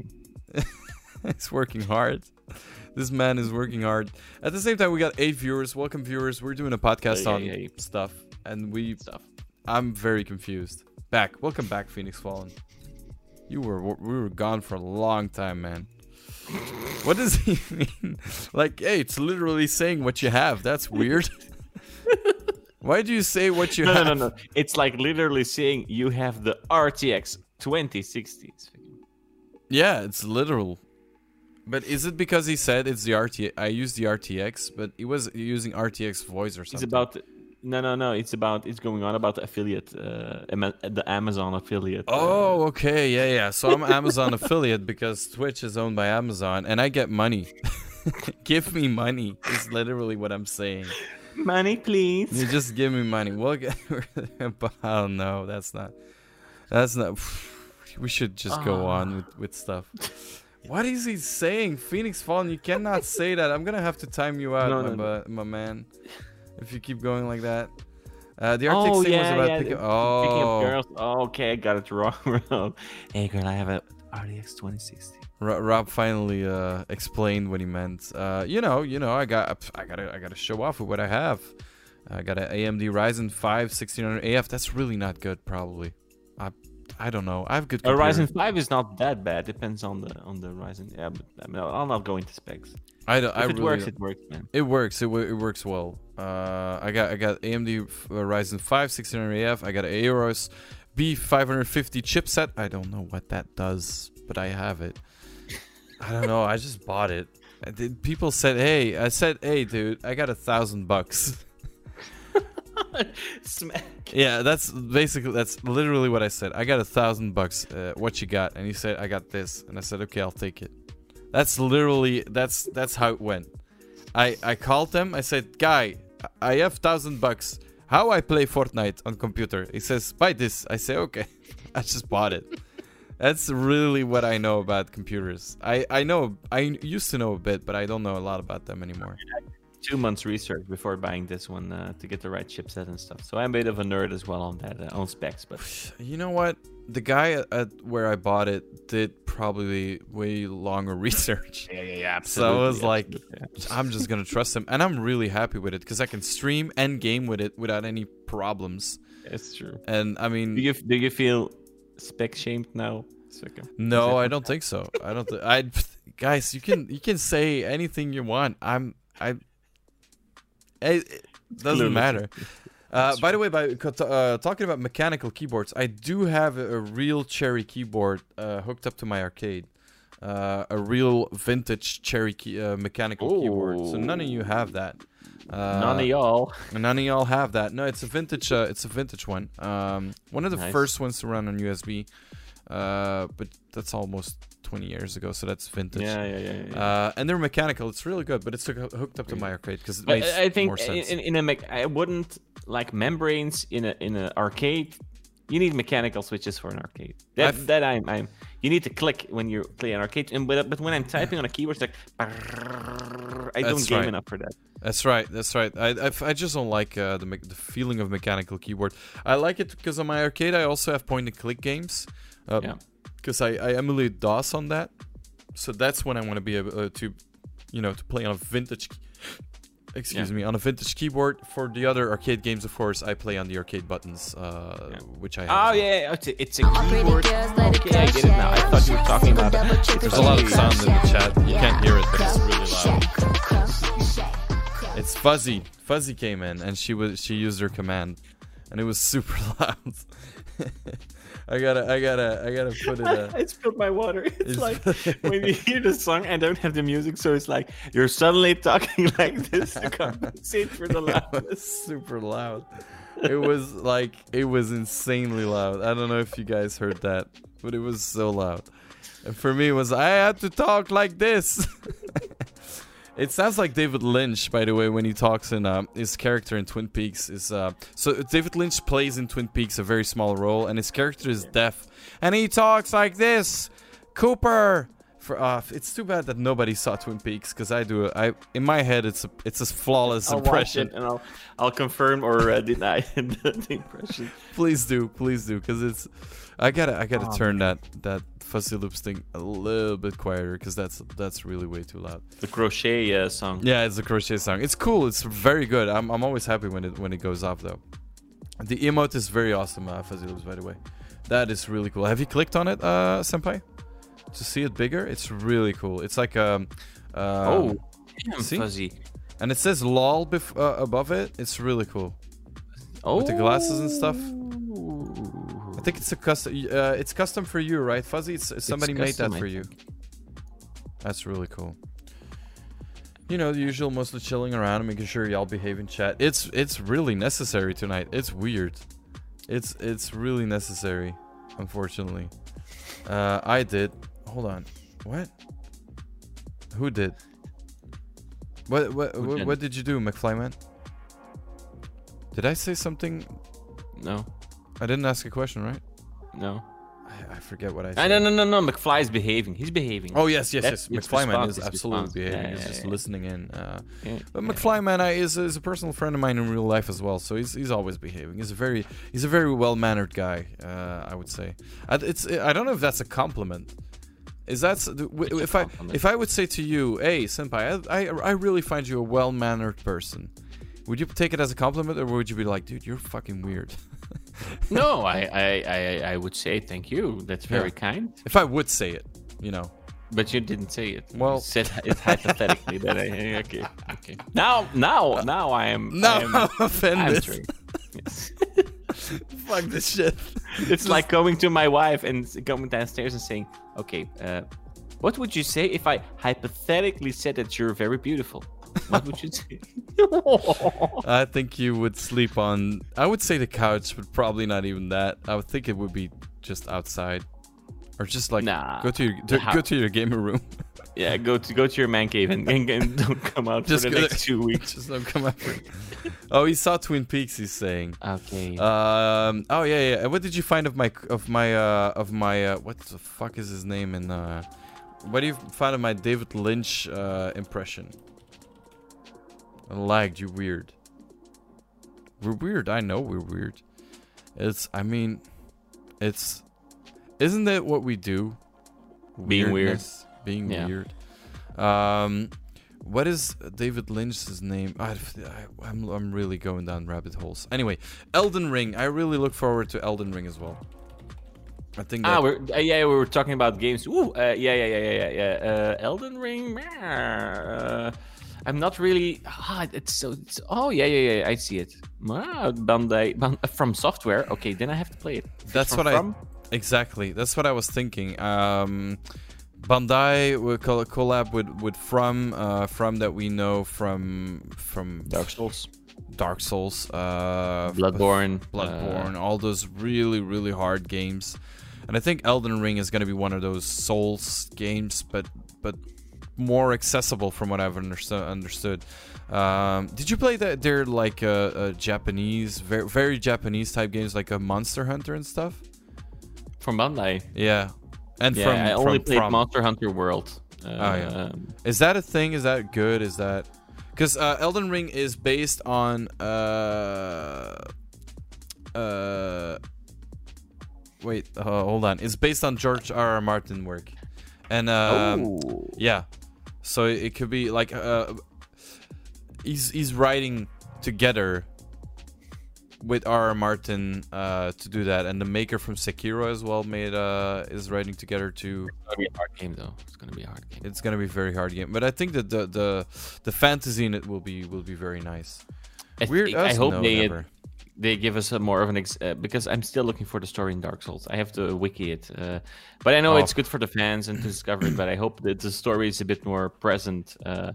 clipping. he's working hard. This man is working hard. At the same time, we got eight viewers. Welcome, viewers. We're doing a podcast Hey, on hey, hey. stuff, and we. Stuff. I'm very confused. Back. Welcome back, Phoenix Fallen. You were we were gone for a long time, man. What does he mean? Like, hey, it's literally saying what you have. That's weird. Why do you say what you No, no, have? no, no. It's like literally saying you have the RTX 2060. Yeah, it's literal. But is it because he said it's the RTX? I used the RTX, but he was using RTX voice or It's something. about no, no, no. It's about it's going on about the affiliate, uh, the Amazon affiliate. Oh, okay, yeah, yeah. So I'm Amazon affiliate because Twitch is owned by Amazon, and I get money. give me money is literally what I'm saying. money, please. You just give me money. We'll get. oh no, that's not. That's not. We should just go Ah. on with, with stuff. What is he saying? Phoenix Fallen, you cannot say that. I'm gonna have to time you out, No, my, no, bu- my man. If you keep going like that. Uh, the Arctic oh thing yeah, was about yeah. picking. the- Oh, Picking up girls. Oh, okay, I got it wrong. Rob. hey girl, I have a RTX 2060. Ro- Rob finally uh, explained what he meant. Uh, you know, you know, I got, I gotta, I gotta show off with what I have. I got an AMD Ryzen 5 1600 AF. That's really not good, probably. I, I don't know. I have good. A. Ryzen 5 is not that bad. Depends on the on the Ryzen. Yeah, but I mean, I'll not go into specs. I don't. If I it really works, don't- it works, man. It works. It, it works well. Uh, I got I got AMD uh, Ryzen 5 1600 AF. I got Aorus B550 chipset. I don't know what that does, but I have it. I don't know. I just bought it. Did- People said, "Hey," I said, "Hey, dude, I got a thousand bucks." Smack. yeah, that's basically that's literally what I said. I got a thousand bucks. Uh, what you got? And he said, "I got this," and I said, "Okay, I'll take it." That's literally that's that's how it went. I I called them. I said, "Guy, I have thousand bucks. How I play Fortnite on computer?" He says, "Buy this." I say, "Okay." I just bought it. That's really what I know about computers. I I know I used to know a bit, but I don't know a lot about them anymore. Two months research before buying this one uh, to get the right chipset and stuff. So I'm a bit of a nerd as well on that, uh, on specs. But You know what? The guy at, where I bought it did probably way longer research. yeah, yeah, yeah. So I was like, yeah. I'm just gonna trust him, and I'm really happy with it because I can stream and game with it without any problems. it's true. And I mean, Do you do you feel spec shamed now? No, I don't think so. I don't. Th- I guys, you can you can say anything you want. I'm I. It, it doesn't Clearly. matter. Uh, by the way, by uh, talking about mechanical keyboards, I do have a, a real Cherry keyboard uh, hooked up to my arcade. Uh, a real vintage Cherry key, uh, mechanical keyboard. So none of you have that. Uh, None of y'all. None of y'all have that. No, it's a vintage. Uh, it's a vintage one. Um, one of the Nice. first ones to run on USB. Uh, but that's almost 20 years ago, so that's vintage. Yeah, yeah, yeah. yeah. Uh, and they're mechanical. It's really good, but it's hooked up to my arcade because it But makes I think more in, sense. in, in a mech, I wouldn't like membranes in a in an arcade. You need mechanical switches for an arcade. That I've- that I'm, I'm you need to click when you play an arcade. And but, but when I'm typing on a keyboard, it's like I don't game right. enough for that. That's right. That's right. I, I, I just don't like uh, the me- the feeling of mechanical keyboard. I like it because on my arcade I also have point and click games. Uh, Yeah. Because I, I emulate DOS on that, so that's when I want to be able uh, to, you know, to play on a vintage. Excuse Yeah. me, on a vintage keyboard. For the other arcade games, of course, I play on the arcade buttons, uh, Yeah. which I. Have Oh well. yeah, yeah, it's a, it's a keyboard. Okay, I get it now. I thought you were talking about. It. There's a lot of sound in the chat. You can't hear it, but it's really loud. It's Fuzzy. Fuzzy came in and she was she used her command, and it was super loud. I gotta I gotta I gotta put it. Uh, I spilled my water. It's, It's- like when you hear the song and don't have the music, so it's like you're suddenly talking like this to compensate for the loudness. super loud. It was like it was insanely loud. I don't know if you guys heard that, but it was so loud. And for me, it was I had to talk like this. It sounds like David Lynch, by the way, when he talks in um, his character in Twin Peaks. Is uh, so David Lynch plays in Twin Peaks a very small role, and his character is deaf, and he talks like this, Cooper. For uh, it's too bad that nobody saw Twin Peaks because I do. I in my head, it's a it's a flawless I'll watch impression. it and I'll I'll confirm or uh, deny the, the impression. please do, please do, because it's. I gotta, I gotta Oh, turn that that fuzzy loops thing a little bit quieter because that's that's really way too loud. The crochet uh, song. Yeah, it's a crochet song. It's cool. It's very good. I'm, I'm always happy when it when it goes off though. The emote is very awesome, uh, fuzzy loops. By the way, that is really cool. Have you clicked on it, uh, senpai? To see it bigger, it's really cool. It's like um, uh, oh, damn, see? fuzzy. and it says lol bef- uh, above it. It's really cool. Oh, the glasses and stuff. I think it's a custom. Uh, it's custom for you, right, Fuzzy? It's, somebody made that for you. That's really cool. You know, the usual, mostly chilling around and making sure y'all behave in chat. It's it's really necessary tonight. It's weird. It's it's really necessary. Unfortunately, uh, I did. Hold on. What? Who did? What what what, what did you do, McFlyman? Did I say something? No, I didn't ask a question, right? no. I, I forget what I Ah, said. no, no, no, no. McFly is behaving. He's behaving. Oh yes, yes, That's yes. McFlyman is absolutely behaving. Yeah, He's yeah, just yeah. listening in. Uh, but. McFlyman I, is is a personal friend of mine in real life as well. So he's he's always behaving. He's a very he's a very well mannered guy. Uh, I would say. I, it's I don't know if that's a compliment. Is that s- w- It's a if I if I would say to you, hey senpai, I, I I really find you a well mannered person. Would you take it as a compliment, or would you be like, dude, you're fucking weird? No, I, I, I, I would say thank you. That's very Yeah. kind. if I would say it, you know. But you didn't say it. Well- you said it hypothetically. that I okay, okay. Now, now, now I am. Now I am, I'm offended. Yes. Fuck this shit. it's like going to my wife and going downstairs and saying, "Okay, uh, what would you say if I hypothetically said that you're very beautiful? What would you say?" I think you would sleep on. I would say the couch, but probably not even that. I would think it would be just outside, or just like Nah, go to your to, go to your gamer room. yeah, go to go to your man cave and, and, and don't come out Just for the go next two weeks. just don't come after. oh, he saw Twin Peaks. He's saying. Okay. Um. Oh yeah, yeah. What did you find of my of my uh of my uh what the fuck is his name in uh what do you find of my David Lynch uh impression? I lagged. You weird. We're weird. I know we're weird. It's. I mean, it's. Isn't that what we do? Being weird. Being Yeah. weird. Um. What is David Lynch's name? I, I, am I'm really going down rabbit holes. Anyway, Elden Ring. I really look forward to Elden Ring as well. I think that, Ah, we're, uh, yeah, we were talking about games. Ooh, uh, yeah, yeah, yeah, yeah, yeah, yeah. Uh, Elden Ring. Uh, I'm not really. Ah, it's so. It's, oh, yeah, yeah, yeah. I see it. Ah, Bandai Ban- uh, FromSoftware. Okay, then I have to play it. That's from what from, I exactly. That's what I was thinking. Um, Bandai will col- collab with with From uh, From that we know from from Dark Souls, Dark Souls, uh, Bloodborne, Bloodborne, all those really really hard games. And I think Elden Ring is going to be one of those Souls games, but but more accessible from what I've understood. Understood. Um, did you play that? They're like uh, uh, Japanese, very very Japanese type games, like a Monster Hunter and stuff. from Bandai. Yeah, and Yeah, from I only from, played from. Monster Hunter World. Uh, Oh, yeah. um, Is that a thing? Is that good? Is that because uh, Elden Ring is based on uh uh wait uh, hold on it's based on George R. R. Martin work and oh. yeah so it could be like uh he's he's writing together with R. R. Martin uh to do that and the maker from Sekiro as well made uh is writing together to It's gonna be a hard game though. It's gonna be a hard game. it's gonna be a very hard game, but I think that the the the fantasy in it will be will be very nice. I Weird think- I hope No, they never. They give us a more of an ex- uh, because I'm still looking for the story in Dark Souls. I have to wiki it, uh, but I know Oh. it's good for the fans and to discover it. But I hope that the story is a bit more present uh,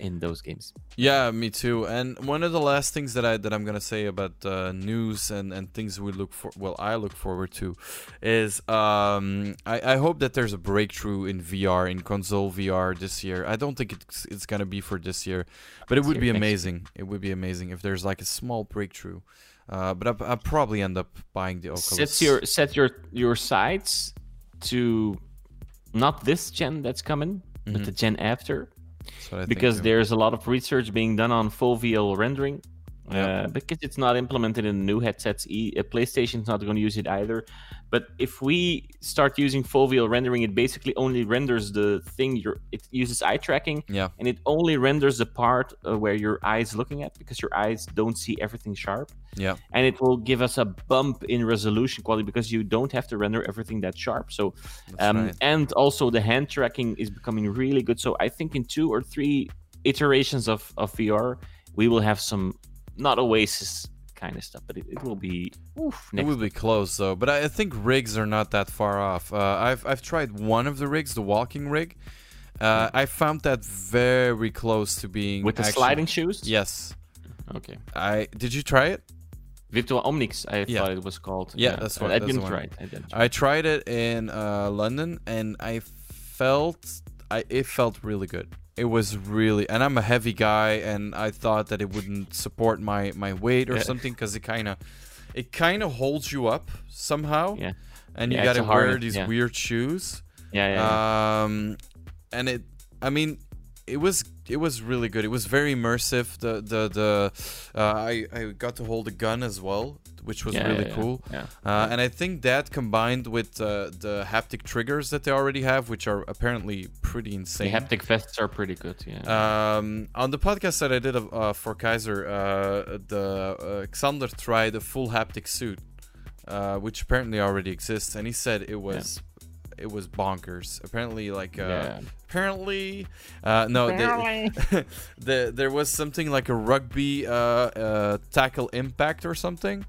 in those games. Yeah, me too. And one of the last things that I that I'm gonna say about uh, news and and things we look for, well, I look forward to, is um, I I hope that there's a breakthrough in VR in console VR this year. I don't think it's it's gonna be for this year, but it would be amazing. It would be amazing if there's like a small breakthrough. Uh, but I, I'll probably end up buying the Oculus. Set your set your your sights to not this gen that's coming, but the gen after. Think, because there's a lot of research being done on foveal rendering. Yeah. Uh, because it's not implemented in the new headsets, e- uh, PlayStation's not going to use it either. But if we start using VL rendering, it basically only renders the thing. You're, it uses eye tracking, Yeah. and it only renders the part uh, where your eyes looking at because your eyes don't see everything sharp. Yeah. And it will give us a bump in resolution quality because you don't have to render everything that sharp. So, um, right. and also the hand tracking is becoming really good. So I think in two or three iterations of, of VR, we will have some not Oasis kind of stuff, but it, it will be oof, It will be close though, but I I think rigs are not that far off. Uh, I've I've tried one of the rigs, the walking rig. Uh, I found that very close to being with the actually- sliding shoes. Yes, Okay. I did. You try it? Virtual Omnix, I Yeah. thought it was called. Yeah, that's what- I that's didn't try it. I didn't. I tried it in uh, London, and I felt I it felt really good. It was really, and I'm a heavy guy, and I thought that it wouldn't support my my weight or Yeah. something because it kind of it kind of holds you up somehow. Yeah. And you Yeah, it's gotta a wear these yeah. weird shoes. Yeah, yeah. yeah. Um, and it, I mean, it was it was really good. It was very immersive. The the the uh, I I got to hold a gun as well, which was Yeah, really yeah, yeah. cool. Yeah. Uh, and I think that combined with uh, the haptic triggers that they already have, which are apparently pretty insane. the insane. haptic vests are pretty good. Yeah. Um, on the podcast that I did of, uh, for Kaiser, uh, the uh, Xander tried a full haptic suit, uh, which apparently already exists, and he said it was it was bonkers. Apparently, like uh, Yeah. apparently, uh, no, the, the, there was something like a rugby uh, uh, tackle impact or something.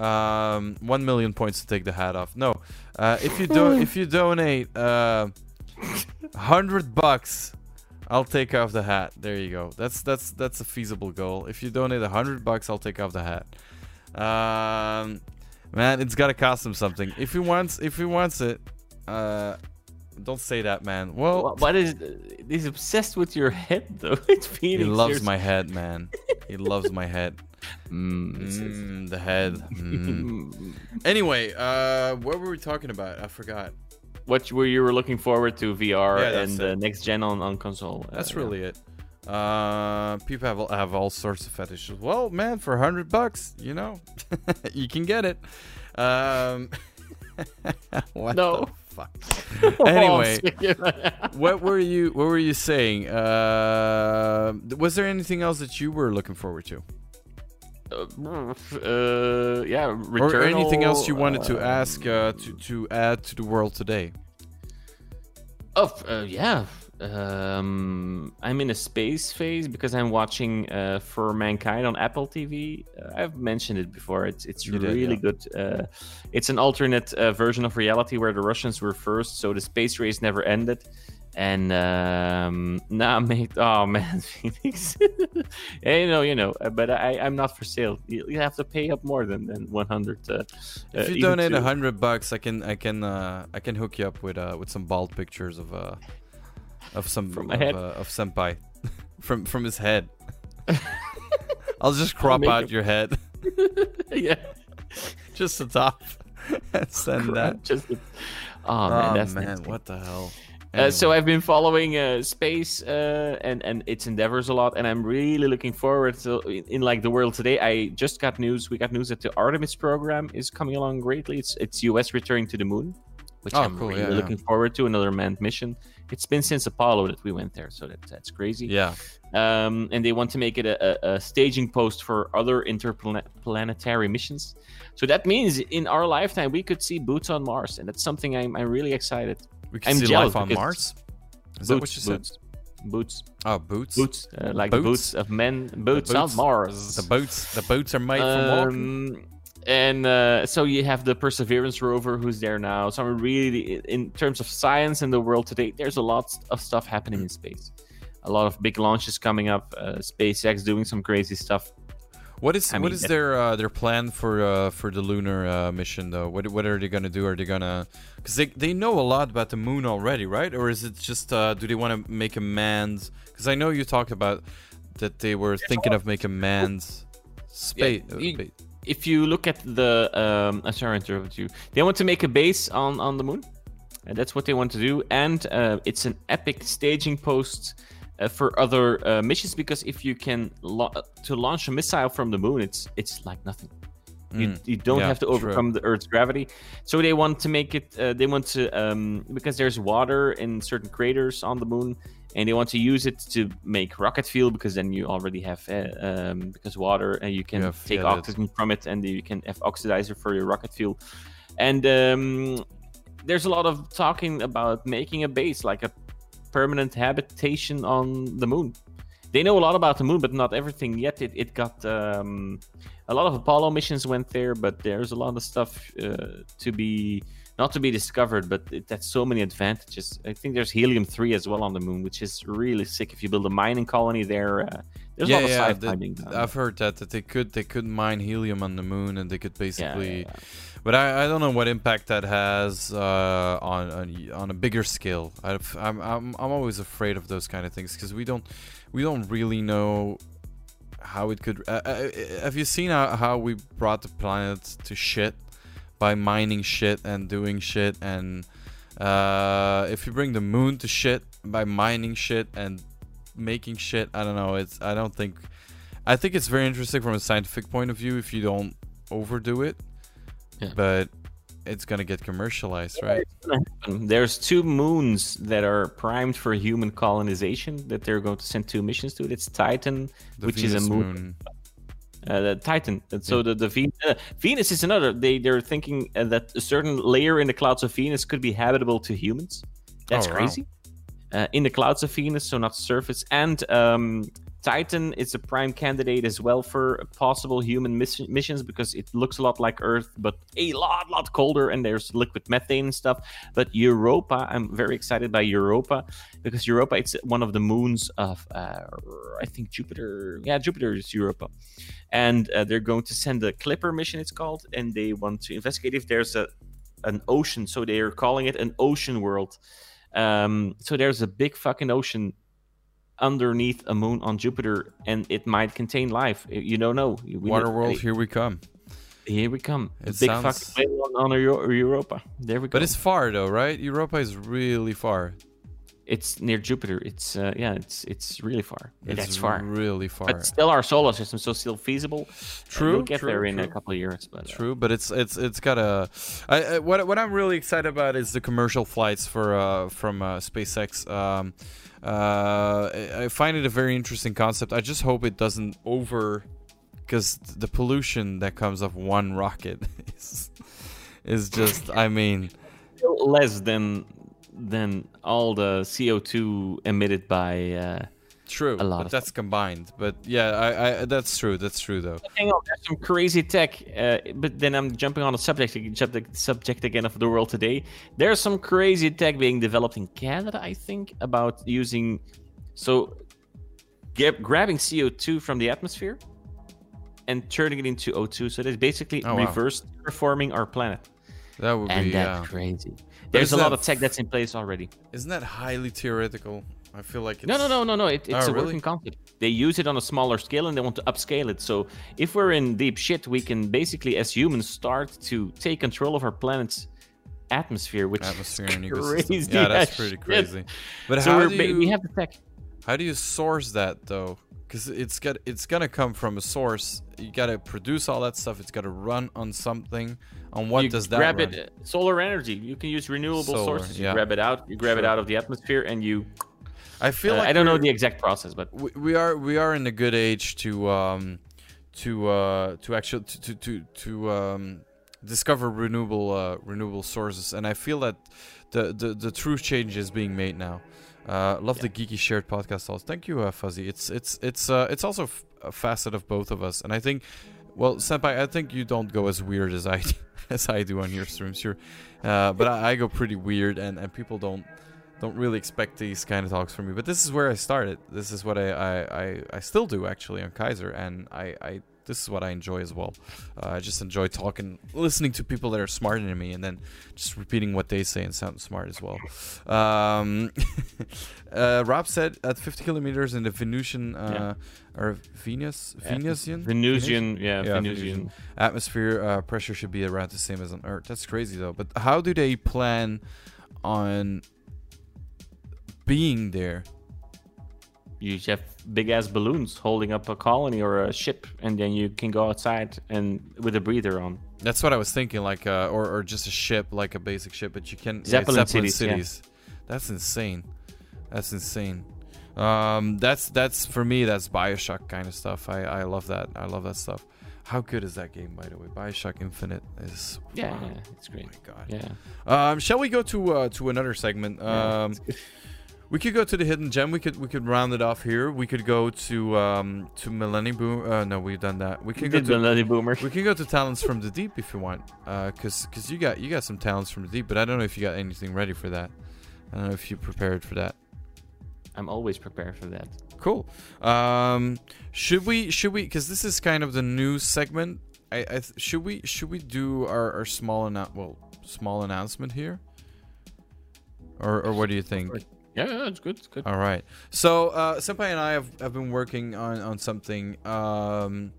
Um, one million points to take the hat off. No, uh, if you don't, if you donate uh, hundred bucks, I'll take off the hat. There you go. That's that's that's a feasible goal. If you donate a hundred bucks, I'll take off the hat. Um, man, it's gotta cost him something. If he wants, if he wants it, uh, don't say that, man. Well, what is? He's obsessed with your head, though. It's he loves my head, man. he loves my head. Mm, Mm, the head. Mm. Anyway, uh, what were we talking about? I forgot. What were you were looking forward to VR Yeah, and the uh, next gen on, on console? Uh, That's yeah. really it. Uh, people have have all sorts of fetishes. Well, man, for a hundred bucks, you know, you can get it. Um, what No. The fuck? Oh, Anyway, what were you what were you saying? Uh, was there anything else that you were looking forward to, uh, yeah, or anything else you Returnal, wanted to uh, ask uh, to to add to the world today? Oh, uh, yeah. Um, I'm in a space phase because I'm watching uh, For Mankind on Apple TV. Uh, I've mentioned it before. It's it's You did, really yeah. good. Uh, it's an alternate uh, version of reality where the Russians were first, so the space race never ended. And um, now, mate, oh man, Phoenix. yeah, you know, you know. uh, But I, I'm not for sale. You, you have to pay up more than, than 100. Uh, If you donate hundred bucks, I can I can uh, I can hook you up with uh, with some bald pictures of uh of some From my of, head? uh, of senpai from from his head. I'll just crop make out it- your head, yeah. just the top, and send that. Just, oh man, oh that's man, what the hell? Uh, so I've been following uh, space uh, and and its endeavors a lot, and I'm really looking forward to in, in like the world today. I just got news. We got news that the Artemis program is coming along greatly. It's it's U.S. returning to the moon, which Oh, I'm cool, really yeah, yeah. looking forward to. Another manned mission. It's been since Apollo that we went there, so that that's crazy. yeah, Um, and they want to make it a, a, a staging post for other interplanetary missions. So that means in our lifetime we could see boots on Mars, and that's something I'm I'm really excited. we can I'm see life on Mars. Is that what you said? boots, boots, Oh, boots. boots, uh, like the Boots? boots of men, boots, on Mars. The boats. The boats are made from walking. And uh, so you have the Perseverance rover who's there now. So I'm really, in terms of science in the world today, there's a lot of stuff happening in space. A lot of big launches coming up. Uh, SpaceX doing some crazy stuff. What is I what mean, is their uh, their plan for uh, for the lunar uh, mission though? What what are they gonna do? Are they gonna because they they know a lot about the moon already, right? Or is it just uh, do they want to make a manned? Because I know you talked about that they were thinking of making manned space. Yeah, you- If you look at the, um, I'm sorry interrupt you. They want to make a base on on the moon, and that's what they want to do. And uh, it's an epic staging post uh, for other uh, missions because if you can lo- to launch a missile from the moon, it's it's like nothing. You, you don't Mm. yeah, have to true. overcome the Earth's gravity. So they want to make it. Uh, they want to um, because there's water in certain craters on the moon, and they want to use it to make rocket fuel because then you already have uh, um, because water and you can You have- take yeah, oxygen from it, and you can have oxidizer for your rocket fuel. And um, there's a lot of talking about making a base, like a permanent habitation on the moon. They know a lot about the moon, but not everything yet. It, it got um, a lot of Apollo missions went there, but there's a lot of stuff uh, to be not to be discovered. But it, that's so many advantages. I think there's helium three as well on the moon, which is really sick. If you build a mining colony there, uh, there's a yeah, lot of yeah. sci-fi being done. I've heard that that they could they could mine helium on the moon and they could basically. yeah. But I, I don't know what impact that has uh, on, on on a bigger scale. I've, I'm I'm I'm always afraid of those kind of things because we don't we don't really know how it could. Uh, uh, have you seen how, how we brought the planet to shit by mining shit and doing shit and uh, if you bring the moon to shit by mining shit and making shit, I don't know. It's I don't think. I think it's very interesting from a scientific point of view if you don't overdo it. Yeah. But it's gonna get commercialized, right? There's two moons that are primed for human colonization that they're going to send two missions to. It's Titan, The which Venus is a moon. Uh, the Titan. And so the the Venus, uh, Venus is another. They they're thinking uh, that a certain layer in the clouds of Venus could be habitable to humans. That's Oh, wow. crazy. Uh, in the clouds of Venus, so not surface. And um, Titan is a prime candidate as well for possible human miss- missions because it looks a lot like Earth, but a lot, lot colder, and there's liquid methane and stuff. But Europa, I'm very excited by Europa because Europa, it's one of the moons of, uh, I think Jupiter. Yeah, Jupiter is Europa, and uh, they're going to send a Clipper mission. It's called, and they want to investigate if there's a an ocean. So they are calling it an ocean world. Um, so there's a big fucking ocean underneath a moon on Jupiter, and it might contain life. You don't know. We Water don't- world, here we come. Here we come. It big sounds- fucking on, on Europa. There we go. But it's far though, right? Europa is really far. it's near Jupiter. It's uh, yeah, it's it's really far. It's That's far. Really far. But still our solar system, so still feasible. True, We'll get true, there in a true. couple of years. But uh, True, but it's it's it's got a. I, I, what what I'm really excited about is the commercial flights for uh, from uh, SpaceX. Um, Uh, I I find it a very interesting concept. I just hope it doesn't over, because the pollution that comes off one rocket is is just. I mean, less than than all the CO2 emitted by. Uh, True, A lot but of that's combined. But yeah, I, I that's true. That's true though. hang on, there's some crazy tech. Uh, but then I'm jumping on the subject, subject, subject again of the world today. There's some crazy tech being developed in Canada, I think, about using so get, grabbing CO2 from the atmosphere and turning it into O2. So it is basically Oh, wow. reverse terraforming our planet, That would and be that's yeah. crazy. There's a lot of tech that's in place already. Isn't that highly theoretical? I feel like it's, No, no, no, no, no. It, it's Oh, a really? working concept. They use it on a smaller scale and they want to upscale it. So if we're in deep shit, we can basically, as humans, start to take control of our planet's atmosphere, which atmosphere is and crazy. Yeah, that's pretty shit. crazy. But So how do you we have the tech. how do you source that though? Because it's got it's gonna come from a source. You gotta produce all that stuff. It's gotta run on something. On what you does that grab run? it? Solar energy. You can use renewable Solar, sources. yeah. You grab it out. You grab it out of the atmosphere, and you. I feel uh, like I don't know the exact process, but we, we are we are in a good age to um to uh to actually to to to, to um discover renewable uh, renewable sources. And i feel that the the, the true change is being made now. Uh love the geeky shared podcast also. Thank you uh, fuzzy. It's it's it's uh it's also f- a facet of both of us. And i think well senpai i think you don't go as weird as i as i do on your streams here. Uh but I, I go pretty weird and and people don't don't really expect these kind of talks from me. But this is where I started. This is what I I, I, I still do actually on Kaiser, and I, I this is what I enjoy as well. Uh, I just enjoy talking, listening to people that are smarter than me, and then just repeating what they say and sound smart as well. Um, uh, Rob said at 50 kilometers in the Venusian uh, or Venus Venusian Venusian, yeah, Yeah, Venusian. atmosphere uh, pressure should be around the same as on Earth. That's crazy though. But how do they plan on being there? You just have big ass balloons holding up a colony or a ship, and then you can go outside and with a breather on. That's what I was thinking, like, uh, or or just a ship, like a basic ship, but you can yeah, Zeppelin cities, yeah. That's insane. That's insane. Um, that's that's for me. That's Bioshock kind of stuff. I I love that. I love that stuff. How good is that game, by the way? Bioshock Infinite is. Yeah, wow. yeah, it's great. Oh my god. Yeah. Um, shall we go to uh, to another segment? Um, we could go to the hidden gem. We could we could round it off here. We could go to um to Millennium Boom. Uh, no, we've done that. We can go to Milenniboomer. we can go to talents from the deep if you want. Uh, cause cause you got you got some talents from the deep, but I don't know if you got anything ready for that. I don't know if you prepared for that. I'm always prepared for that. Cool. Um, should we should we because this is kind of the new segment. I, I th- should we should we do our, our small annou- well small announcement here, or or what do you think? Yeah, yeah, it's good. It's good. All right. So uh, Senpai and I have, have been working on, on something. Um,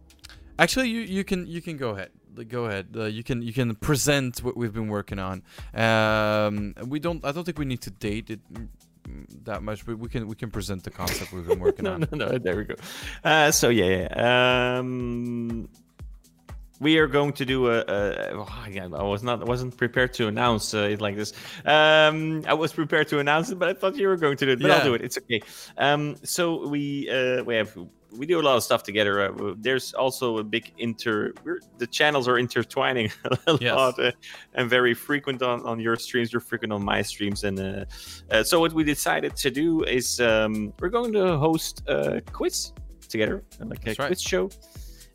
actually, you, you can you can go ahead. Go ahead. Uh, you can you can present what we've been working on. Um, we don't. I don't think we need to date it that much, but we can we can present the concept we've been working no, on. no, no. There we go. Uh, so yeah, yeah. Um, we are going to do a. a oh, yeah, I was not. Wasn't prepared to announce uh, it like this. Um, I was prepared to announce it, but I thought you were going to do it. But Yeah. I'll do it. It's okay. Um, so we uh, we have we do a lot of stuff together. Uh, there's also a big inter. We're, the channels are intertwining a Yes. lot, uh, and very frequent on, on your streams. You're frequent on my streams, and uh, uh, so what we decided to do is um, we're going to host a quiz together, like a That's right. quiz show,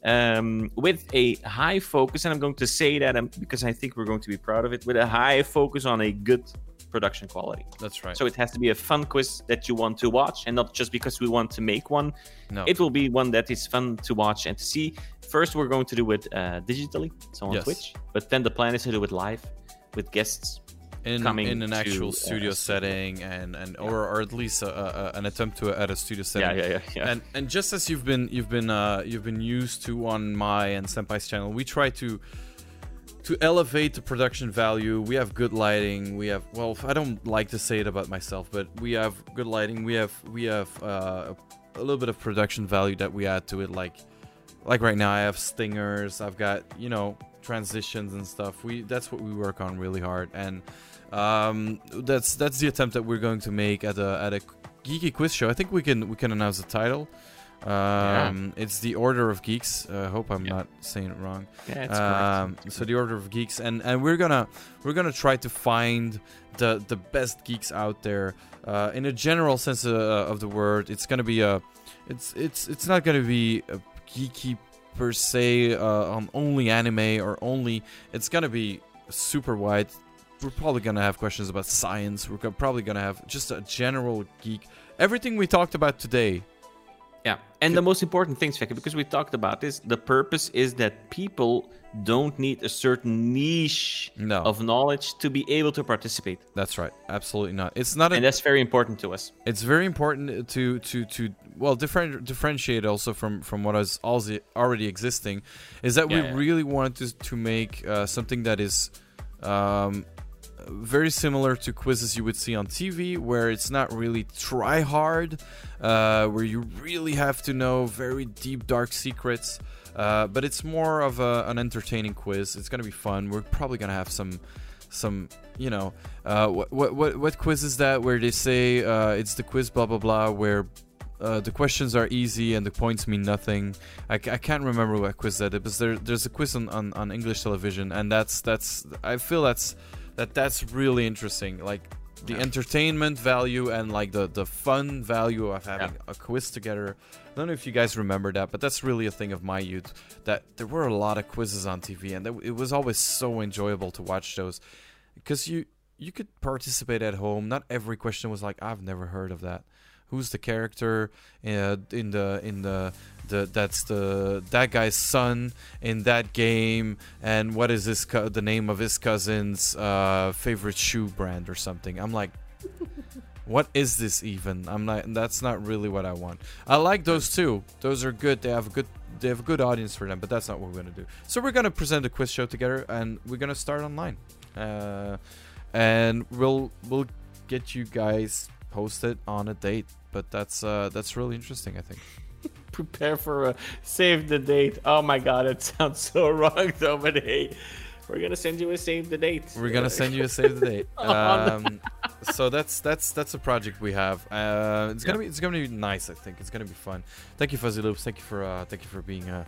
um, with a high focus. And I'm going to say that um, because I think we're going to be proud of it, with a high focus on a good production quality. That's right. So it has to be a fun quiz that you want to watch, and not just because we want to make one. no. It will be one that is fun to watch and to see. First, we're going to do it uh, digitally, so on Yes. Twitch. But then the plan is to do it live with guests. In, coming in an to, actual uh, studio studio. setting and, and or, or at least a, a, an attempt to at a studio setting. yeah, yeah, yeah. And and just as you've been you've been uh, you've been used to on my and Senpai's channel, we try to to elevate the production value. We have good lighting. We have well, I don't like to say it about myself, but we have good lighting. We have we have uh, a little bit of production value that we add to it. Like like right now, I have stingers. I've got you know transitions and stuff. We that's what we work on really hard, and um, that's that's the attempt that we're going to make at a at a geeky quiz show. I think we can we can announce the title. Um, It's the Order of Geeks. I hope I'm Yeah. not saying it wrong. yeah, it's Um, so the Order of Geeks, and and we're gonna we're gonna try to find the the best geeks out there. Uh, in a general sense uh, of the word, it's gonna be a, it's it's it's not gonna be a geeky per se uh, on only anime or only. It's gonna be super wide. We're probably gonna have questions about science. We're probably gonna have just a general geek. Everything we talked about today. Yeah, and the most important thing, Svekke, because we talked about this, the purpose is that people don't need a certain niche No. of knowledge to be able to participate, That's right. Absolutely not. It's not a and that's very important to us. it's very important to to to well different differentiate also from from what is already existing is that Yeah, we yeah. really wanted to to make uh, something that is um, very similar to quizzes you would see on TV, where it's not really try hard, uh, where you really have to know very deep dark secrets. Uh, but it's more of a, an entertaining quiz. It's gonna be fun. We're probably gonna have some some you know uh, what, what what what quiz is that where they say uh, it's the quiz blah blah blah where uh, the questions are easy and the points mean nothing. I, I can't remember what quiz that is, but there, there's a quiz on, on, on English television, and that's that's I feel that's that that's really interesting. Like the entertainment value and like the the fun value of having a quiz together. I don't know if you guys remember that, but that's really a thing of my youth. That there were a lot of quizzes on TV, and that, it was always so enjoyable to watch those because you you could participate at home. Not every question was like I've never heard of that. Who's the character uh, in the in the the that's the that guy's son in that game, and what is his co- the name of his cousin's uh, favorite shoe brand or something? I'm like, what is this even? I'm not. That's not really what I want. I like those too. Those are good. They have a good. They have a good audience for them. But that's not what we're gonna do. So we're gonna present a quiz show together, and we're gonna start online. Uh, and we'll we'll get you guys posted on a date. But that's uh, that's really interesting. I think. Prepare for a save the date. Oh my god, it sounds so wrong though, but hey, we're gonna send you a save the date. We're gonna send you a save the date. Um, so that's that's that's a project we have. Uh, it's gonna be it's gonna be nice. I think it's gonna be fun. Thank you, Fuzzy Loops. Thank you for uh, thank you for being uh,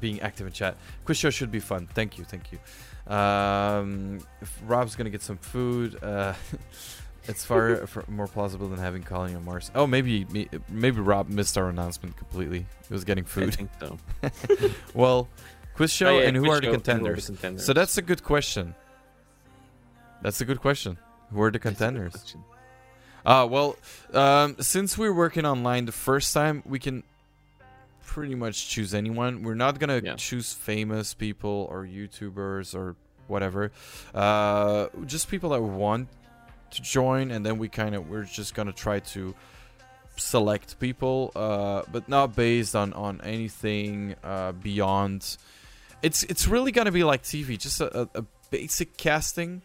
being active in chat. Quiz show should be fun. Thank you, thank you. Um, if Rob's gonna get some food. Uh, it's far, more plausible than having calling on Mars. Oh, maybe maybe Rob missed our announcement completely. He was getting I food. think so. Well, quiz show Oh, yeah, and who are the show and who are the contenders? contenders. So that's a good question. That's a good question. Who are the contenders? Uh, well, um, since we're working online the first time, we can pretty much choose anyone. We're not gonna Yeah. choose famous people or YouTubers or whatever. Uh, just people that want to join, and then we kind of we're just gonna try to select people, uh, but not based on on anything uh, beyond. It's it's really gonna be like TV, just a, a, a basic casting,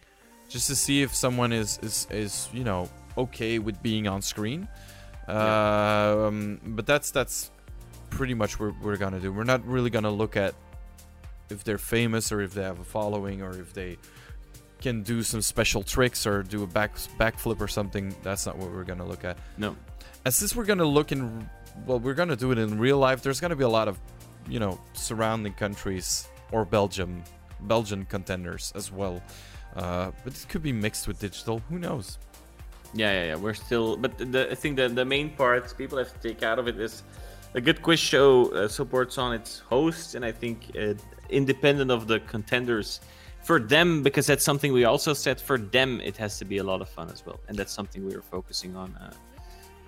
just to see if someone is is is you know okay with being on screen. Um, but that's that's pretty much what we're gonna do. We're not really gonna look at if they're famous or if they have a following or if they can do some special tricks or do a back backflip or something. That's not what we're gonna look at. No. And since we're gonna look in, well, we're gonna do it in real life. There's gonna be a lot of, you know, surrounding countries or Belgium, Belgian contenders as well. Uh, but it could be mixed with digital. Who knows? Yeah, yeah, yeah. We're still, but the, I think the the main part people have to take out of it is a good quiz show uh, supports on its host, and I think uh, independent of the contenders, for them because that's something we also said for them it has to be a lot of fun as well, and that's something we are focusing on. Uh,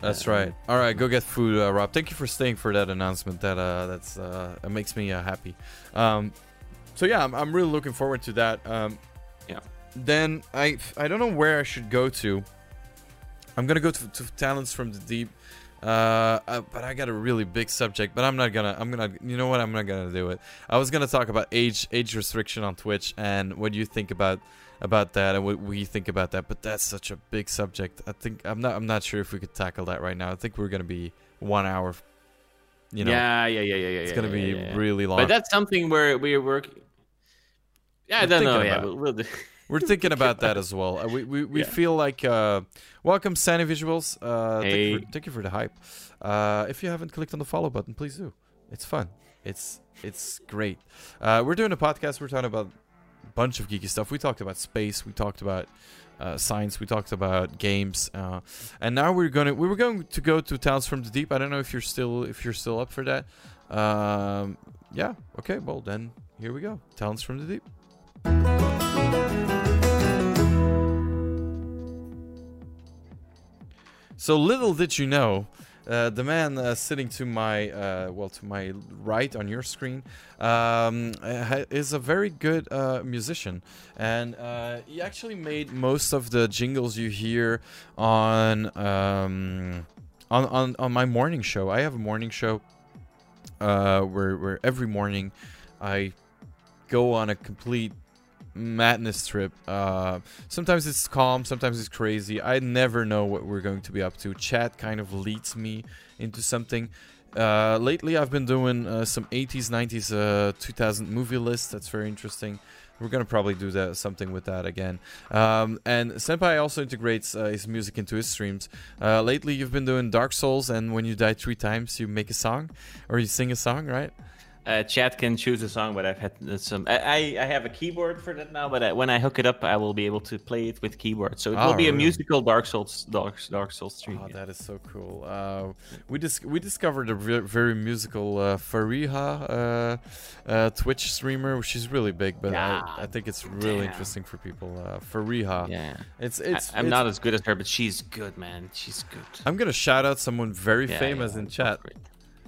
That's right. All right, go get food, uh, Rob. Thank you for staying for that announcement. That uh, that's uh, it makes me uh, happy. Um, so yeah, I'm, I'm really looking forward to that. Um, Yeah. Then I I don't know where I should go to. I'm gonna go to, to talents from the deep. Uh, uh, but I got a really big subject. But I'm not gonna. I'm gonna. You know what? I'm not gonna do it. I was gonna talk about age age restriction on Twitch and what you think about about that and what we think about that. But that's such a big subject. I think I'm not. I'm not sure if we could tackle that right now. I think we're gonna be one hour. You know, yeah, yeah, yeah, yeah, yeah. it's yeah, gonna yeah, be yeah, really long. But that's something where we're working. Yeah, I don't know. Yeah, we'll, we'll do. We're thinking about that as well. Uh, we we, we Yeah. feel like uh, welcome Sandy Visuals. Uh, thank, you Hey. for, thank you for the hype. Uh, if you haven't clicked on the follow button, please do. It's fun. It's it's great. Uh, we're doing a podcast. We're talking about a bunch of geeky stuff. We talked about space. We talked about uh, science. We talked about games. Uh, and now we're gonna we were going to go to Tales from the Deep. I don't know if you're still if you're still up for that. Um, yeah. Okay. Well then, here we go. Talents from the Deep. So little did you know, uh, the man uh, sitting to my uh, well to my right on your screen um, is a very good uh, musician, and uh, he actually made most of the jingles you hear on um, on, on on my morning show. I have a morning show uh, where where every morning I go on a complete madness trip. Uh, sometimes it's calm, sometimes it's crazy. I never know what we're going to be up to. Chat kind of leads me into something. Uh, lately, I've been doing uh, some 80s, 90s, uh, 2000 movie lists. That's very interesting. We're gonna probably do that something with that again. Um, and Senpai also integrates uh, his music into his streams. Uh, lately, you've been doing Dark Souls, and when you die three times, you make a song or you sing a song, right? Uh, chat can choose a song, but I've had some. I, I I have a keyboard for that now, but I, when I hook it up, I will be able to play it with keyboard. So it Oh, will be a musical Dark Souls Dark, Dark Souls stream. Oh, yeah. that is so cool. Uh, we dis- we discovered a ve- very musical uh, Fariha uh, uh, Twitch streamer. She's really big, but I, I think it's really damn. interesting for people. Uh, Fariha. yeah. It's I, it's. I'm it's- not as good as her, but she's good, man. She's good. I'm gonna shout out someone very Yeah, famous yeah, in chat. great.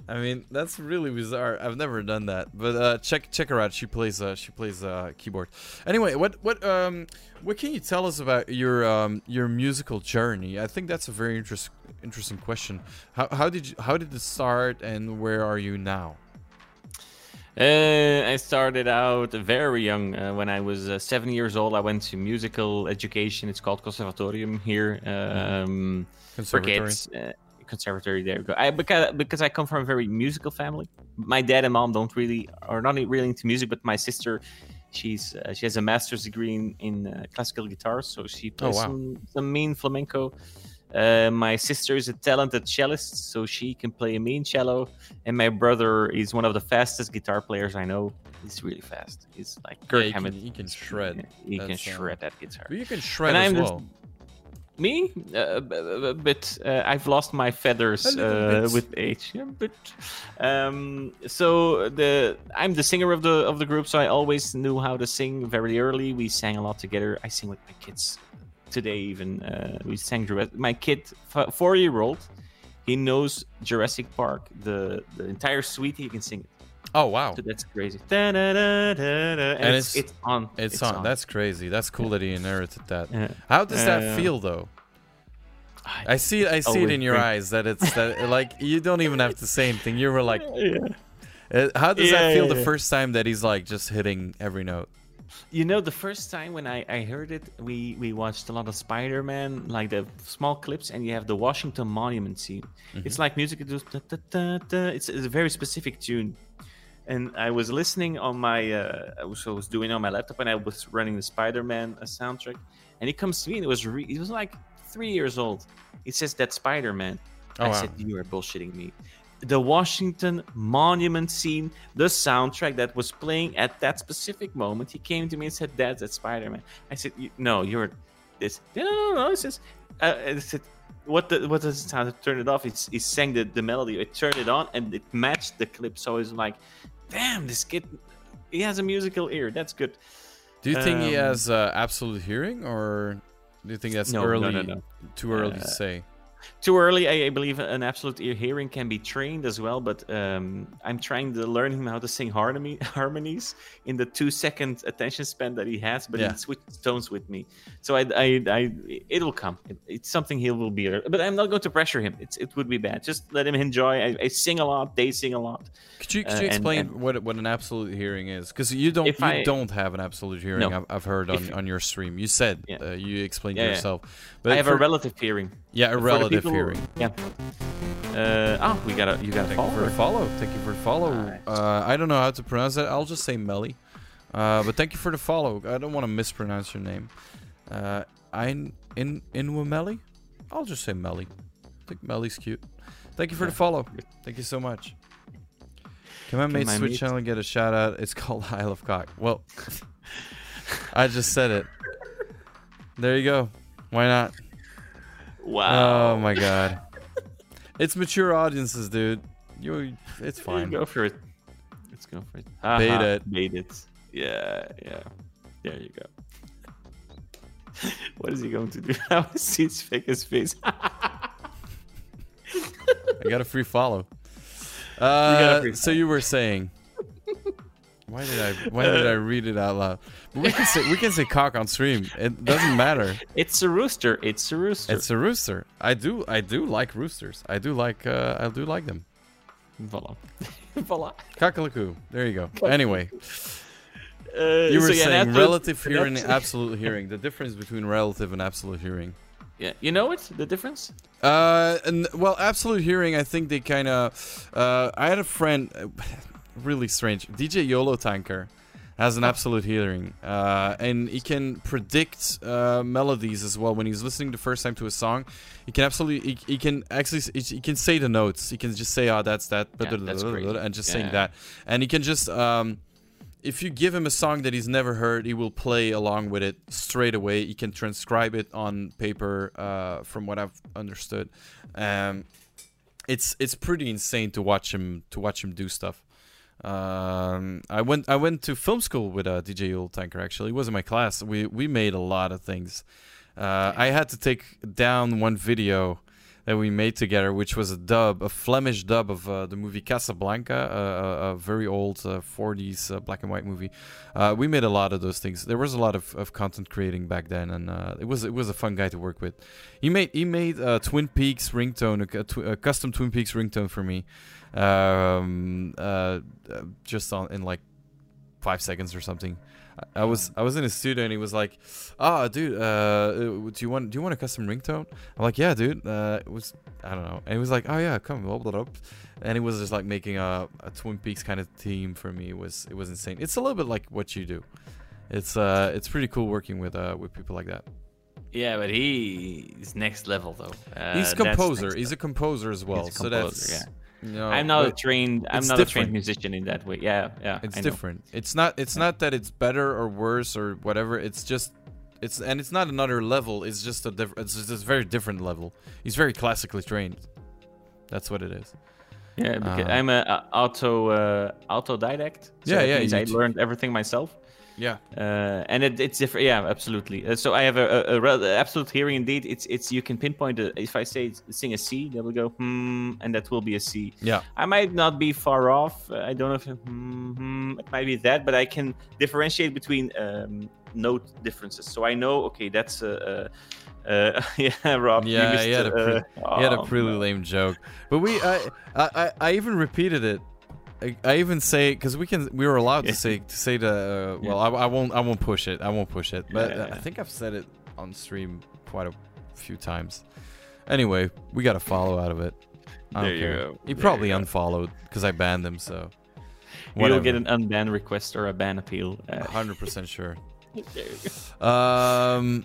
I mean, that's really bizarre. I've never done that, but uh, check check her out. She plays uh, she plays uh, keyboard. Anyway, what what um what can you tell us about your um your musical journey? I think that's a very interest, interesting question. How how did you how did it start, and where are you now? Uh, I started out very young. Uh, when I was uh, seven years old, I went to musical education. It's called conservatorium here um, for kids. Conservatory. There we go. I because because I come from a very musical family. My dad and mom don't really are not really into music, but my sister, she's uh, she has a master's degree in, in uh, classical guitar, so she plays wow. some some mean flamenco. Uh, my sister is a talented cellist, so she can play a mean cello. And my brother is one of the fastest guitar players I know. He's really fast. He's like Kirk he can- he can shred. He can uh, shred that guitar. But you can shred And as I'm just- well. Me, uh, b- but uh, I've lost my feathers uh, with age. Yeah, but um, so the I'm the singer of the of the group, so I always knew how to sing very early. We sang a lot together. I sing with my kids today. Even uh, we sang Jurassic. My kid, four year old, he knows Jurassic Park, the the entire suite. He can sing it. Oh wow, So that's crazy. Da-da-da-da-da. And, it's, it's- it's on. it's, on. That's crazy. That's cool that he inherited that. Yeah. How does that Uh, feel though? I see. I see it in your great. eyes that it's that like you don't even have to say anything. You were like, Yeah. uh, how does Yeah, that feel yeah, the first time that he's like just hitting every note? You know, the first time when I, I heard it, we, we watched a lot of Spider Man, like the small clips, and you have the Washington Monument scene. It's like music, it goes da, da, da, da. It's, it's a very specific tune. And I was listening on my, uh, I was, I was doing on my laptop, and I was running the Spider Man uh, soundtrack. And he comes to me, and it was re- he was like three years old. It says that Spider Man. Oh, I wow. said, You are bullshitting me. The Washington Monument scene, the soundtrack that was playing at that specific moment, he came to me and said, That's that Spider Man. I said, No, you're this. No, no, no, no. It says, uh, I said, what, the, what does it sound? to Turn it off. It's, he sang the, the melody. I turned it on and it matched the clip. So I was like, Damn, this kid, he has a musical ear. That's good. Do you think he Um, has uh, absolute hearing, or do you think that's No, early? no, no. Too early to Uh, say. Too early, I, I believe an absolute ear hearing can be trained as well, but um, I'm trying to learn him how to sing harmony, harmonies in the two second attention span that he has, but Yeah. he switches tones with me. So I, I, I it will come. It, it's something he will be, but I'm not going to pressure him. It's, it would be bad. Just let him enjoy. I, I sing a lot. They sing a lot. Could you, could uh, and- explain and- what what an absolute hearing is? Because you don't If you I- don't have an absolute hearing. No. I've, I've heard on, If- on your stream. You said Yeah. uh, you explained yeah. yourself. But I have for- a relative hearing. yeah a relative people- hearing. Yeah. Uh, oh, we got a you got a Thank you for the follow. Thank you for the follow. Nice. Uh, I don't know how to pronounce that. I'll just say Melly. Uh, but thank you for the follow. I don't want to mispronounce your name. Uh, in in Inwamelly? I'll just say Melly. I think Melly's cute. Thank you for the follow. Thank you so much. Can my Can mate my switch mate- channel and get a shout out? It's called Isle of Cock. Well, I just said it. There you go. Why not? Wow. Oh my god. it's mature audiences, dude. You, it's You fine. Go for it. Let's go for it. Bait Aha, it. Bait it. Yeah, yeah. There you go. what is he going to do now? See his fake his face. I got a free follow. got a Uh, free so you were saying. Why did I why did I read it out loud? But we can say we can say cock on stream. It doesn't matter. it's a rooster. It's a rooster. It's a rooster. I do I do like roosters. I do like uh, I do like them. Voila. Voila. Cockalaku. There you go. Anyway, Uh, you were so yeah, saying that's- relative hearing and absolute hearing. The difference between relative and absolute hearing. Yeah, you know it. The difference. Uh, and well, absolute hearing. I think they kind of. Uh, I had a friend, uh, really strange. DJ Yolo Tanker has an absolute hearing, uh, and he can predict uh, melodies as well. When he's listening the first time to a song, he can absolutely. He, he can actually. He, he can say the notes. He can just say, "Oh, that's that," Yeah, that's and just Yeah, saying that. And he can just. Um, if you give him a song that he's never heard, he will play along with it straight away. He can transcribe it on paper, uh, from what I've understood. Um, it's it's pretty insane to watch him to watch him do stuff. Um, I went I went to film school with uh, DJ Yul Tanker. Actually, he was in my class. We we made a lot of things. Uh, I had to take down one video that we made together, which was a dub, a Flemish dub of uh, the movie Casablanca, uh, a, very old uh, 40s uh, black and white movie. Uh, we made a lot of those things. There was a lot of, of content creating back then, and uh, it was it was a fun guy to work with. He made he made Twin Peaks ringtone, a, tw- a custom Twin Peaks ringtone for me, um, uh, uh, just on in like five seconds or something. I- I was I was in his studio and he was like, "Ah, dude, uh, do you want do you want a custom ringtone?" I'm like, "Yeah, dude." Uh, it was I don't know, and he was like, "Oh yeah, come, blah, blah, blah." and he was just like making a, a Twin Peaks kind of theme for me. It was it was insane. It's a little bit like what you do. It's uh it's pretty cool working with uh with people like that. Yeah, but he is next level though. Uh, He's a composer. He's a composer as well. He's a so that's you know, I'm not a trained. I'm not a different. trained musician in that way. Yeah, yeah. It's different. It's not. It's not that it's better or worse or whatever. It's just. It's and it's not another level. It's just a different. It's just a very different level. He's very classically trained. That's what it is. Yeah, because Uh, I'm a, a auto uh, autodidact. So Yeah, yeah, I learned everything myself. Yeah. uh, and it, it's different. Yeah, absolutely. Uh, so I have a, a, a absolute hearing. Indeed, it's it's you can pinpoint it. If I say sing a C, they will go hmm, and that will be a C. Yeah. I might not be far off. Uh, I don't know if hmm, hmm, it might be that, but I can differentiate between um, note differences. So I know, okay, that's a. uh, uh, yeah, Rob. you Yeah, missed, he had a uh, he had a oh, pretty lame joke, but we I, I, I even repeated it. I, I even say because we can we were allowed Yeah. to say to say the uh, well I, I won't I won't push it I won't push it but Yeah, uh, I think I've said it on stream quite a few times. Anyway, we got a follow out of it. I There you care. go. He There probably unfollowed because I banned him. So You'll get an unban request or a ban appeal. Uh, hundred percent sure. there you go. Um,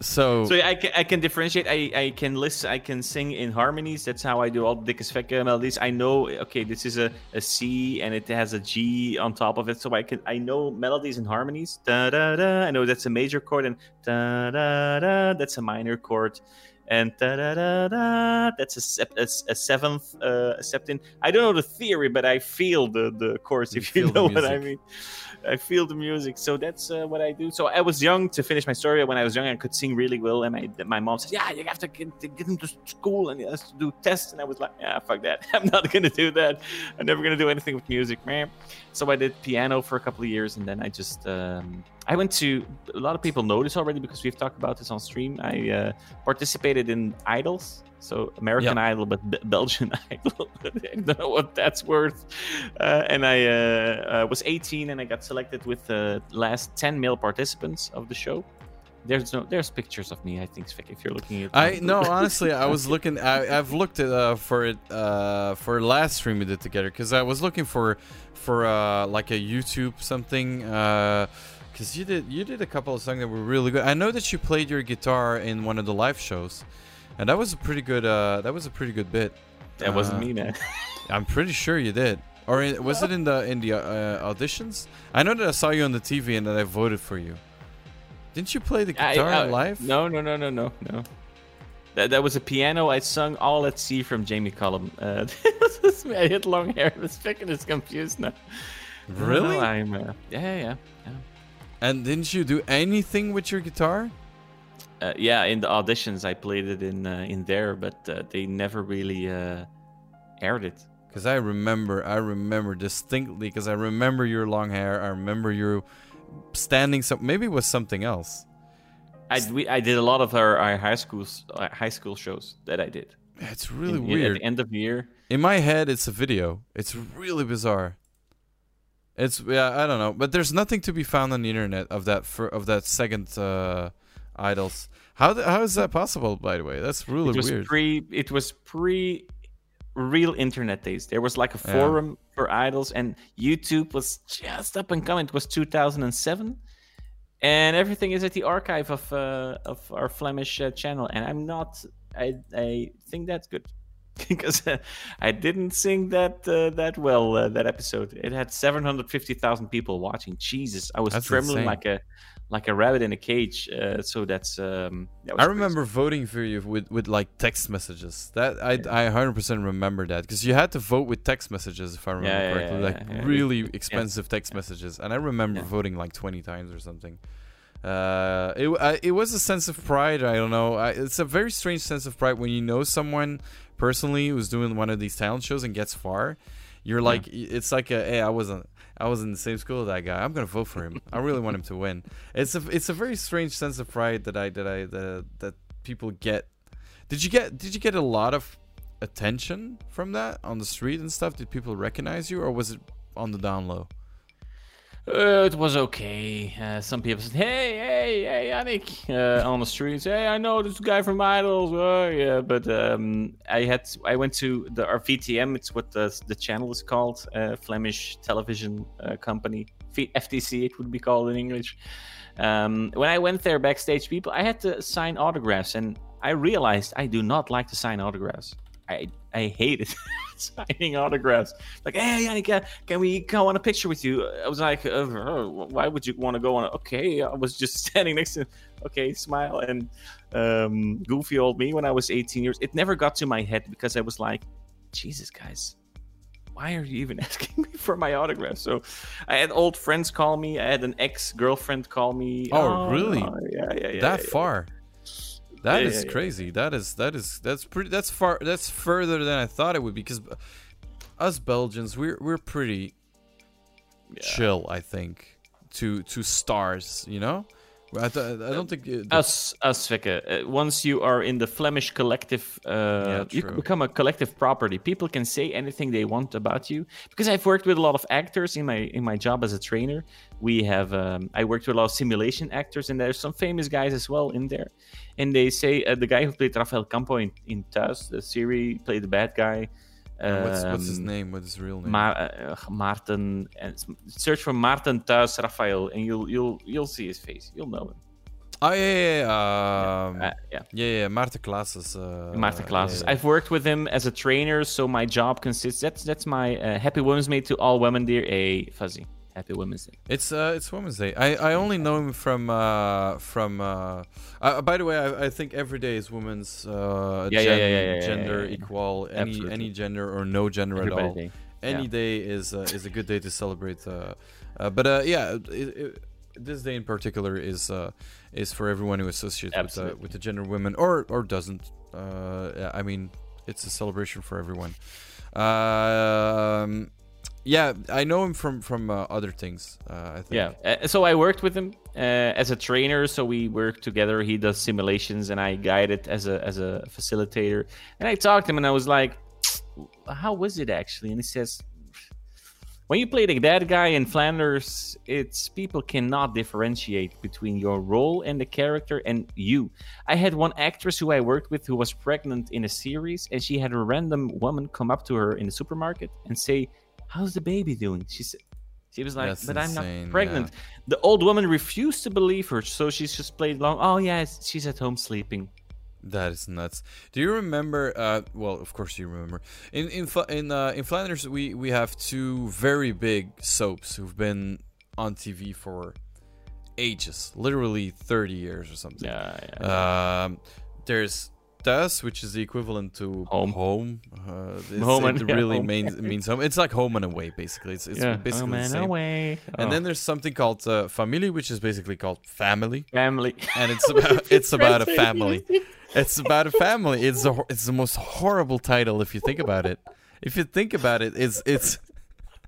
so, So I can, I can differentiate. I, I can listen. I can sing in harmonies. That's how I do all the Dikke Svekke melodies. I know. Okay, this is a, a C and it has a G on top of it. So I can I know melodies and harmonies. Da da da. I know that's a major chord and da da da. That's a minor chord. And da da da da. That's a, sep- a, a seventh uh, a septim. I don't know the theory, but I feel the the chords. You If you know what I mean. I feel the music, so that's uh, what I do. So I was young to finish my story. When I was young, I could sing really well, and my my mom said, "Yeah, you have to get, to get him to school and he has to do tests." And I was like, "Yeah, fuck that. I'm not gonna do that. I'm never gonna do anything with music, man." So I did piano for a couple of years, and then I just um, I went to. A lot of people know this already because we've talked about this on stream. I uh, participated in idols. So American Yeah. Idol, but Be- Belgian Idol. I don't know what that's worth. Uh, and I uh, uh, was 18, and I got selected with the last 10 male participants of the show. There's no, there's pictures of me. I think if you're looking at. I no, honestly, I was looking. I, I've looked at uh, for it uh, for last stream we did together because I was looking for for uh, like a YouTube something. Because you did you did a couple of songs that were really good. I know that you played your guitar in one of the live shows, and that was a pretty good. Uh, that was a pretty good bit. that wasn't Uh, me, man. I'm pretty sure you did. Or in, was it in the in the uh, auditions? I know that I saw you on the TV and that I voted for you. Didn't you play the guitar I- live? No, no, no, no, no, no. That, that was a piano. I sung All at Sea from Jamie Cullum. Uh, I had long hair. The Svek is confused now. Really? No, I'm, uh, yeah, yeah, yeah. And didn't you do anything with your guitar? Uh, yeah, in the auditions, I played it in uh, in there, but uh, they never really uh, aired it. Because I remember, I remember distinctly. Because I remember your long hair. I remember you standing. So maybe it was something else. I, we, I did a lot of our, our high schools uh, high school shows that I did. It's really In- in- weird. At the end of the year, In my head, it's a video. It's really bizarre. It's yeah, I don't know, but there's nothing to be found on the internet of that for of that second uh, idols. How th- how is that possible? By the way, that's really it was weird. pre it was pre real internet days. There was like a Yeah. forum for idols, and YouTube was just up and coming. It was 2007, and everything is at the archive of uh, of our Flemish uh, channel. And I'm not. I I think that's good because uh, I didn't sing that uh, that well uh, that episode. It had 750,000 people watching. Jesus, I was That's trembling insane. like a like a rabbit in a cage. Uh, so that's um. That was I crazy. remember voting for you with, with like text messages. That I I 100% remember that because you had to vote with text messages if I remember Yeah, correctly, yeah, like really expensive text messages. And I remember voting like 20 times or something. Uh, it I, it was a sense of pride. I don't know. I, it's a very strange sense of pride when you know someone personally who's doing one of these talent shows and gets far. You're like, it's like a hey, I wasn't. I was in the same school as that guy. I'm gonna vote for him. I really want him to win. It's a it's a very strange sense of pride that I that I that, that people get. Did you get Did you get a lot of attention from that on the street and stuff? Did people recognize you, or was it on the down low? Uh, it was okay. Uh, some people said, "Hey, hey, hey, Yannick," uh, on the streets. Hey, I know this guy from Idols. Oh, yeah, but um, I had I went to the our VTM. It's what the the channel is called, uh, Flemish Television uh, Company, FTC. It would be called in English. Um, when I went there backstage, people, I had to sign autographs, and I realized I do not like to sign autographs. I I hate it signing autographs. Like, hey, uh, can we go on a picture with you? I was like, uh, why would you want to go on? A, okay, I was just standing next to. Okay, smile and um, goofy old me when I was 18 years. It never got to my head because I was like, Jesus, guys, why are you even asking me for my autograph? So I had old friends call me. I had an ex girlfriend call me. Oh, really? no, yeah, yeah, yeah. that yeah. far. That Yeah, is yeah, yeah. crazy. That is that is that's pretty. That's far. That's further than I thought it would be. Because uh, us Belgians, we're we're pretty chill. I think to to stars. You know, I, th- I don't think it, Us, us, Vikke. Uh, once you are in the Flemish collective, uh, you become a collective property. People can say anything they want about you. Because I've worked with a lot of actors in my in my job as a trainer. We have um, I worked with a lot of simulation actors, and there's some famous guys as well in there. And they say uh, the guy who played Rafael Campo in in Thuis, the series, played the bad guy. What's what's his Um, name? What's his real name? Ma- uh, Maarten, and search for Maarten Thuis Rafael, and you'll you'll you'll see his face. You'll know him. oh yeah, yeah, yeah. Um, Uh, yeah. yeah, yeah. Maarten Classes. Uh, Maarten yeah, yeah. I've worked with him as a trainer, so my job consists. That's that's my uh, Happy Women's Day to all women dear. A fuzzy Happy Women's Day. It's uh, it's Women's Day. I, I only know him from uh, from. Uh, uh, by the way, I, I think every day is women's uh, Yeah, yeah, gen- yeah, yeah, yeah, gender yeah, equal any Absolutely. any gender or no gender at all. Day. Any day is uh, is a good day to celebrate. Uh, uh, but uh, yeah, it, it, this day in particular is uh, is for everyone who associates with, uh, with the gender women or or doesn't. Uh, I mean, it's a celebration for everyone. Um, yeah, I know him from from uh, other things. Uh, I think. Yeah. Uh, so I worked with him uh, as a trainer. So we work together. He does simulations, and I guide it as a as a facilitator. And I talked to him, and I was like, "How was it actually?" And he says, "When you play the bad guy in Flanders, it's people cannot differentiate between your role and the character and you. I had one actress who I worked with who was pregnant in a series, and she had a random woman come up to her in the supermarket and say." How's the baby doing? She said, she was like, That's but I'm not pregnant. The old woman refused to believe her, so she's just played along. Oh yeah, she's at home sleeping. That is nuts. Do you remember? Uh, well, of course you remember. In in in uh, in Flanders, we we have two very big soaps who've been on TV for ages, literally thirty years or something. Yeah, yeah. Um, there's Thuis, which is the equivalent to Home. Home. Uh, Home it and- yeah, really home. means means home. It's like home and away, basically. It's, it's yeah. basically oh the same. away. And Oh. then there's something called uh, Familie, which is basically called family family. and it's about it's about a family. It's about a family. It's a, it's the most horrible title if you think about it. If you think about it, it's it's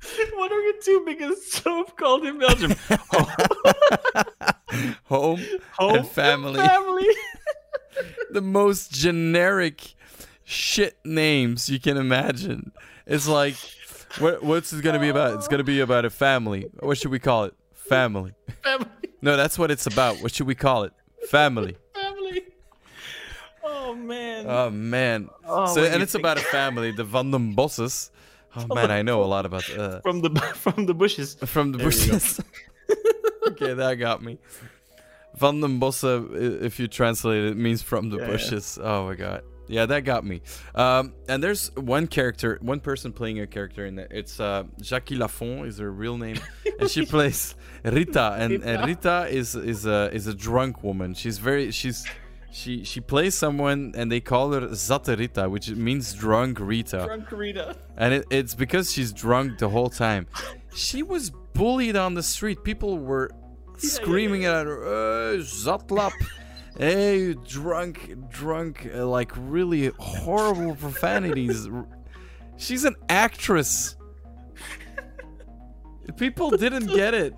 what are your two biggest soap called in Belgium? home, Home and family. Family. The most generic shit names you can imagine. It's like what what's it gonna be about? It's gonna be about a family. What should we call it? Family. family. No, that's what it's about. What should we call it? Family. Family. Oh man. Oh man. Oh, so and it's think- about a family, the Van den Bosses. Oh man, I know a lot about uh, from the from the bushes. from the There bushes. okay, that got me. Van den Bossche, i- if you translate it, means from the Yeah, yeah. bushes. Oh my god. Yeah, that got me. Um, and there's one character, one person playing a character in it. It's uh, Jacky Lafon is her real name, and she plays Rita. And, and Rita is is a is a drunk woman. She's very she's she she plays someone, and they call her Zatte Rita, which means drunk Rita Drunk Rita. and it, it's because she's drunk the whole time. She was bullied on the street. People were screaming at her, "Uh, "Zatlap!" Hey, drunk, drunk!" Uh, like really horrible profanities. She's an actress. People didn't get it.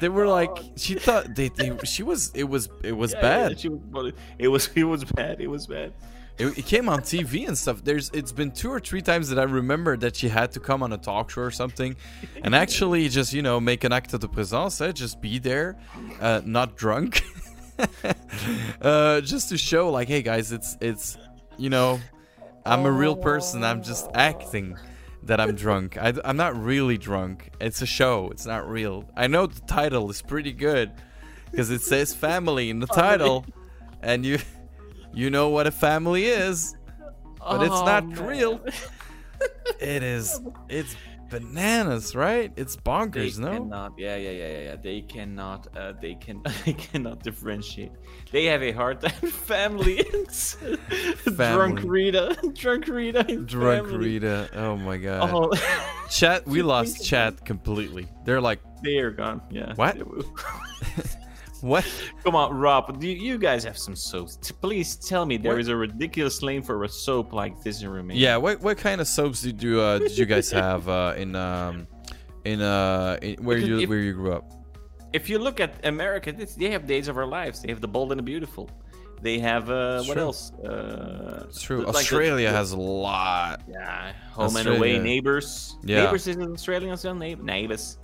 They were like, she thought they, they she was it was it was Yeah, bad. yeah, was. It was it was bad. It was bad. It, it came on TV and stuff. There's it's been two or three times that I remember that she had to come on a talk show or something, and actually just you know make an acte de présence, eh? just be there, uh, not drunk, uh, just to show like, hey guys, it's it's you know, I'm a real person. I'm just acting that I'm drunk. I, I'm not really drunk. It's a show. It's not real. I know the title is pretty good because it says family in the title, and you you know what a family is, but it's Oh, not man. real. It is. It's bananas, right? It's They bonkers, no? cannot. Yeah, yeah, yeah, yeah, yeah. They cannot. Uh, they can. They cannot differentiate. They have a hard time. Family. It's Drunk Family. Rita. Drunk Rita. Drunk family. Rita. Oh my god. Oh, Chat, we lost chat completely. They're like, they are gone. Yeah. What? What? Come on, Rob. Do you, you guys have some soaps? Please tell me there What? is a ridiculous name for a soap like this in Romania. Yeah, what what kind of soaps did you uh, did you guys have uh, in um in uh in, where Because you if- where you grew up? If you look at America, they have Days of Our Lives. They have The Bold and the Beautiful. They have uh, what True. else? Uh, It's true. like Australia the- has a lot. Yeah, Home and Away, Neighbors. Yeah. Neighbors is an Australian. Neigh- Neighbors.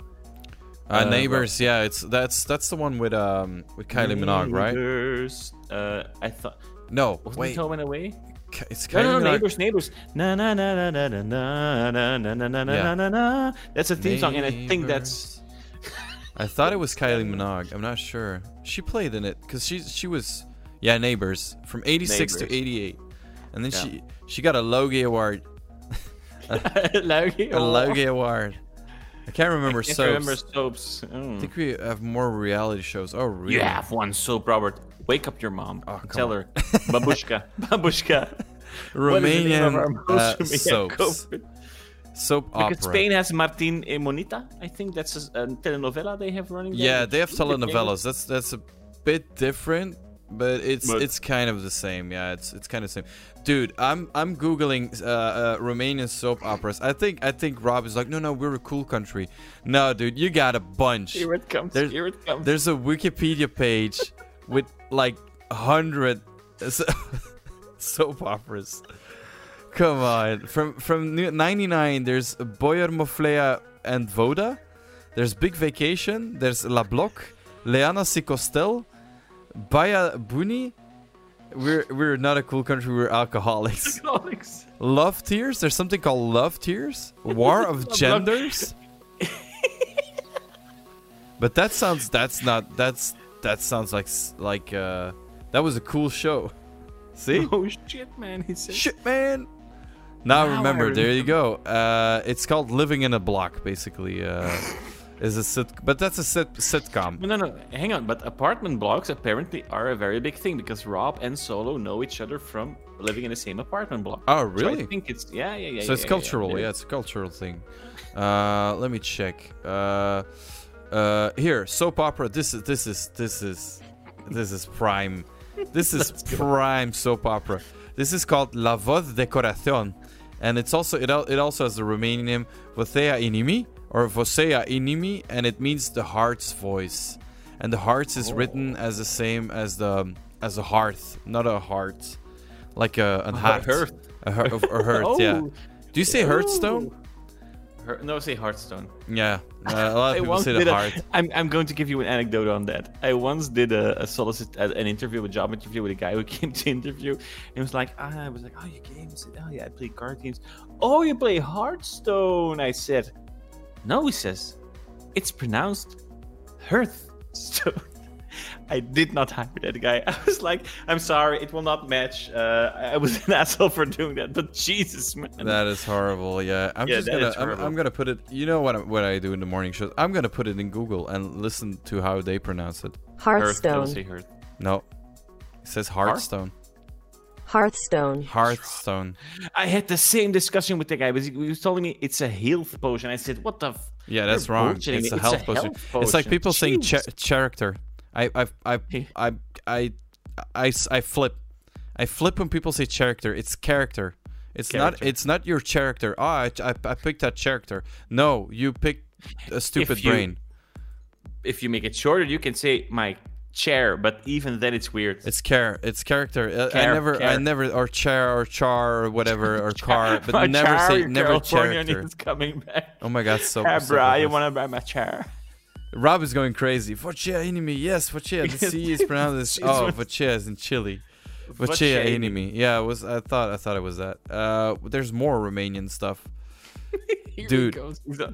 Uh, Uh, neighbors, yeah, it's that's that's the one with um with Kylie Minogue, right? Neighbors. Uh, I thought. No, Wasn't wait, it Home Away? It's Kylie no, no, Minogue. neighbors, neighbors. Na na na na na na na na na na na na na. That's a theme song, and I think that's. I thought it was Kylie Minogue. I'm not sure. She played in it because she she was yeah neighbors from '86 to '88, and then Yeah. she she got a Logie Award. Logie. A Logie Award. I can't remember Can't soaps. remember soaps. Mm. I think we have more reality shows. Oh, really? You have one soap, Robert. Wake up your mom. Oh, Tell on. her. Babushka. Babushka. What is the name Romanian of our most uh, soaps, soap Because opera. Spain has Martin e Monita. I think that's a, a telenovela they have running there. yeah, they have telenovelas. That's that's a bit different, but it's But- it's kind of the same. Yeah, it's it's kind of the same. Dude, I'm I'm googling uh, uh, Romanian soap operas. I think I think Rob is like, no, no, we're a cool country. No, dude, you got a bunch. Here it comes. There's- Here it comes. There's a Wikipedia page with like hundred soap operas. Come on, from from '99, there's Boyer Moflea and Voda. There's Big Vacation. There's La Bloc, Leana Sicostel, Baya Buni. We're we're not a cool country. We're alcoholics. Alex. Love Tears. There's something called Love Tears. War of Genders. but that sounds. That's not. That's that sounds like like uh that was a cool show. See? Oh shit, man. He said. Shit, man. Now Now I remember, there you go. Uh, it's called Living in a Block, basically. Uh, is a sit, but that's a sit, sitcom. No, no, no. Hang on. But apartment blocks apparently are a very big thing because Rob and Solo know each other from living in the same apartment block. Oh, So really? I think it's yeah, yeah, yeah. so yeah, it's yeah, cultural. Yeah, yeah. it's a cultural thing. Uh, let me check. Uh, uh, here, soap opera. This is this is this is this is prime. This is prime soap opera. This is called La Voz de Corazón, and it's also it, it also has the Romanian name Vocea Inimi or Vocea Inimi, and it means the heart's voice. And the hearts is written as the same as the as a hearth, not a heart, like a an heart. hearth. A hearth, or hearth, yeah. Oh. Do you say Hearthstone? Her, no, say Hearthstone. Yeah, uh, a lot of people say the heart. I'm I'm going to give you an anecdote on that. I once did a, a solicit an interview, a job interview with a guy who came to interview, and he was like, ah, I was like, oh, you games? Oh yeah, I play card games. Oh, you play Hearthstone? I said, no. He says, it's pronounced Hearthstone. I did not hire that guy. I was like, I'm sorry, it will not match. Uh, I was an asshole for doing that, but Jesus, man. That is horrible. Yeah, I'm Yeah, just gonna. I'm. I'm gonna put it. You know what? I, what I do in the morning shows? I'm gonna put it in Google and listen to how they pronounce it. Hearth, don't Hearthstone. say Hearth. No, it says Hearthstone. Hearthstone. Hearthstone. I had the same discussion with the guy. Because he was telling me it's a health potion. I said, "What the? F- Yeah, that's You're wrong. bullshitting It's me. a health potion. health It's like potion. people saying cha- Jeez. character. I I I Hey. I I I s- I flip. I flip when people say character. It's character. It's not. It's not your character. Oh, I, I, I picked that character. No, you picked a stupid you- brain. If you make it shorter, you can say my chair. But even then, it's weird. It's care. It's character. Uh, I Care- never. I never. Or chair or char or whatever or car. But my never chair say never character. is coming back. Oh my god, so. Hey, so bro, you want to buy my chair? Rob is going crazy. Vocea enemy. Yes, Vocea. The C is pronounced as oh, Vocea is in Chile. Vocea enemy. Yeah, it was. I thought. I thought it was that. Uh, there's more Romanian stuff. Dude. he.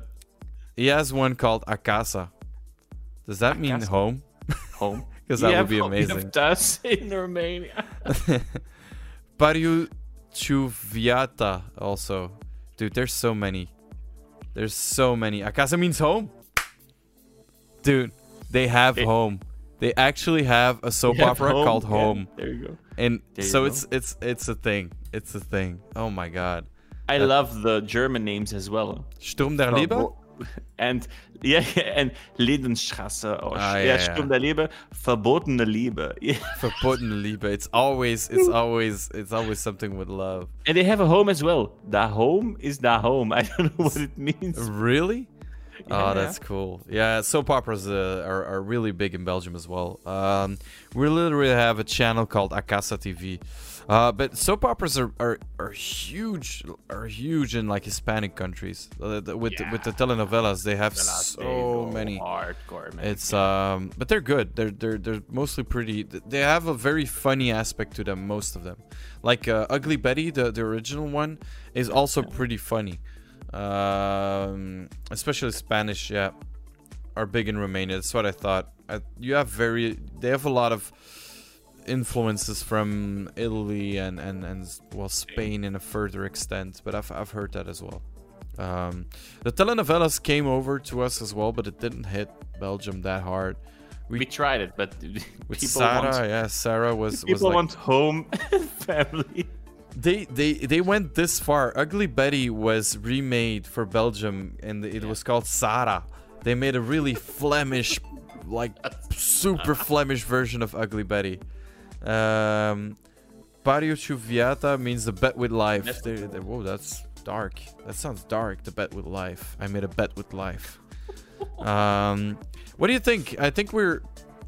He has one called Acasa. Does that mean home? home. 'Cause that would be home. You have amazing. Thuis in Romania. Chuviata also. Dude, there's so many. There's so many. Acasa means home. Dude, they have It- home. They actually have a soap Yeah, opera called yeah, Home. there you go. And There so go. it's it's it's a thing. It's a thing. Oh my god. I That- love the German names as well. Sturm der Liebe? And yeah, and Lebensstraße. Or Ah, yeah, yeah, yeah. Sturm der Liebe, verbotene Liebe. Verbotene Liebe. It's always it's always it's always something with love. And they have a home as well. Da home is da home. I don't know what it means. Really? Yeah. Oh, that's cool. Yeah, soap operas uh, are, are really big in Belgium as well. Um, we literally have a channel called Acasa TV. Uh, but soap operas are, are, are huge are huge in like Hispanic countries. Uh, the- with the, with the telenovelas, they have so many. hardcore, man. It's um, but they're good. They're they're they're mostly pretty. They have a very funny aspect to them. Most of them, like uh, Ugly Betty, the the original one, is also pretty funny. Um, especially Spanish, yeah, are big in Romania. That's what I thought. I, you have very. They have a lot of influences from Italy and and and well Spain in a further extent. But I've I've heard that as well. Um, the telenovelas came over to us as well, but it didn't hit Belgium that hard. we tried it, but With people Sarah, want, yeah, Sarah was was people like want home and family. they they they went this far. Ugly Betty was remade for Belgium, and it was called Sarah. They made a really Flemish, like super Flemish version of Ugly Betty. Um, Pario Chuviata means the bet with life. They- they- whoa, that's dark. That sounds dark. The bet with life. I made a bet with life. um, what do you think? I think we're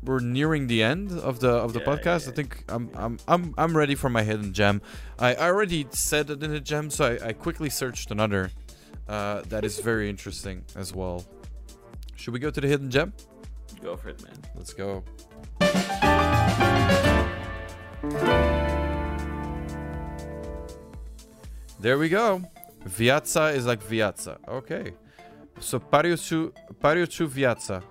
we're nearing the end of the of the Yeah, podcast. I think I'm I'm I'm I'm ready for my hidden gem. I, I already said it in a gem, so I, I quickly searched another uh, that is very interesting as well. Should we go to the hidden gem? Go for it, man. Let's go. There we go. Viazza is like Viazza. Okay. So Pariucciu Pariucciu Viazza.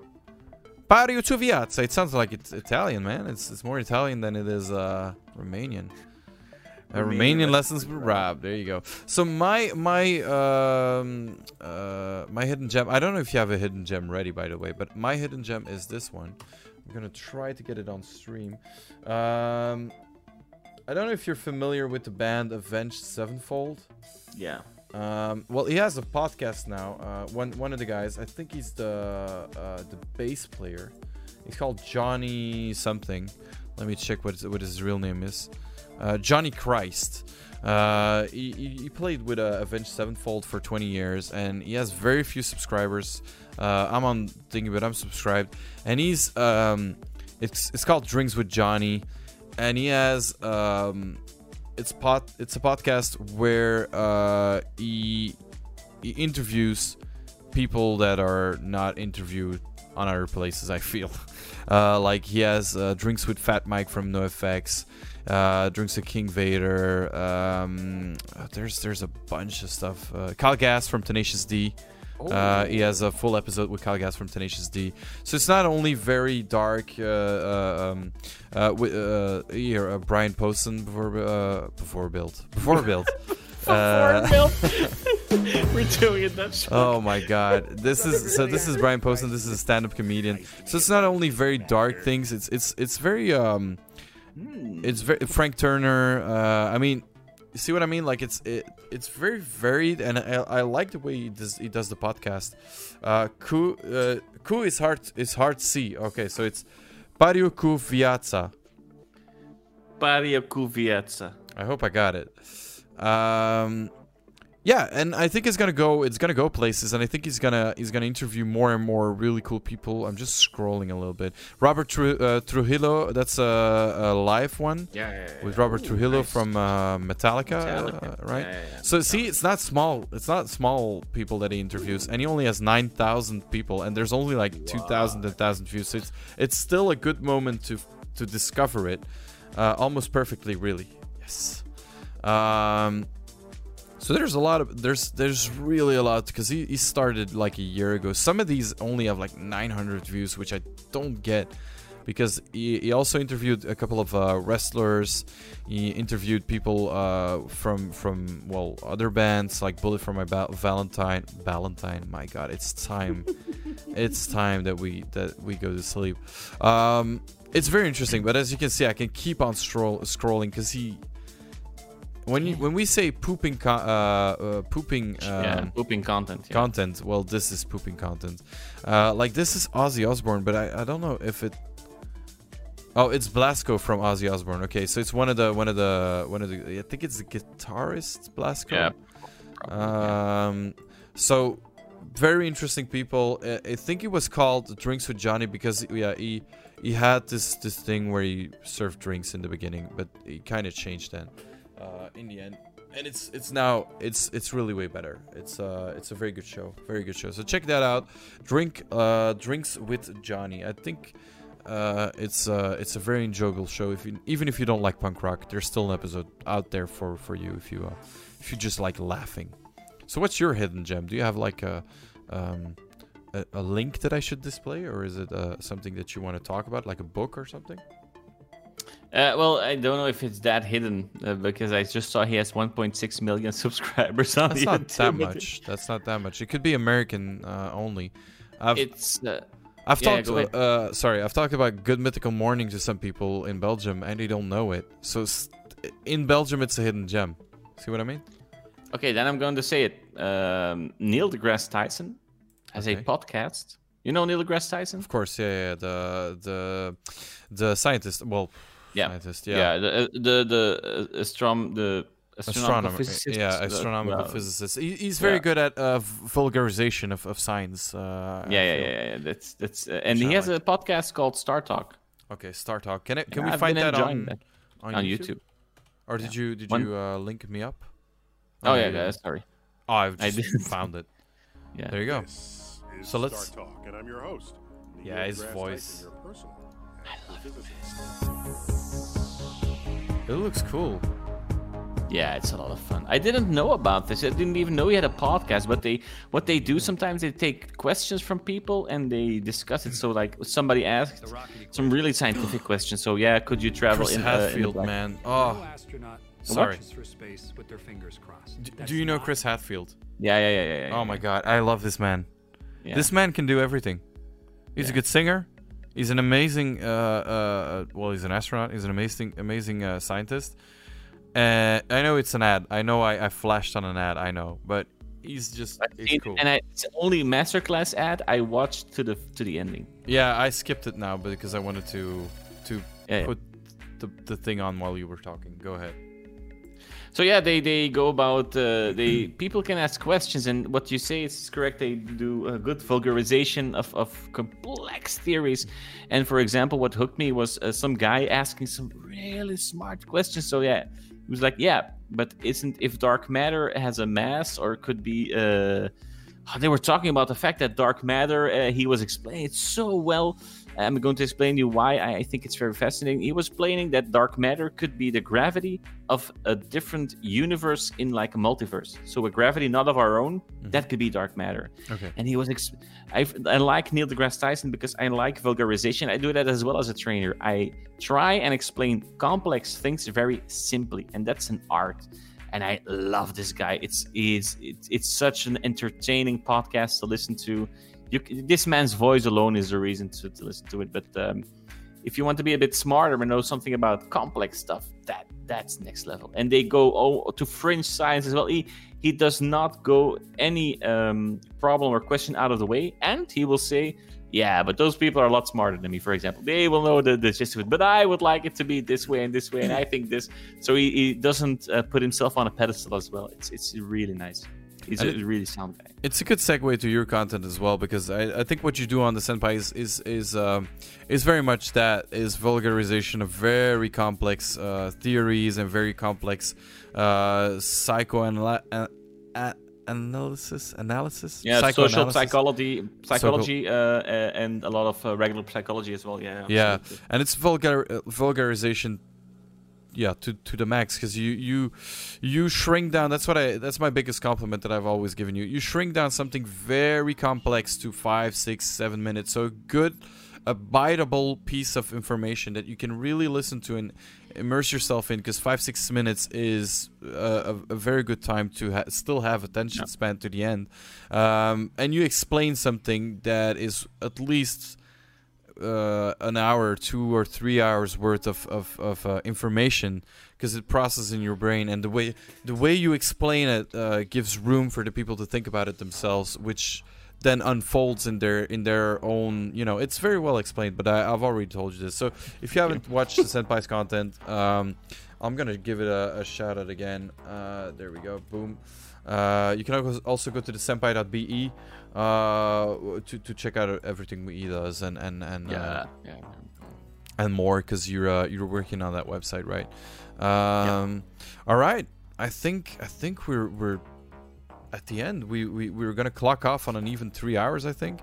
Pariucciu Viazza. It sounds like it's Italian, man. It's it's more Italian than it is uh Romanian. Uh, Romanian lessons with Rob. There you go. So my my um uh my hidden gem. I don't know if you have a hidden gem ready, by the way, but my hidden gem is this one. I'm gonna try to get it on stream. Um, I don't know if you're familiar with the band Avenged Sevenfold. Yeah. Um, well, he has a podcast now. Uh, one one of the guys, I think he's the uh, the bass player. He's called Johnny something. Let me check what his, what his real name is. Uh, Johnny Christ. Uh, he, he he played with uh, Avenged Sevenfold for 20 years, and he has very few subscribers. Uh, I'm on thinking, but I'm subscribed, and he's um, it's it's called Drinks with Johnny, and he has um, it's pot it's a podcast where uh, he he interviews people that are not interviewed on other places. I feel uh, like he has uh, drinks with Fat Mike from NoFX, uh, drinks with King Vader. Um, there's there's a bunch of stuff. Uh, Kyle Gass from Tenacious D. Uh, he has a full episode with Kyle Gass from Tenacious D. So it's not only very dark. Uh, uh, um, uh, with, uh, here, uh, Brian Posehn before uh, before build before build. Uh, We're doing it Dutch. Oh my god. This is so this is Brian Posehn, this is a stand-up comedian. So it's not only very dark things, it's it's it's very um it's very Frank Turner, uh I mean you see what I mean? Like it's it, it's very varied and I, I like the way he does he does the podcast. Uh Ku uh Ku is hard is hard C. Okay, so it's Pario Ku Viazza. Paria Kuvietza. I hope I got it. Um, yeah, and I think it's gonna go. It's gonna go places, and I think he's gonna he's gonna interview more and more really cool people. I'm just scrolling a little bit. Robert Tru- uh, Trujillo, that's a, a live one Yeah, yeah, yeah. with Robert Ooh, Trujillo nice. from uh, Metallica, Metallica. uh, right? Yeah, yeah, yeah. So see, it's not small. It's not small people that he interviews, and he only has nine thousand people, and there's only like two thousand and thousand views. So it's it's still a good moment to to discover it, uh, almost perfectly, really. Yes. Um. So there's a lot of there's there's really a lot because he, he started like a year ago. Some of these only have like 900 views, which I don't get. because he, he also interviewed a couple of uh, wrestlers. He interviewed people uh, from from well other bands like Bullet for My ba- Valentine. Valentine, my God, it's time. it's time that we that we go to sleep. Um, it's very interesting, but as you can see, I can keep on scroll, scrolling because he. When you, when we say pooping co- uh, uh, pooping um, yeah, pooping content. Yeah. content. Well, this is pooping content. Uh, like this is Ozzy Osbourne, but I, I don't know if it. Oh, it's Blasko from Ozzy Osbourne. Okay, so it's one of the one of the one of the. I think it's the guitarist Blasko. Yeah. Um. So very interesting people. I, I think it was called Drinks with Johnny because yeah he he had this this thing where he served drinks in the beginning, but he kind of changed then. Uh, in the end, and it's it's now it's it's really way better. It's uh it's a very good show, very good show. So check that out. Drink uh drinks with Johnny. I think uh it's uh it's a very enjoyable show. If you even if you don't like punk rock, there's still an episode out there for for you if you uh, if you just like laughing. So what's your hidden gem? Do you have like a um a, a link that I should display, or is it uh, something that you want to talk about, like a book or something? Uh, well, I don't know if it's that hidden uh, because I just saw he has 1.6 million subscribers on That's not that much. That's not that much. It could be American uh, only. I've, It's uh, I've yeah, talked. Uh, sorry, I've talked about Good Mythical Morning to some people in Belgium, and they don't know it. So in Belgium, it's a hidden gem. See what I mean? okay. Then I'm going to say it. Um, Neil deGrasse Tyson has Okay. a podcast. You know Neil deGrasse Tyson? Of course, yeah, yeah. The the the scientist. Well, Yeah. scientist. Yeah. Yeah. the uh, the the uh, astrom the astronomical Astronomer, physicist. yeah, astronomical well, physicist. He, he's very yeah. good at uh, vulgarization of, of science. Uh, Yeah, yeah, yeah, yeah. That's that's, uh, and he I has a podcast called Star Talk Okay, Star Talk. Can it? Can Yeah, we I've find that on, that. on on YouTube? YouTube. Or did you did One- you uh, link me up? Oh, no, yeah, you didn't. sorry. Oh, I've I just found it. Yeah. There you go. This is So let's- Star Talk, and I'm your host. Yeah, his voice. Tyson, your personal astrophysicist. It looks cool. Yeah, it's a lot of fun. I didn't know about this. I didn't even know he had a podcast. But they, what they do sometimes, they take questions from people and they discuss it. So, like somebody asked some really scientific questions. So, yeah, could you travel Chris in, uh, in the Hadfield, man. Oh, astronaut sorry. launches for space with their fingers crossed. D- do you know Chris Hadfield? Yeah, yeah, yeah, yeah. yeah Oh my God, I love this man. Yeah. This man can do everything. He's a good singer. He's an amazing. Uh, uh, well, he's an astronaut. He's an amazing, amazing uh, scientist. Uh, I know it's an ad. I know I, I flashed on an ad. I know, but he's just seen- cool. And I, it's only masterclass ad I watched to the to the ending. Yeah, I skipped it now because I wanted to to Yeah, yeah. put the, the thing on while you were talking. Go ahead. So yeah, they they go about uh, they people can ask questions, and what you say is correct. They do a good vulgarization of, of complex theories, and for example, what hooked me was uh, some guy asking some really smart questions. So yeah, he was like, yeah, but isn't if dark matter has a mass or could be uh, they were talking about the fact that dark matter uh, he was explaining it so well i'm going to explain to you why I, think it's very fascinating. He was explaining that dark matter could be the gravity of a different universe in like a multiverse. So a gravity not of our own mm-hmm. that could be dark matter. Okay. and he was ex- I, I like neil degrasse tyson because i like vulgarization. I do that as well as a trainer. I try and explain complex things very simply and that's an art. And I love this guy. It's it's it's, it's such an entertaining podcast to listen to. You, this man's voice alone is a reason to, to listen to it. But um, if you want to be a bit smarter and know something about complex stuff, that that's next level. And they go oh, to fringe science as well. He he does not go any um, problem or question out of the way, and he will say. Yeah, but those people are a lot smarter than me, for example. They will know the, the gist of it, but I would like it to be this way and this way, and I think this. So he, he doesn't uh, put himself on a pedestal as well. It's it's really nice. He's And really sound guy. It's a good segue to your content as well because I, I think what you do on the senpai is is is, um, is very much that is vulgarization of very complex uh, theories and very complex uh, psychoanalysis analysis analysis Yeah, social psychology, psychology, uh, uh, and a lot of uh, regular psychology as well. Yeah. yeah and it's vulgar uh, vulgarization yeah to to the max because you you you shrink down that's what i that's my biggest compliment that i've always given you. You shrink down something very complex to five six seven minutes. So a good a biteable piece of information that you can really listen to and immerse yourself in because five six minutes is uh, a, a very good time to ha- still have attention span to the end. Um, and you explain something that is at least uh, an hour, two or three hours worth of of, of uh, information because it processes in your brain, and the way the way you explain it uh, gives room for the people to think about it themselves, which then unfolds in their in their own. You know, it's very well explained, but I, I've already told you this. So if you haven't watched the Senpai's content, um, I'm gonna give it a, a shout out again. Uh, there we go. Boom. Uh, you can al- also go to the senpai.be uh, to, to check out everything we does and and and Yeah, uh, yeah. and more because you're uh, you're working on that website, right? Um, All right, I think I think we're we're at the end. We we we were gonna clock off on an even three hours, I think,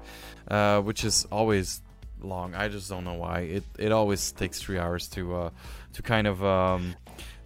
uh, which is always long. I just don't know why. It it always takes three hours to uh, to kind of um,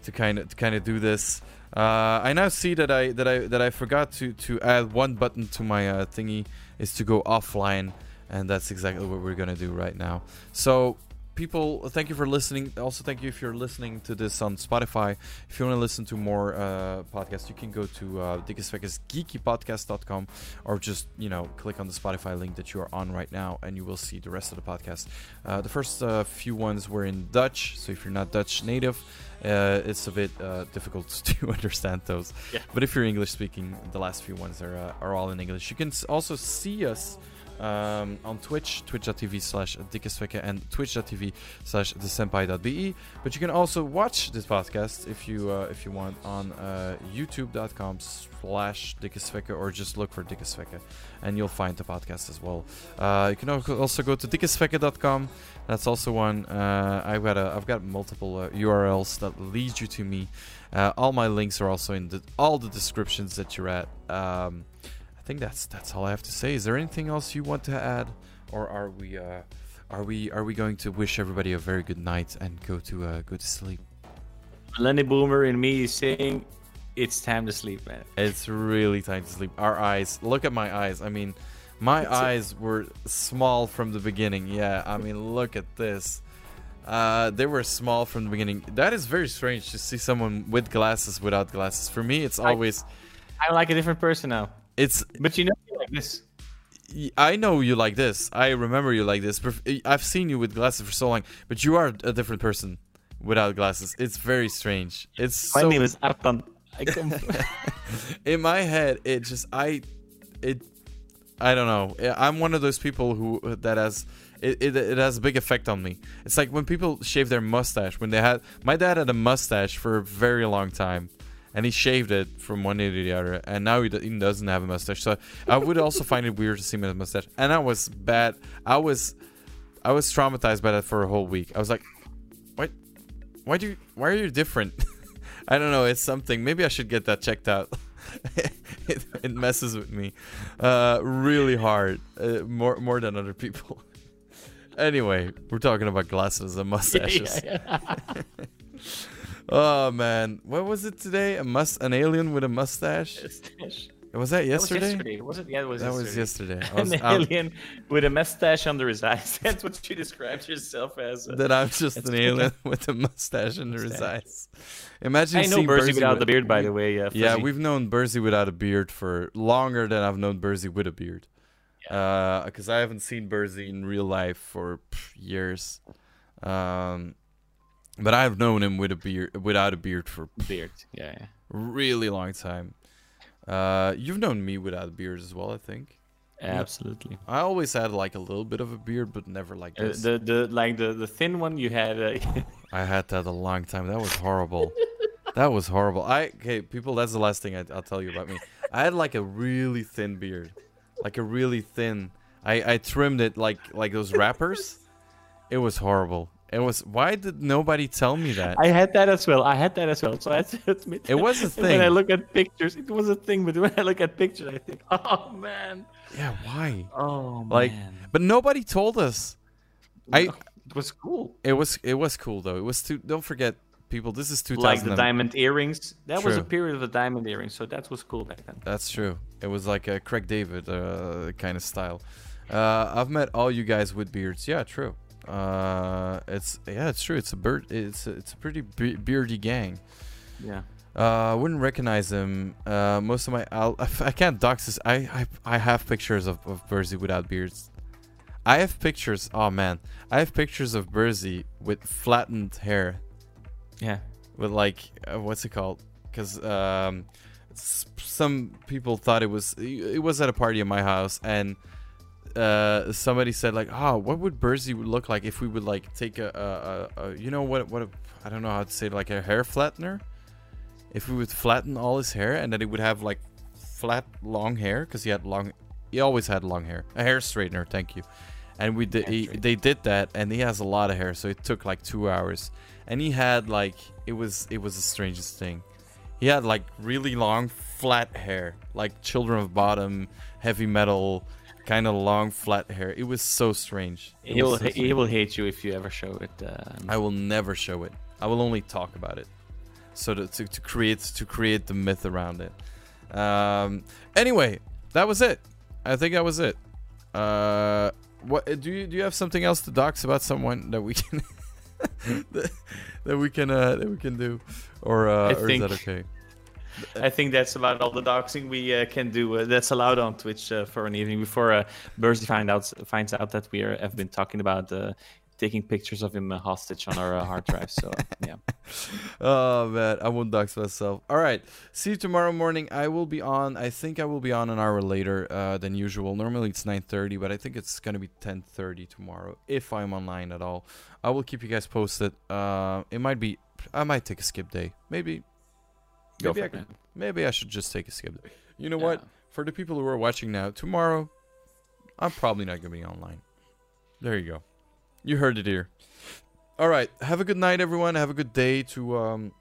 to kind of to kind of do this. Uh, I now see that I that I that I forgot to to add one button to my uh, thingy is to go offline, and that's exactly what we're gonna do right now. So people thank you for listening. Also thank you if you're listening to this on spotify. If you want to listen to more uh, podcasts you can go to uh, geekypodcast.com or just you know click on the spotify link that you are on right now and you will see the rest of the podcast. Uh, the first uh, few ones were in dutch so if you're not dutch native uh, it's a bit uh, difficult to understand those. Yeah. but if you're english speaking the last few ones are, uh, are all in english. You can also see us um, on Twitch, twitch.tv slash dikkesvekke and twitch.tv slash thesenpai.be. But you can also watch this podcast if you uh, if you want on uh, youtube.com slash dikkesvekke or just look for dikkesvekke and you'll find the podcast as well. Uh, you can also go to dikkesvekke.com. That's also one. Uh, I've got a, I've got multiple uh, URLs that lead you to me. Uh, all my links are also in the, all the descriptions that you're at. Um, I think that's that's all I have to say. Is there anything else you want to add, or are we uh, are we are we going to wish everybody a very good night and go to uh, go to sleep? Lenny Boomer in me is saying it's time to sleep, man. It's really time to sleep. Our eyes. Look at my eyes. I mean, my eyes were small from the beginning. Yeah. I mean, look at this. Uh, they were small from the beginning. That is very strange to see someone with glasses without glasses. For me, it's I- always I'm like a different person now. It's But you know, me like this. I know you like this. I remember you like this. I've seen you with glasses for so long, but you are a different person without glasses. It's very strange. It's My so name is Artan. I come. in my head. It just I it I don't know. I- I'm one of those people who that has it, it, it has a big effect on me. It's like when people shave their mustache. When they had my dad had a mustache for a very long time, and he shaved it from one day to the other, and now he, he doesn't have a mustache. So I would also find it weird to see him with a mustache. And I was bad. I was I was traumatized by that for a whole week. I was like, what? Why do you? Why are you different? I don't know. It's something. Maybe I should get that checked out. it, it messes with me uh, really hard, uh, more more than other people. anyway, we're talking about glasses and mustaches. Oh man, what was it today? A must an alien with a mustache? Was that That was yesterday? yesterday. Was it? Yeah, it was That yesterday. was yesterday. I was- An alien with a mustache under his eyes. That's what you described yourself as. that I'm just an good. alien with a mustache under his eyes. Imagine I know seeing Burzy without with- the beard, by the way. Uh, Yeah, we've known Burzy without a beard for longer than I've known Burzy with a beard. Because I haven't seen Burzy in real life for pff, years. Um, but I've known him with a beard, without a beard for beard. Yeah, yeah. really long time. Uh, you've known me without a beard as well, I think. Absolutely. I always had like a little bit of a beard, but never like Uh, the the like the the thin one you had. Uh, I had that a long time. That was horrible. that was horrible. I okay, people. That's the last thing I, I'll tell you about me. I had like a really thin beard, like a really thin. I I trimmed it like like those rappers. It was horrible. It was. Why did nobody tell me that? I had that as well. I had that as well. So I admit. It was a thing. When I look at pictures, it was a thing. But when I look at pictures, I think, oh man. yeah. Why? Oh Like, man. but nobody told us. I. It was cool. It was. It was cool though. It was too. Don't forget, people. This is 2000. Like the diamond earrings. That was a period of the diamond earrings. So that was cool back then. That's true. It was like a Craig David uh, kind of style. Uh, I've met all you guys with beards. Yeah, true. Uh, it's yeah, it's true. It's a bird. It's a, it's a pretty be- beardy gang. Yeah. Uh, I wouldn't recognize him. Uh, most of my I'll, I can't dox this. I I, I have pictures of of Burzy without beards. I have pictures. Oh man, I have pictures of Burzy with flattened hair. Yeah. With like uh, what's it called? Because um, some people thought it was it was at a party in my house and uh somebody said like oh what would Burzy would look like if we would like take a, a, a, a you know what what a, I don't know how to say it, like a hair flattener? If we would flatten all his hair and then he would have like flat long hair because he had long he always had long hair a hair straightener thank you. And we did he, they did that and he has a lot of hair so it took like two hours. And he had like it was it was the strangest thing. He had like really long flat hair like Children of Bodom heavy metal kind of long flat hair it was so strange It He will so he will hate you if you ever show it. Um, I will never show it. I will only talk about it, so to, to, to create to create the myth around it. Um, anyway, that was it. I think that was it. Uh, what do you do? You have something else to dox about someone that we can that, that we can uh, that we can do, or uh, I or think- is that okay? I think that's about all the doxing we uh, can do. Uh, that's allowed on Twitch uh, for an evening before uh, find out finds out that we are, have been talking about uh, taking pictures of him uh, hostage on our uh, hard drive. So yeah, Oh man, I won't dox myself. All right, see you tomorrow morning. I will be on. I think I will be on an hour later than usual. Normally it's 9:30, but I think it's gonna be 10:30 tomorrow if I'm online at all. I will keep you guys posted. It might be. I might take a skip day. Maybe. Maybe I could. Maybe I should just take a skip. You know Yeah. what? For the people who are watching now, tomorrow, I'm probably not gonna be online. There you go. You heard it here. All right. Have a good night, everyone. Have a good day to um,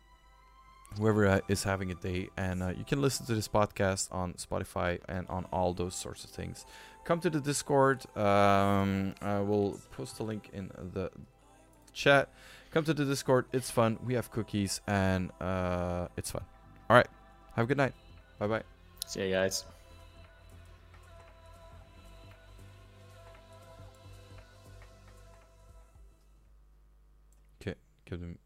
whoever uh, is having a day. And uh, you can listen to this podcast on Spotify and on all those sorts of things. Come to the Discord. Um, I will post a link in the chat. Come to the Discord. It's fun. We have cookies and uh, it's fun. All right. Have a good night. Bye bye. see ya, guys. Okay. Give them.